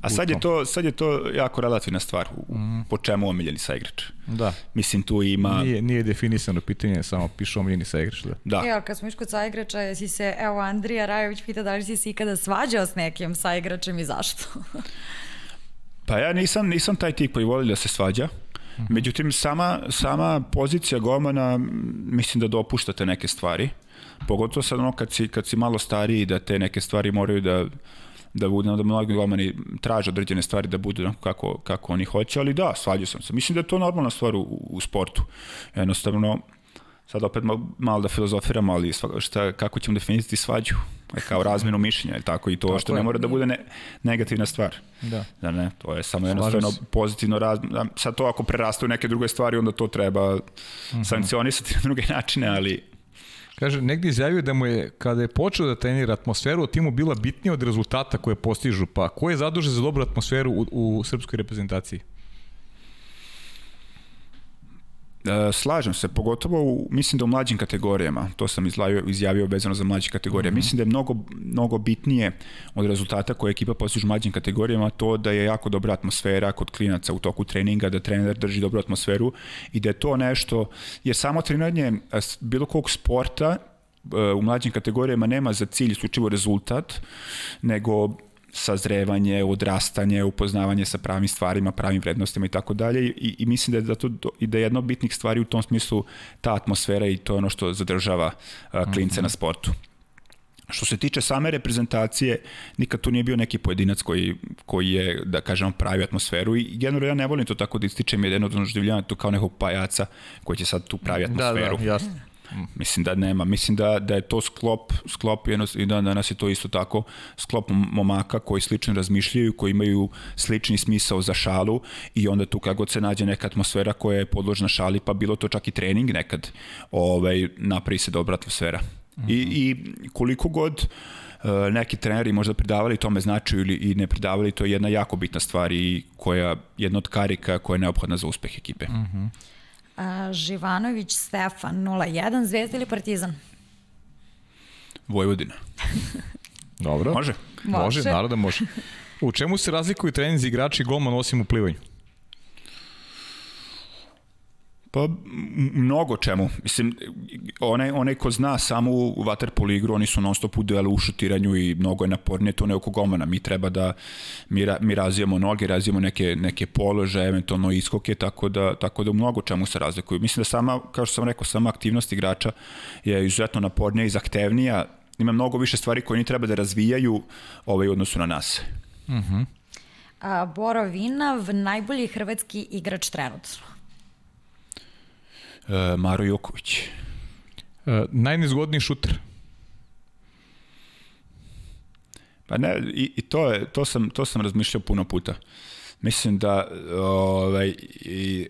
A sad je to sad je to jako relativna stvar u, mm. po čemu omiljeni saigrač. Da. Mislim tu ima nije nije definisano pitanje, samo piše omiljeni saigrač, da. Da. Evo, kad smo išli kod saigrača, jesi se evo Andrija Rajović pita da li si se ikada svađao s nekim saigračem i zašto? pa ja nisam nisam taj tip koji voli da se svađa. Mm Međutim, sama, sama pozicija gomana mislim da dopuštate neke stvari. Pogotovo sad ono kad si, kad si malo stariji da te neke stvari moraju da da budu, da mnogi golmani traže određene stvari da budu kako, kako oni hoće, ali da, svađao sam se. Mislim da je to normalna stvar u, u sportu. Jednostavno, sad opet malo da filozofiramo, ali šta, kako ćemo definisati svađu? E, kao razmenu mišljenja, ili tako, i to tako što je. ne mora da bude ne, negativna stvar. Da. Da ne, to je samo jednostavno pozitivno raz... Sad to ako preraste u neke druge stvari, onda to treba mm -hmm. sankcionisati na druge načine, ali Kaže, negdje izjavio da mu je, kada je počeo da trenira atmosferu, timu bila bitnija od rezultata koje postižu. Pa ko je zadužen za dobru atmosferu u, u srpskoj reprezentaciji? E, slažem se, pogotovo u, mislim da u mlađim kategorijama, to sam izlavio, izjavio vezano za mlađe kategorije, mm -hmm. mislim da je mnogo, mnogo bitnije od rezultata koje ekipa postiže u mlađim kategorijama to da je jako dobra atmosfera kod klinaca u toku treninga, da trener drži dobru atmosferu i da je to nešto, jer samo treniranje bilo kog sporta e, u mlađim kategorijama nema za cilj isključivo rezultat, nego sazrevanje, odrastanje, upoznavanje sa pravim stvarima, pravim vrednostima i tako dalje i, i mislim da je, da to, i da je jedna od bitnih stvari u tom smislu ta atmosfera i to je ono što zadržava a, klince mm -hmm. na sportu. Što se tiče same reprezentacije, nikad tu nije bio neki pojedinac koji, koji je, da kažemo, pravi atmosferu i generalno ja ne volim to tako da ističem, jedno doživljavanje tu kao nekog pajaca koji će sad tu pravi atmosferu. Da, da, jasno. Mislim da nema, mislim da, da je to sklop, sklop jedno, i da danas je to isto tako, sklop momaka koji slično razmišljaju, koji imaju slični smisao za šalu i onda tu kako se nađe neka atmosfera koja je podložna šali, pa bilo to čak i trening nekad, ovaj, napravi se dobra atmosfera. Mm -hmm. I, I koliko god uh, neki treneri možda pridavali tome značaju ili i ne pridavali, to je jedna jako bitna stvar i koja jedna od karika koja je neophodna za uspeh ekipe. Mm -hmm. A, Živanović Stefan 01, Zvezda ili Partizan? Vojvodina. Dobro. Može? Može, može naravno da može. U čemu se razlikuju treninzi igrači i golman osim u plivanju? Pa mnogo čemu. Mislim, onaj, onaj ko zna samo u waterpolo igru, oni su non stop u duelu u šutiranju i mnogo je napornije to ne oko gomana. Mi treba da mi, ra, mi razvijamo noge, razvijamo neke, neke polože, eventualno iskoke, tako da, tako da u mnogo čemu se razlikuju. Mislim da sama, kao što sam rekao, sama aktivnost igrača je izuzetno napornija i zahtevnija. Ima mnogo više stvari koje oni treba da razvijaju ovaj, odnosu na nas. Mhm. Uh -huh. A, Boro Vinav, najbolji hrvatski igrač trenutno. Uh, Maro Joković. Uh, najnezgodniji šuter? Pa ne, i, i to, je, to, sam, to sam razmišljao puno puta. Mislim da ovaj, i,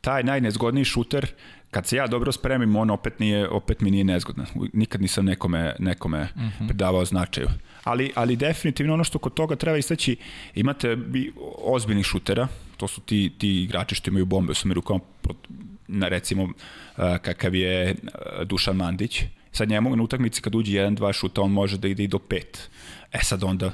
taj najnezgodniji šuter, kad se ja dobro spremim, on opet, nije, opet mi nije nezgodan. Nikad nisam nekome, nekome uh mhm. -huh. predavao značaju. Ali, ali definitivno ono što kod toga treba istaći, imate bi ozbiljnih šutera, to su ti, ti igrači što imaju bombe u svojim rukama, na recimo kakav je Dušan Mandić. Sad njemu na utakmici kad uđe jedan, dva šuta, on može da ide i do pet. E sad onda,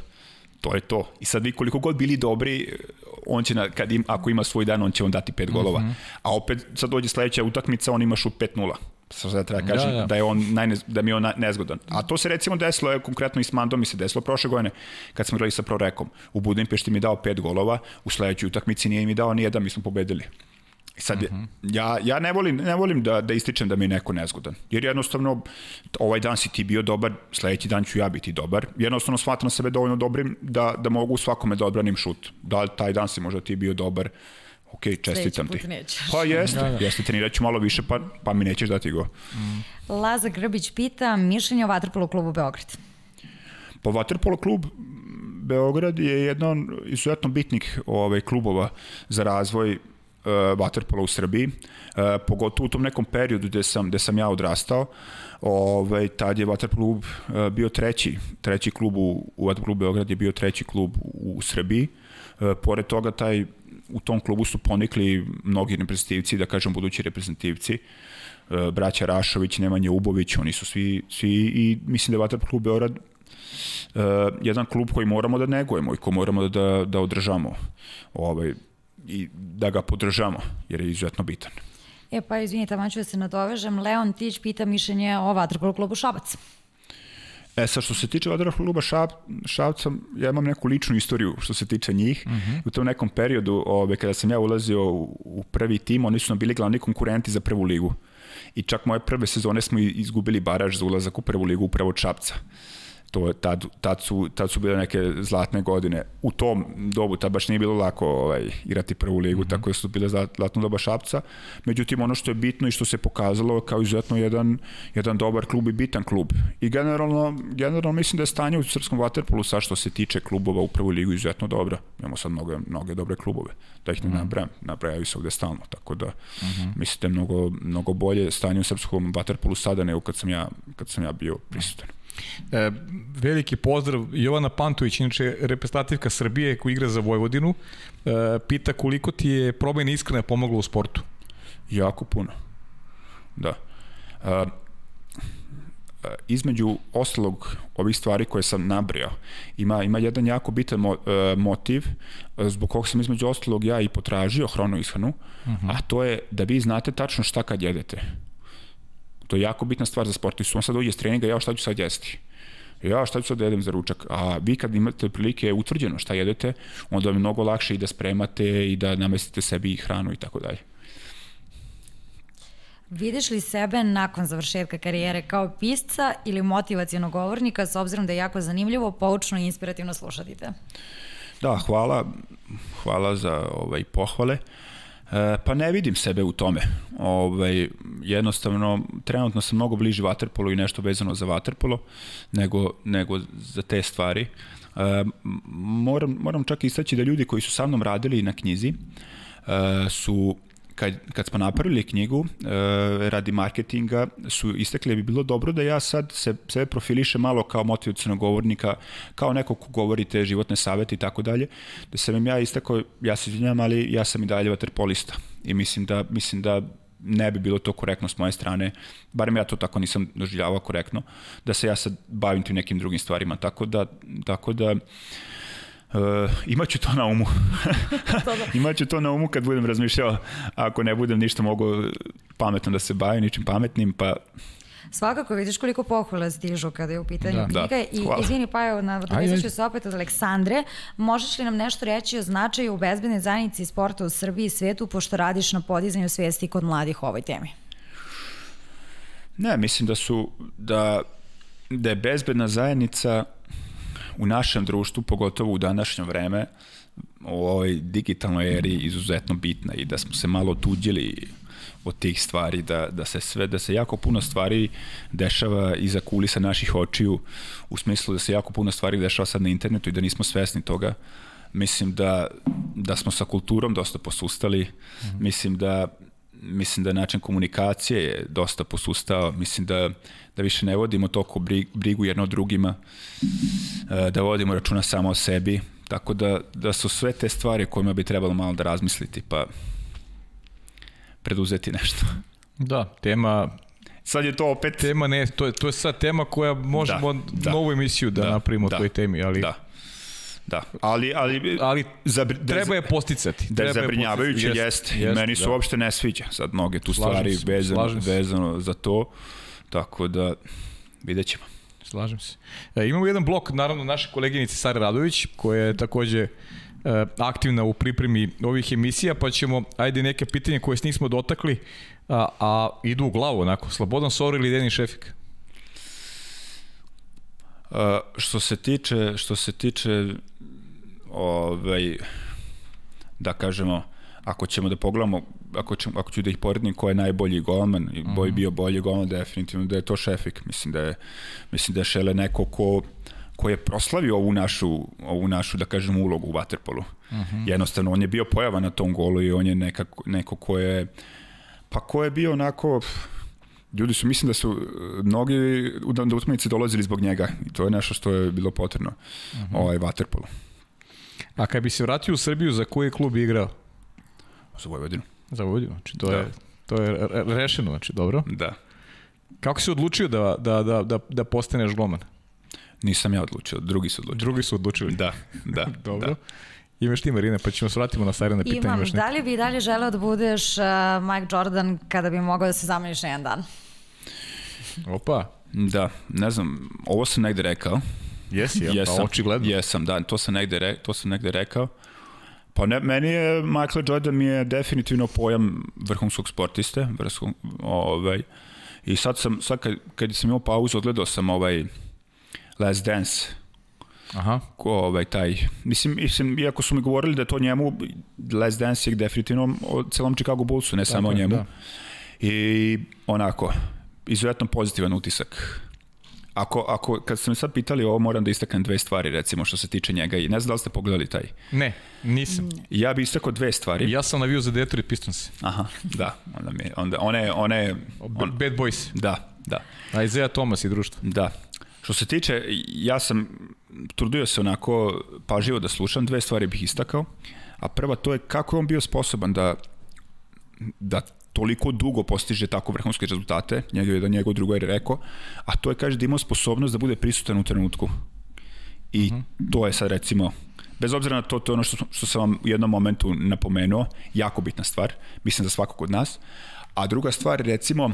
to je to. I sad vi koliko god bili dobri, on će, na, kad im, ako ima svoj dan, on će on dati pet golova. Mm -hmm. A opet sad dođe sledeća utakmica, on ima šut 5-0. Sad da treba kažem da, da. da, je on najnez, da mi je on nezgodan. A to se recimo desilo, je, konkretno i s Mandom mi se desilo prošle godine, kad smo igrali sa Prorekom. U Budimpešti mi dao pet golova, u sledećoj utakmici nije mi dao ni jedan, mi smo pobedili. Sad, uh mhm. -huh. ja, ja ne volim, ne volim da, da ističem da mi je neko nezgodan. Jer jednostavno, ovaj dan si ti bio dobar, sledeći dan ću ja biti dobar. Jednostavno, shvatam sebe dovoljno dobrim da, da mogu svakome da odbranim šut. Da taj dan si možda ti bio dobar, ok, čestitam ti. Pa jeste, da, da. jeste, trenirat ću malo više, pa, pa mi nećeš dati go. Mm. Laza Grbić pita, mišljenje o Vatrpolo klubu Beograd. Pa Vatrpolo klub Beograd je jedan izuzetno bitnih ovaj, klubova za razvoj uh, waterpola u Srbiji, uh, pogotovo u tom nekom periodu gde sam, gde sam ja odrastao, ovaj, tad je waterpolo klub uh, bio treći, treći klub u, u waterpolo klubu Beograd je bio treći klub u, u Srbiji. Pored toga, taj, u tom klubu su ponikli mnogi reprezentativci, da kažem budući reprezentativci, braća Rašović, Nemanja Ubović, oni su svi, svi i mislim da je Waterpolo klub Beograd uh, jedan klub koji moramo da negujemo i koji moramo da, da održamo. Ovaj, i da ga podržamo, jer je izuzetno bitan. E pa, izvinite, tamo ću da se nadovežem. Leon Tić pita mišljenje o Vatrpolu klubu Šabac. E sad, što se tiče Vatrpolu kluba Šab, Šabca, ja imam neku ličnu istoriju što se tiče njih. Uh mhm. -huh. U tom nekom periodu, ove, kada sam ja ulazio u, u prvi tim, oni su nam bili glavni konkurenti za prvu ligu. I čak moje prve sezone smo izgubili baraž za ulazak u prvu ligu upravo od Šabca to tad, tad, su, tad su bile neke zlatne godine. U tom dobu tad baš nije bilo lako ovaj, igrati prvu ligu, mm -hmm. tako da su bile zlatno doba Šapca. Međutim, ono što je bitno i što se pokazalo kao izuzetno jedan, jedan dobar klub i bitan klub. I generalno, generalno mislim da je stanje u srpskom vaterpolu sa što se tiče klubova u prvu ligu izuzetno dobro. Imamo sad mnoge, mnoge dobre klubove. Da ih ne mm -hmm. nabrajam, nabrajaju se ovde stalno. Tako da mm -hmm. mislim da je mnogo, mnogo bolje stanje u srpskom vaterpolu sada nego kad sam ja, kad sam ja bio prisutan. E, veliki pozdrav Jovana Pantović, inače reprezentativka Srbije koja igra za Vojvodinu. E, pita koliko ti je probajna iskrena pomogla u sportu? Jako puno. Da. A, između ostalog ovih stvari koje sam nabrio, ima, ima jedan jako bitan mo, e, motiv zbog kog sam između ostalog ja i potražio hronu ishranu, uh -huh. a to je da vi znate tačno šta kad jedete. To je jako bitna stvar za sportistu. On sad dođe s treninga, ja šta ću sad jesti? ja šta ću sad da jedem za ručak, a vi kad imate prilike utvrđeno šta jedete, onda vam je mnogo lakše i da spremate i da namestite sebi hranu i tako dalje. Vidiš li sebe nakon završetka karijere kao pisca ili motivacijenog govornika s obzirom da je jako zanimljivo, poučno i inspirativno slušati te? Da, hvala, hvala za ovaj, pohvale. E, pa ne vidim sebe u tome. Ovaj, jednostavno, trenutno sam mnogo bliži vaterpolu i nešto vezano za vaterpolo nego, nego za te stvari. E, moram, moram čak istaći da ljudi koji su sa mnom radili na knjizi e, su kad, kad smo napravili knjigu e, radi marketinga su istekli bi bilo dobro da ja sad se, sebe profiliše malo kao motivacijnog govornika, kao neko ko govori te životne savete i tako dalje, da sam im ja istakao, ja se izvinjam, ali ja sam i dalje vaterpolista. I mislim da, mislim da ne bi bilo to korektno s moje strane, barem ja to tako nisam doživljavao korektno, da se ja sad bavim tim nekim drugim stvarima, tako da, tako da Uh, imaću to na umu. imaću to na umu kad budem razmišljao, ako ne budem ništa mogu pametno da se bavim, ničim pametnim, pa Svakako vidiš koliko pohvala stižu kada je u pitanju da. knjiga. Da, i izvini pa evo nadovezat ću se opet od Aleksandre. Možeš li nam nešto reći o značaju bezbedne zajednice i sporta u Srbiji i svetu pošto radiš na podizanju svijesti kod mladih o ovoj temi? Ne, mislim da su da, da je bezbedna zajednica u našem društvu, pogotovo u današnje vreme, u ovoj digitalnoj eri izuzetno bitna i da smo se malo tuđili od tih stvari, da, da se sve, da se jako puno stvari dešava iza kulisa naših očiju, u smislu da se jako puno stvari dešava sad na internetu i da nismo svesni toga. Mislim da, da smo sa kulturom dosta posustali, mm -hmm. mislim da mislim da način komunikacije je dosta posustao, mislim da, da više ne vodimo toliko brigu jedno drugima, e, da vodimo računa samo o sebi, tako da, da su sve te stvari kojima bi trebalo malo da razmisliti, pa preduzeti nešto. Da, tema Sad je to opet... Tema ne, to je, to je sad tema koja možemo da, da, novu emisiju da, da napravimo da, o toj temi, ali... Da, Da, ali, ali, ali zabri, da treba je posticati. Da je zabrinjavajuće, jest, jest, jest, meni se da. uopšte ne sviđa sad mnoge tu slažem stvari se, vezano, vezano za to, tako da vidjet ćemo. Slažem se. E, imamo jedan blok, naravno, naše koleginice Sara Radović, koja je takođe e, aktivna u pripremi ovih emisija, pa ćemo, ajde neke pitanje koje s nismo dotakli, a, a idu u glavu, onako, Slobodan Sor ili Denis Šefik? Uh, što se tiče što se tiče ovaj da kažemo ako ćemo da pogledamo ako ćemo ako ću da ih poredim ko je najbolji golman i boj mhm. bio bolji golman definitivno da je to Šefik mislim da je mislim da je Šele neko ko ko je proslavio ovu našu ovu našu da kažemo ulogu u waterpolu. Mhm. -huh. Jednostavno on je bio pojava na tom golu i on je nekako neko ko je pa ko je bio onako ljudi su, mislim da su e, mnogi da, da utakmice dolazili zbog njega i to je nešto što je bilo potrebno mhm. -huh. ovaj Waterpolo. A kad bi se vratio u Srbiju, za koji klub igrao? Za Vojvodinu. Za Vojvodinu, znači to da. je to je rešeno, znači dobro. Da. Kako si odlučio da, da, da, da, da postaneš gloman? Nisam ja odlučio, drugi su odlučili. Drugi su odlučili? Da, da. dobro. Da. Imaš ti Marina, pa ćemo se vratimo na sajrane pitanje. Imam, da li bi dalje želeo da budeš uh, Mike Jordan kada bi mogao da se zameniš na jedan dan? Opa. Da, ne znam, ovo sam negde rekao. Jesi, ja, jesam, pa očigledno. Jesam, da, to sam negde, re, to sam negde rekao. Pa ne, meni je, Michael Jordan mi je definitivno pojam vrhunskog sportiste, vrhunskog, ovaj, i sad sam, sad kad, kad sam imao pauzu, odgledao sam ovaj Last Dance, Aha. Ko, ovaj, taj, mislim, mislim, iako su mi govorili da to njemu, Last Dance je definitivno o celom Chicago Bullsu, ne Tako samo o njemu. Da. I onako, izuzetno pozitivan utisak. Ako, ako, kad ste me sad pitali ovo, moram da istaknem dve stvari, recimo, što se tiče njega i ne znam da li ste pogledali taj. Ne, nisam. Ja bih istakao dve stvari. Ja sam navio za Detroit Pistons. Aha, da, onda mi, onda, one, one... On, Bad Boys. Da, da. Isaiah Thomas i društvo. Da. Što se tiče, ja sam trudio se onako pažljivo da slušam, dve stvari bih istakao, a prva to je kako je on bio sposoban da, da toliko dugo postiže tako vrhunske rezultate, njegov je da njegov drugo je rekao, a to je, kaže, da ima sposobnost da bude prisutan u trenutku. I uh -huh. to je sad, recimo, bez obzira na to, to je ono što, što sam vam u jednom momentu napomenuo, jako bitna stvar, mislim za svakog od nas. A druga stvar, recimo, uh,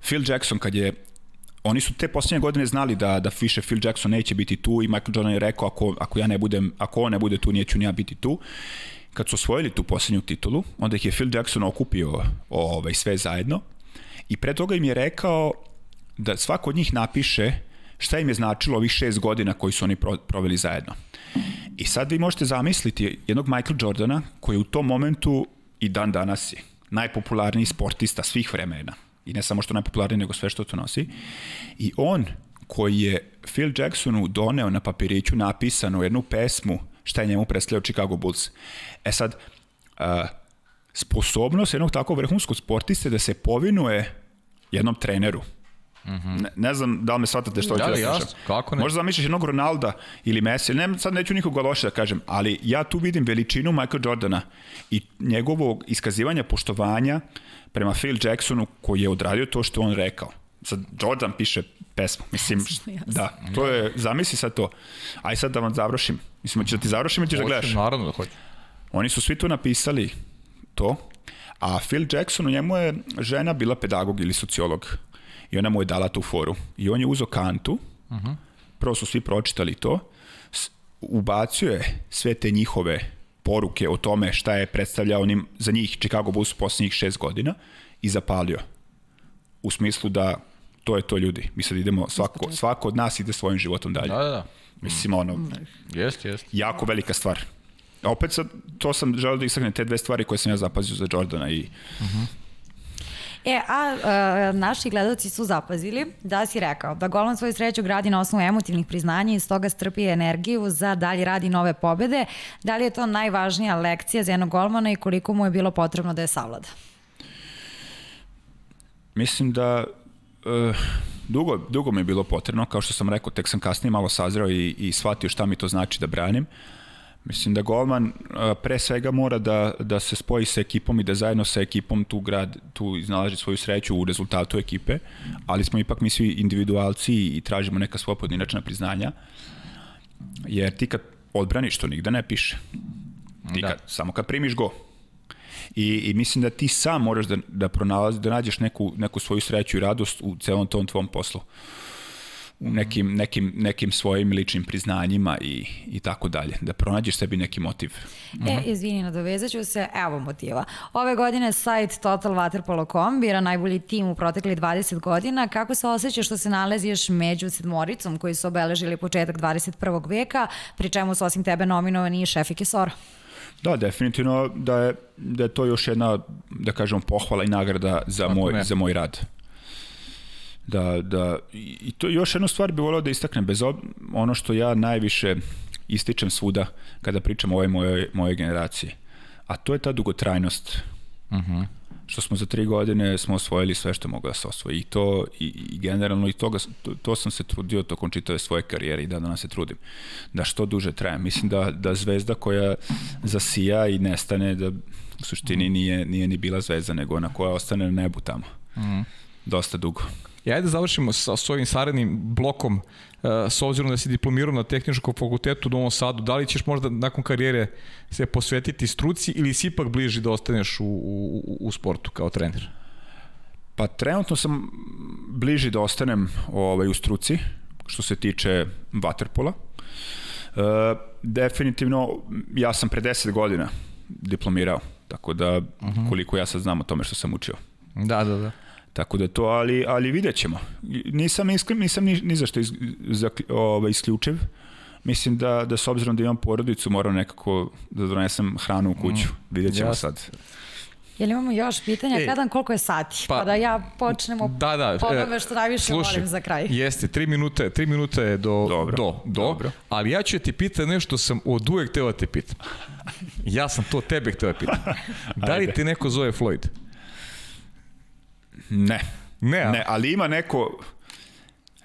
Phil Jackson kad je oni su te posljednje godine znali da da više Phil Jackson neće biti tu i Michael Jordan je rekao ako, ako ja ne budem, ako on ne bude tu, neću ni ja biti tu. Kad su osvojili tu posljednju titulu, onda ih je Phil Jackson okupio ovaj, sve zajedno i pre toga im je rekao da svako od njih napiše šta im je značilo ovih šest godina koji su oni proveli zajedno. I sad vi možete zamisliti jednog Michael Jordana koji u tom momentu i dan danas je najpopularniji sportista svih vremena i ne samo što najpopularniji, nego sve što to nosi. I on koji je Phil Jacksonu doneo na papiriću napisano jednu pesmu šta je njemu predstavljao Chicago Bulls. E sad, uh, sposobnost jednog tako vrhunskog sportiste da se povinuje jednom treneru, Mm -hmm. ne, ne znam da li me shvatate što hoću da, da kažem. Kako ne? Možda zamišljaš jednog Ronalda ili Messi, ne, sad neću nikoga loše da kažem, ali ja tu vidim veličinu Michael Jordana i njegovog iskazivanja poštovanja prema Phil Jacksonu koji je odradio to što on rekao. Sad Jordan piše pesmu, mislim, da, to je, zamisli sad to. Aj sad da vam završim. Mislim, hoćeš da ti završim ili ćeš da gledaš? Naravno da hoću. Oni su svi tu napisali to, a Phil Jackson, u njemu je žena bila pedagog ili sociolog i ona mu je dala tu foru. I on je uzo kantu, uh -huh. prvo su svi pročitali to, ubacio je sve te njihove poruke o tome šta je predstavljao onim, za njih Chicago Bulls poslednjih šest godina i zapalio. U smislu da to je to ljudi. Mi sad idemo, svako, svako od nas ide svojim životom dalje. Da, da, da. Mislim, ono, jest, jest. jako velika stvar. Opet sad, to sam želeo da istaknem te dve stvari koje sam ja zapazio za Jordana i uh -huh. E, a, a naši gledalci su zapazili da si rekao da Golman svoju sreću gradi na osnovu emotivnih priznanja i stoga strpi energiju za dalje radi nove pobede. Da li je to najvažnija lekcija za jednog golmana i koliko mu je bilo potrebno da je savlada? Mislim da uh, dugo, dugo mi je bilo potrebno, kao što sam rekao, tek sam kasnije malo sazreo i, i shvatio šta mi to znači da branim. Mislim da golman pre svega mora da, da se spoji sa ekipom i da zajedno sa ekipom tu grad, tu iznalaži svoju sreću u rezultatu ekipe, ali smo ipak mi svi individualci i tražimo neka svoja podinačna priznanja, jer ti kad odbraniš to nigde ne piše. Ti da. kad, samo kad primiš go. I, I mislim da ti sam moraš da, da pronalazi, da nađeš neku, neku svoju sreću i radost u celom tom tvom poslu. U nekim, nekim, nekim svojim ličnim priznanjima i, i tako dalje, da pronađeš sebi neki motiv. E, izvini, nadovezat ću se, evo motiva. Ove godine sajt TotalWaterpolo.com bira najbolji tim u protekli 20 godina. Kako se osjećaš što se nalaziš među sedmoricom koji su obeležili početak 21. veka, pri čemu su osim tebe nominovani i Šefik i Sora? Da, definitivno da je, da je to još jedna, da kažem, pohvala i nagrada za, moj, za moj rad da, da, i to još jednu stvar bih voleo da istaknem, bez ob, ono što ja najviše ističem svuda kada pričam o ovoj moje, moje generacije, a to je ta dugotrajnost. Uh mhm. -huh. Što smo za tri godine smo osvojili sve što mogu da se osvoji. I to, i, i generalno, i toga, to, to sam se trudio tokom čitave svoje karijere i da danas se trudim. Da što duže traje. Mislim da, da zvezda koja zasija i nestane, da u suštini mhm. nije, nije ni bila zvezda, nego ona koja ostane na nebu tamo. -huh. Dosta dugo. I ajde da završimo sa, s ovim saradnim blokom, uh, s obzirom da si diplomirao na tehničkom fakultetu u Novom Sadu, da li ćeš možda nakon karijere se posvetiti struci ili si ipak bliži da ostaneš u, u, u sportu kao trener? Pa trenutno sam bliži da ostanem ovaj, u struci, što se tiče vaterpola. E, definitivno, ja sam pre 10 godina diplomirao, tako da uh mhm. -huh. koliko ja sad znam o tome što sam učio. Da, da, da. Tako da to, ali, ali vidjet ćemo. Nisam, iskren, nisam ni, ni zašto iz, za, ovaj, isključiv. Mislim da, da s obzirom da imam porodicu, moram nekako da donesem hranu u kuću. Mm, vidjet ćemo jasno. sad. Jel imamo još pitanja? E, Kadan, koliko je sati? Pa, pa da ja počnemo da, da, ponove što najviše slušaj, volim za kraj. Jeste, tri minute, tri minute je do, dobro, do, do, dobro. ali ja ću ti pitati nešto sam od uvek teo da te pitam. Ja sam to tebe hteo da pitam. Da li ti neko zove Floyd? Ne. Ne, ne, ali ima neko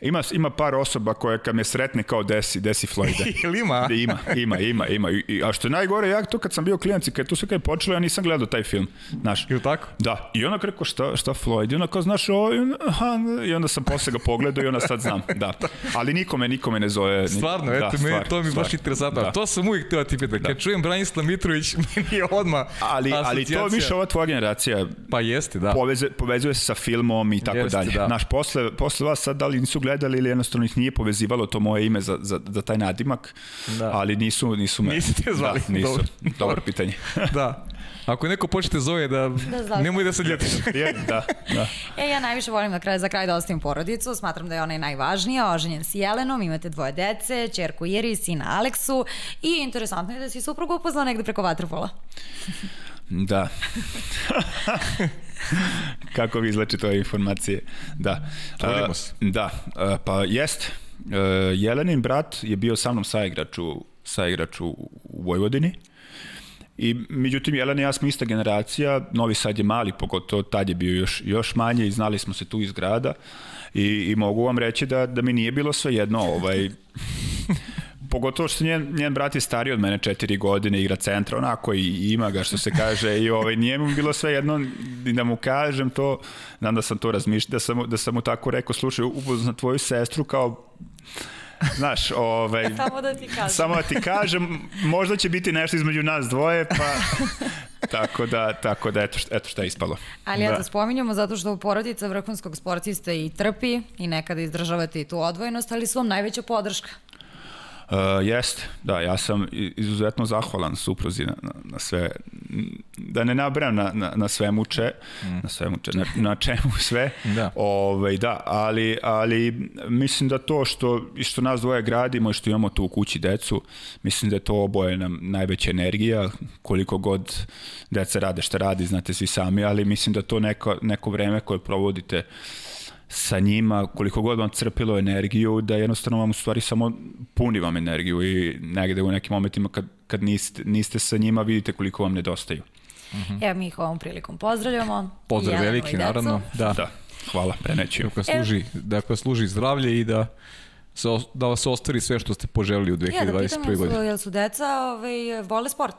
Ima, ima par osoba koje kad me sretne kao desi, desi Floyda. Ili ima? ima, ima, ima, ima. I, a što je najgore, ja to kad sam bio klinac i kad tu sve kad je počelo, ja nisam gledao taj film, znaš. Ili tako? Da, i onda rekao šta, šta Floyd, i onda kao znaš onda, aha, i onda sam posle ga pogledao i onda sad znam, da. Ali nikome, nikome ne zove. Stvarno, da, eto, meni, stvarno, to mi je baš interesantno. Da. To sam uvijek teo ti pitati. Kad čujem Branislav Mitrović, meni je odmah Ali, ali to više ova tvoja generacija Pa jeste, da. poveze, povezuje se sa filmom i tako Jeste, dalje. da. Znaš, posle, posle vas sad da li nisu gledali ili jednostavno ih nije povezivalo to moje ime za, za, za taj nadimak, Da. ali nisu, nisu me... Niste te zvali, Da, nisu. dobro. Dobro pitanje. Da. Ako neko počete zove da, Da nemoj da se ljetiš. Je, da, da. E, ja najviše volim na kraju, za kraj da ostavim porodicu, smatram da je ona najvažnija, oženjen s Jelenom, imate dvoje dece, čerku Iris, sina Aleksu i interesantno je da si suprugu upoznao negde preko vaterpola. Da. Kako vi izlačite ove informacije? Da. Trudimo se. Da, a, pa jest. E, Jelenin brat je bio sa mnom saigrač u, saigrač u, u Vojvodini. I međutim, Jelena i ja smo ista generacija, Novi Sad je mali, pogotovo tad je bio još, još manje i znali smo se tu iz grada i, i mogu vam reći da, da mi nije bilo sve jedno, ovaj, pogotovo što njen, njen brat je stariji od mene četiri godine, igra centra, onako i ima ga što se kaže i ovaj, nije mu bilo sve jedno i da mu kažem to, znam da sam to razmišljao, da sam, mu- da sam mu tako rekao, slušaj, upoznam tvoju sestru kao Znaš, ovaj, Samo da ti kažem. samo da ti kažem, možda će biti nešto između nas dvoje, pa tako da, tako da eto, šta- eto šta je ispalo. Ali ja Da. da spominjamo zato što porodica vrhunskog sportista i trpi i nekada izdržavate i tu odvojenost, ali su vam najveća podrška. Uh, jest, da, ja sam izuzetno zahvalan supruzi na, na, na sve, da ne nabram na, na, na svemu če, na svemu če, na, na čemu sve, Da. Ovaj, da, ali, ali mislim da to što, što nas dvoje gradimo i što imamo tu u kući decu, mislim da je to oboje nam najveća energija, koliko god deca rade šta radi, znate svi sami, ali mislim da to neko, neko vreme koje provodite sa njima, koliko god vam crpilo energiju, da jednostavno vam u stvari samo puni vam energiju i negde u nekim momentima kad, kad niste, niste sa njima vidite koliko vam nedostaju. Evo mi ih ovom prilikom pozdravljamo. Pozdrav veliki, naravno. Da. Da, hvala, preneću. Dakle, služi, dakle, služi zdravlje i da, se, da vas ostvari sve što ste poželili u Ja, da pitam, 2021. jel su, godini. jel su deca ovaj, vole sport?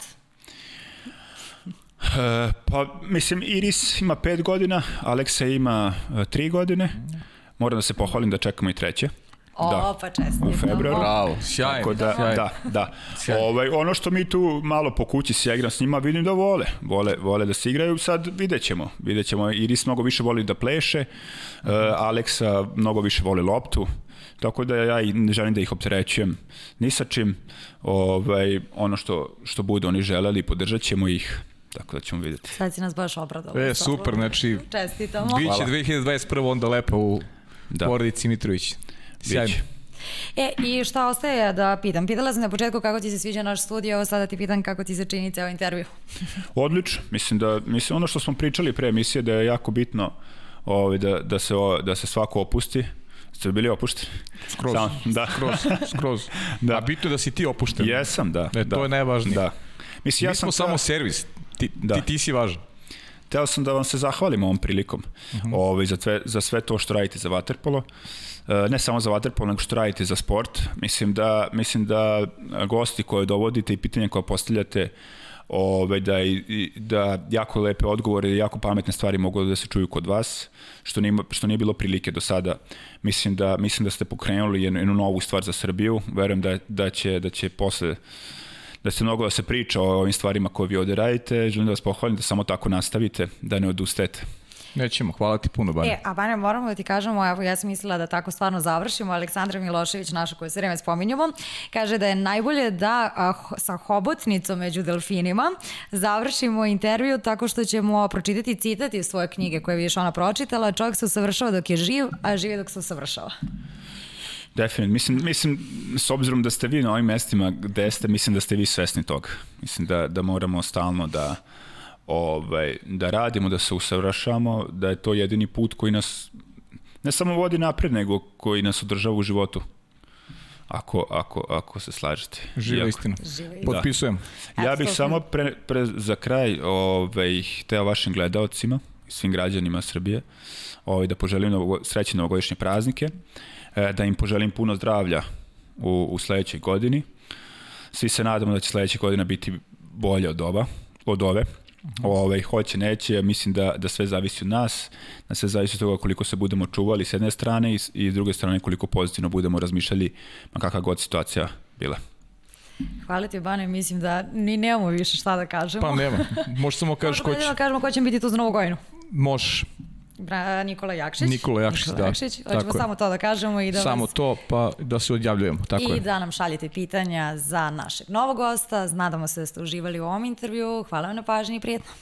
E, pa, mislim, Iris ima pet godina, Aleksa ima e, tri godine. Moram da se pohvalim da čekamo i treće. O, Da. pa čestitamo. U februaru. Bravo, sjajno. Tako da, sjajno. da, da. Sjajno. Ovaj, ono što mi tu malo po kući se igram s njima, vidim da vole. Vole, vole da se igraju, sad vidjet ćemo. Vidjet ćemo. Iris mnogo više voli da pleše, uh, Aleksa mnogo više voli loptu, tako da ja i ne želim da ih opterećujem ni sa čim. Ovaj, ono što, što bude oni želeli, podržat ćemo ih, tako da ćemo vidjeti. Sad si nas baš obradovao. E, super, znači, Čestitamo. Biće 2021. onda lepo u Da. porodici Mitrović. Sjajno. Biće. E, i šta ostaje da pitam? Pitala sam na početku kako ti se sviđa naš studio, evo sada ti pitam kako ti se čini ceo intervju. Odlično. Mislim da mislim ono što smo pričali pre emisije da je jako bitno ovaj da da se da se svako opusti. Ste bili opušteni? Skroz. Samo, da. Skroz, skroz. Da. A bitno je da si ti opušten. Jesam, da. E, da. to je najvažnije. Da. Mislim, Mi ja smo sam samo servis. Ti, Da. ti, ti si važan. Teo sam da vam se zahvalim ovom prilikom ovaj, za, sve, za sve to što radite za Waterpolo. E, ne samo za Waterpolo, nego što radite za sport. Mislim da, mislim da gosti koje dovodite i pitanja koje postavljate ovaj, da, i- da jako lepe odgovore i jako pametne stvari mogu da se čuju kod vas, što nije, što nije bilo prilike do sada. Mislim da, mislim da ste pokrenuli jednu, jednu novu stvar za Srbiju. Verujem da, da, će, da će posle da se mnogo da se priča o ovim stvarima koje vi ovde radite. Želim da vas pohvalim da samo tako nastavite, da ne odustajete. Nećemo, hvala ti puno, Bane. E, a Bane, moramo da ti kažemo, evo ja sam mislila da tako stvarno završimo, Aleksandra Milošević, naša koju sve vreme spominjamo, kaže da je najbolje da a, sa hobotnicom među delfinima završimo intervju tako što ćemo pročitati citat iz svoje knjige koje je vidiš ona pročitala, čovjek se usavršava dok je živ, a živi dok se usavršava. Definitivno. Mislim, mislim, s obzirom da ste vi na ovim mestima gde ste, mislim da ste vi svesni toga. Mislim da, da moramo stalno da, ovaj, da radimo, da se usavršamo, da je to jedini put koji nas ne samo vodi napred, nego koji nas održava u životu. Ako, ako, ako se slažete. Živa Iako- istina. Živa. Potpisujem. Ja bih samo pre, pre, za kraj ovaj, hteo vašim gledaocima i svim građanima Srbije ovaj, da poželim novogo, srećne novogodišnje praznike. e, da im poželim puno zdravlja u, u sledećoj godini. Svi se nadamo da će sledeća godina biti bolje od ova, od ove. Ove, hoće, neće, mislim da, da sve zavisi od nas, da sve zavisi od toga koliko se budemo čuvali s jedne strane i, i s druge strane koliko pozitivno budemo razmišljali ma kakva god situacija bila. Hvala ti, Bane, mislim da ni nemamo više šta da kažemo. Pa nema. Možeš samo kažeš ko će. Da kažemo ko će biti tu za novu godinu. Možeš. Bra, Nikola Jakšić. Nikola Jakšić, da. Jakšić. Hoćemo samo to da kažemo i da Samo vas... to, pa da se odjavljujemo. Tako I je. da nam šaljete pitanja za našeg novog gosta. Nadamo se da ste uživali u ovom intervju. Hvala vam na pažnji i prijetno.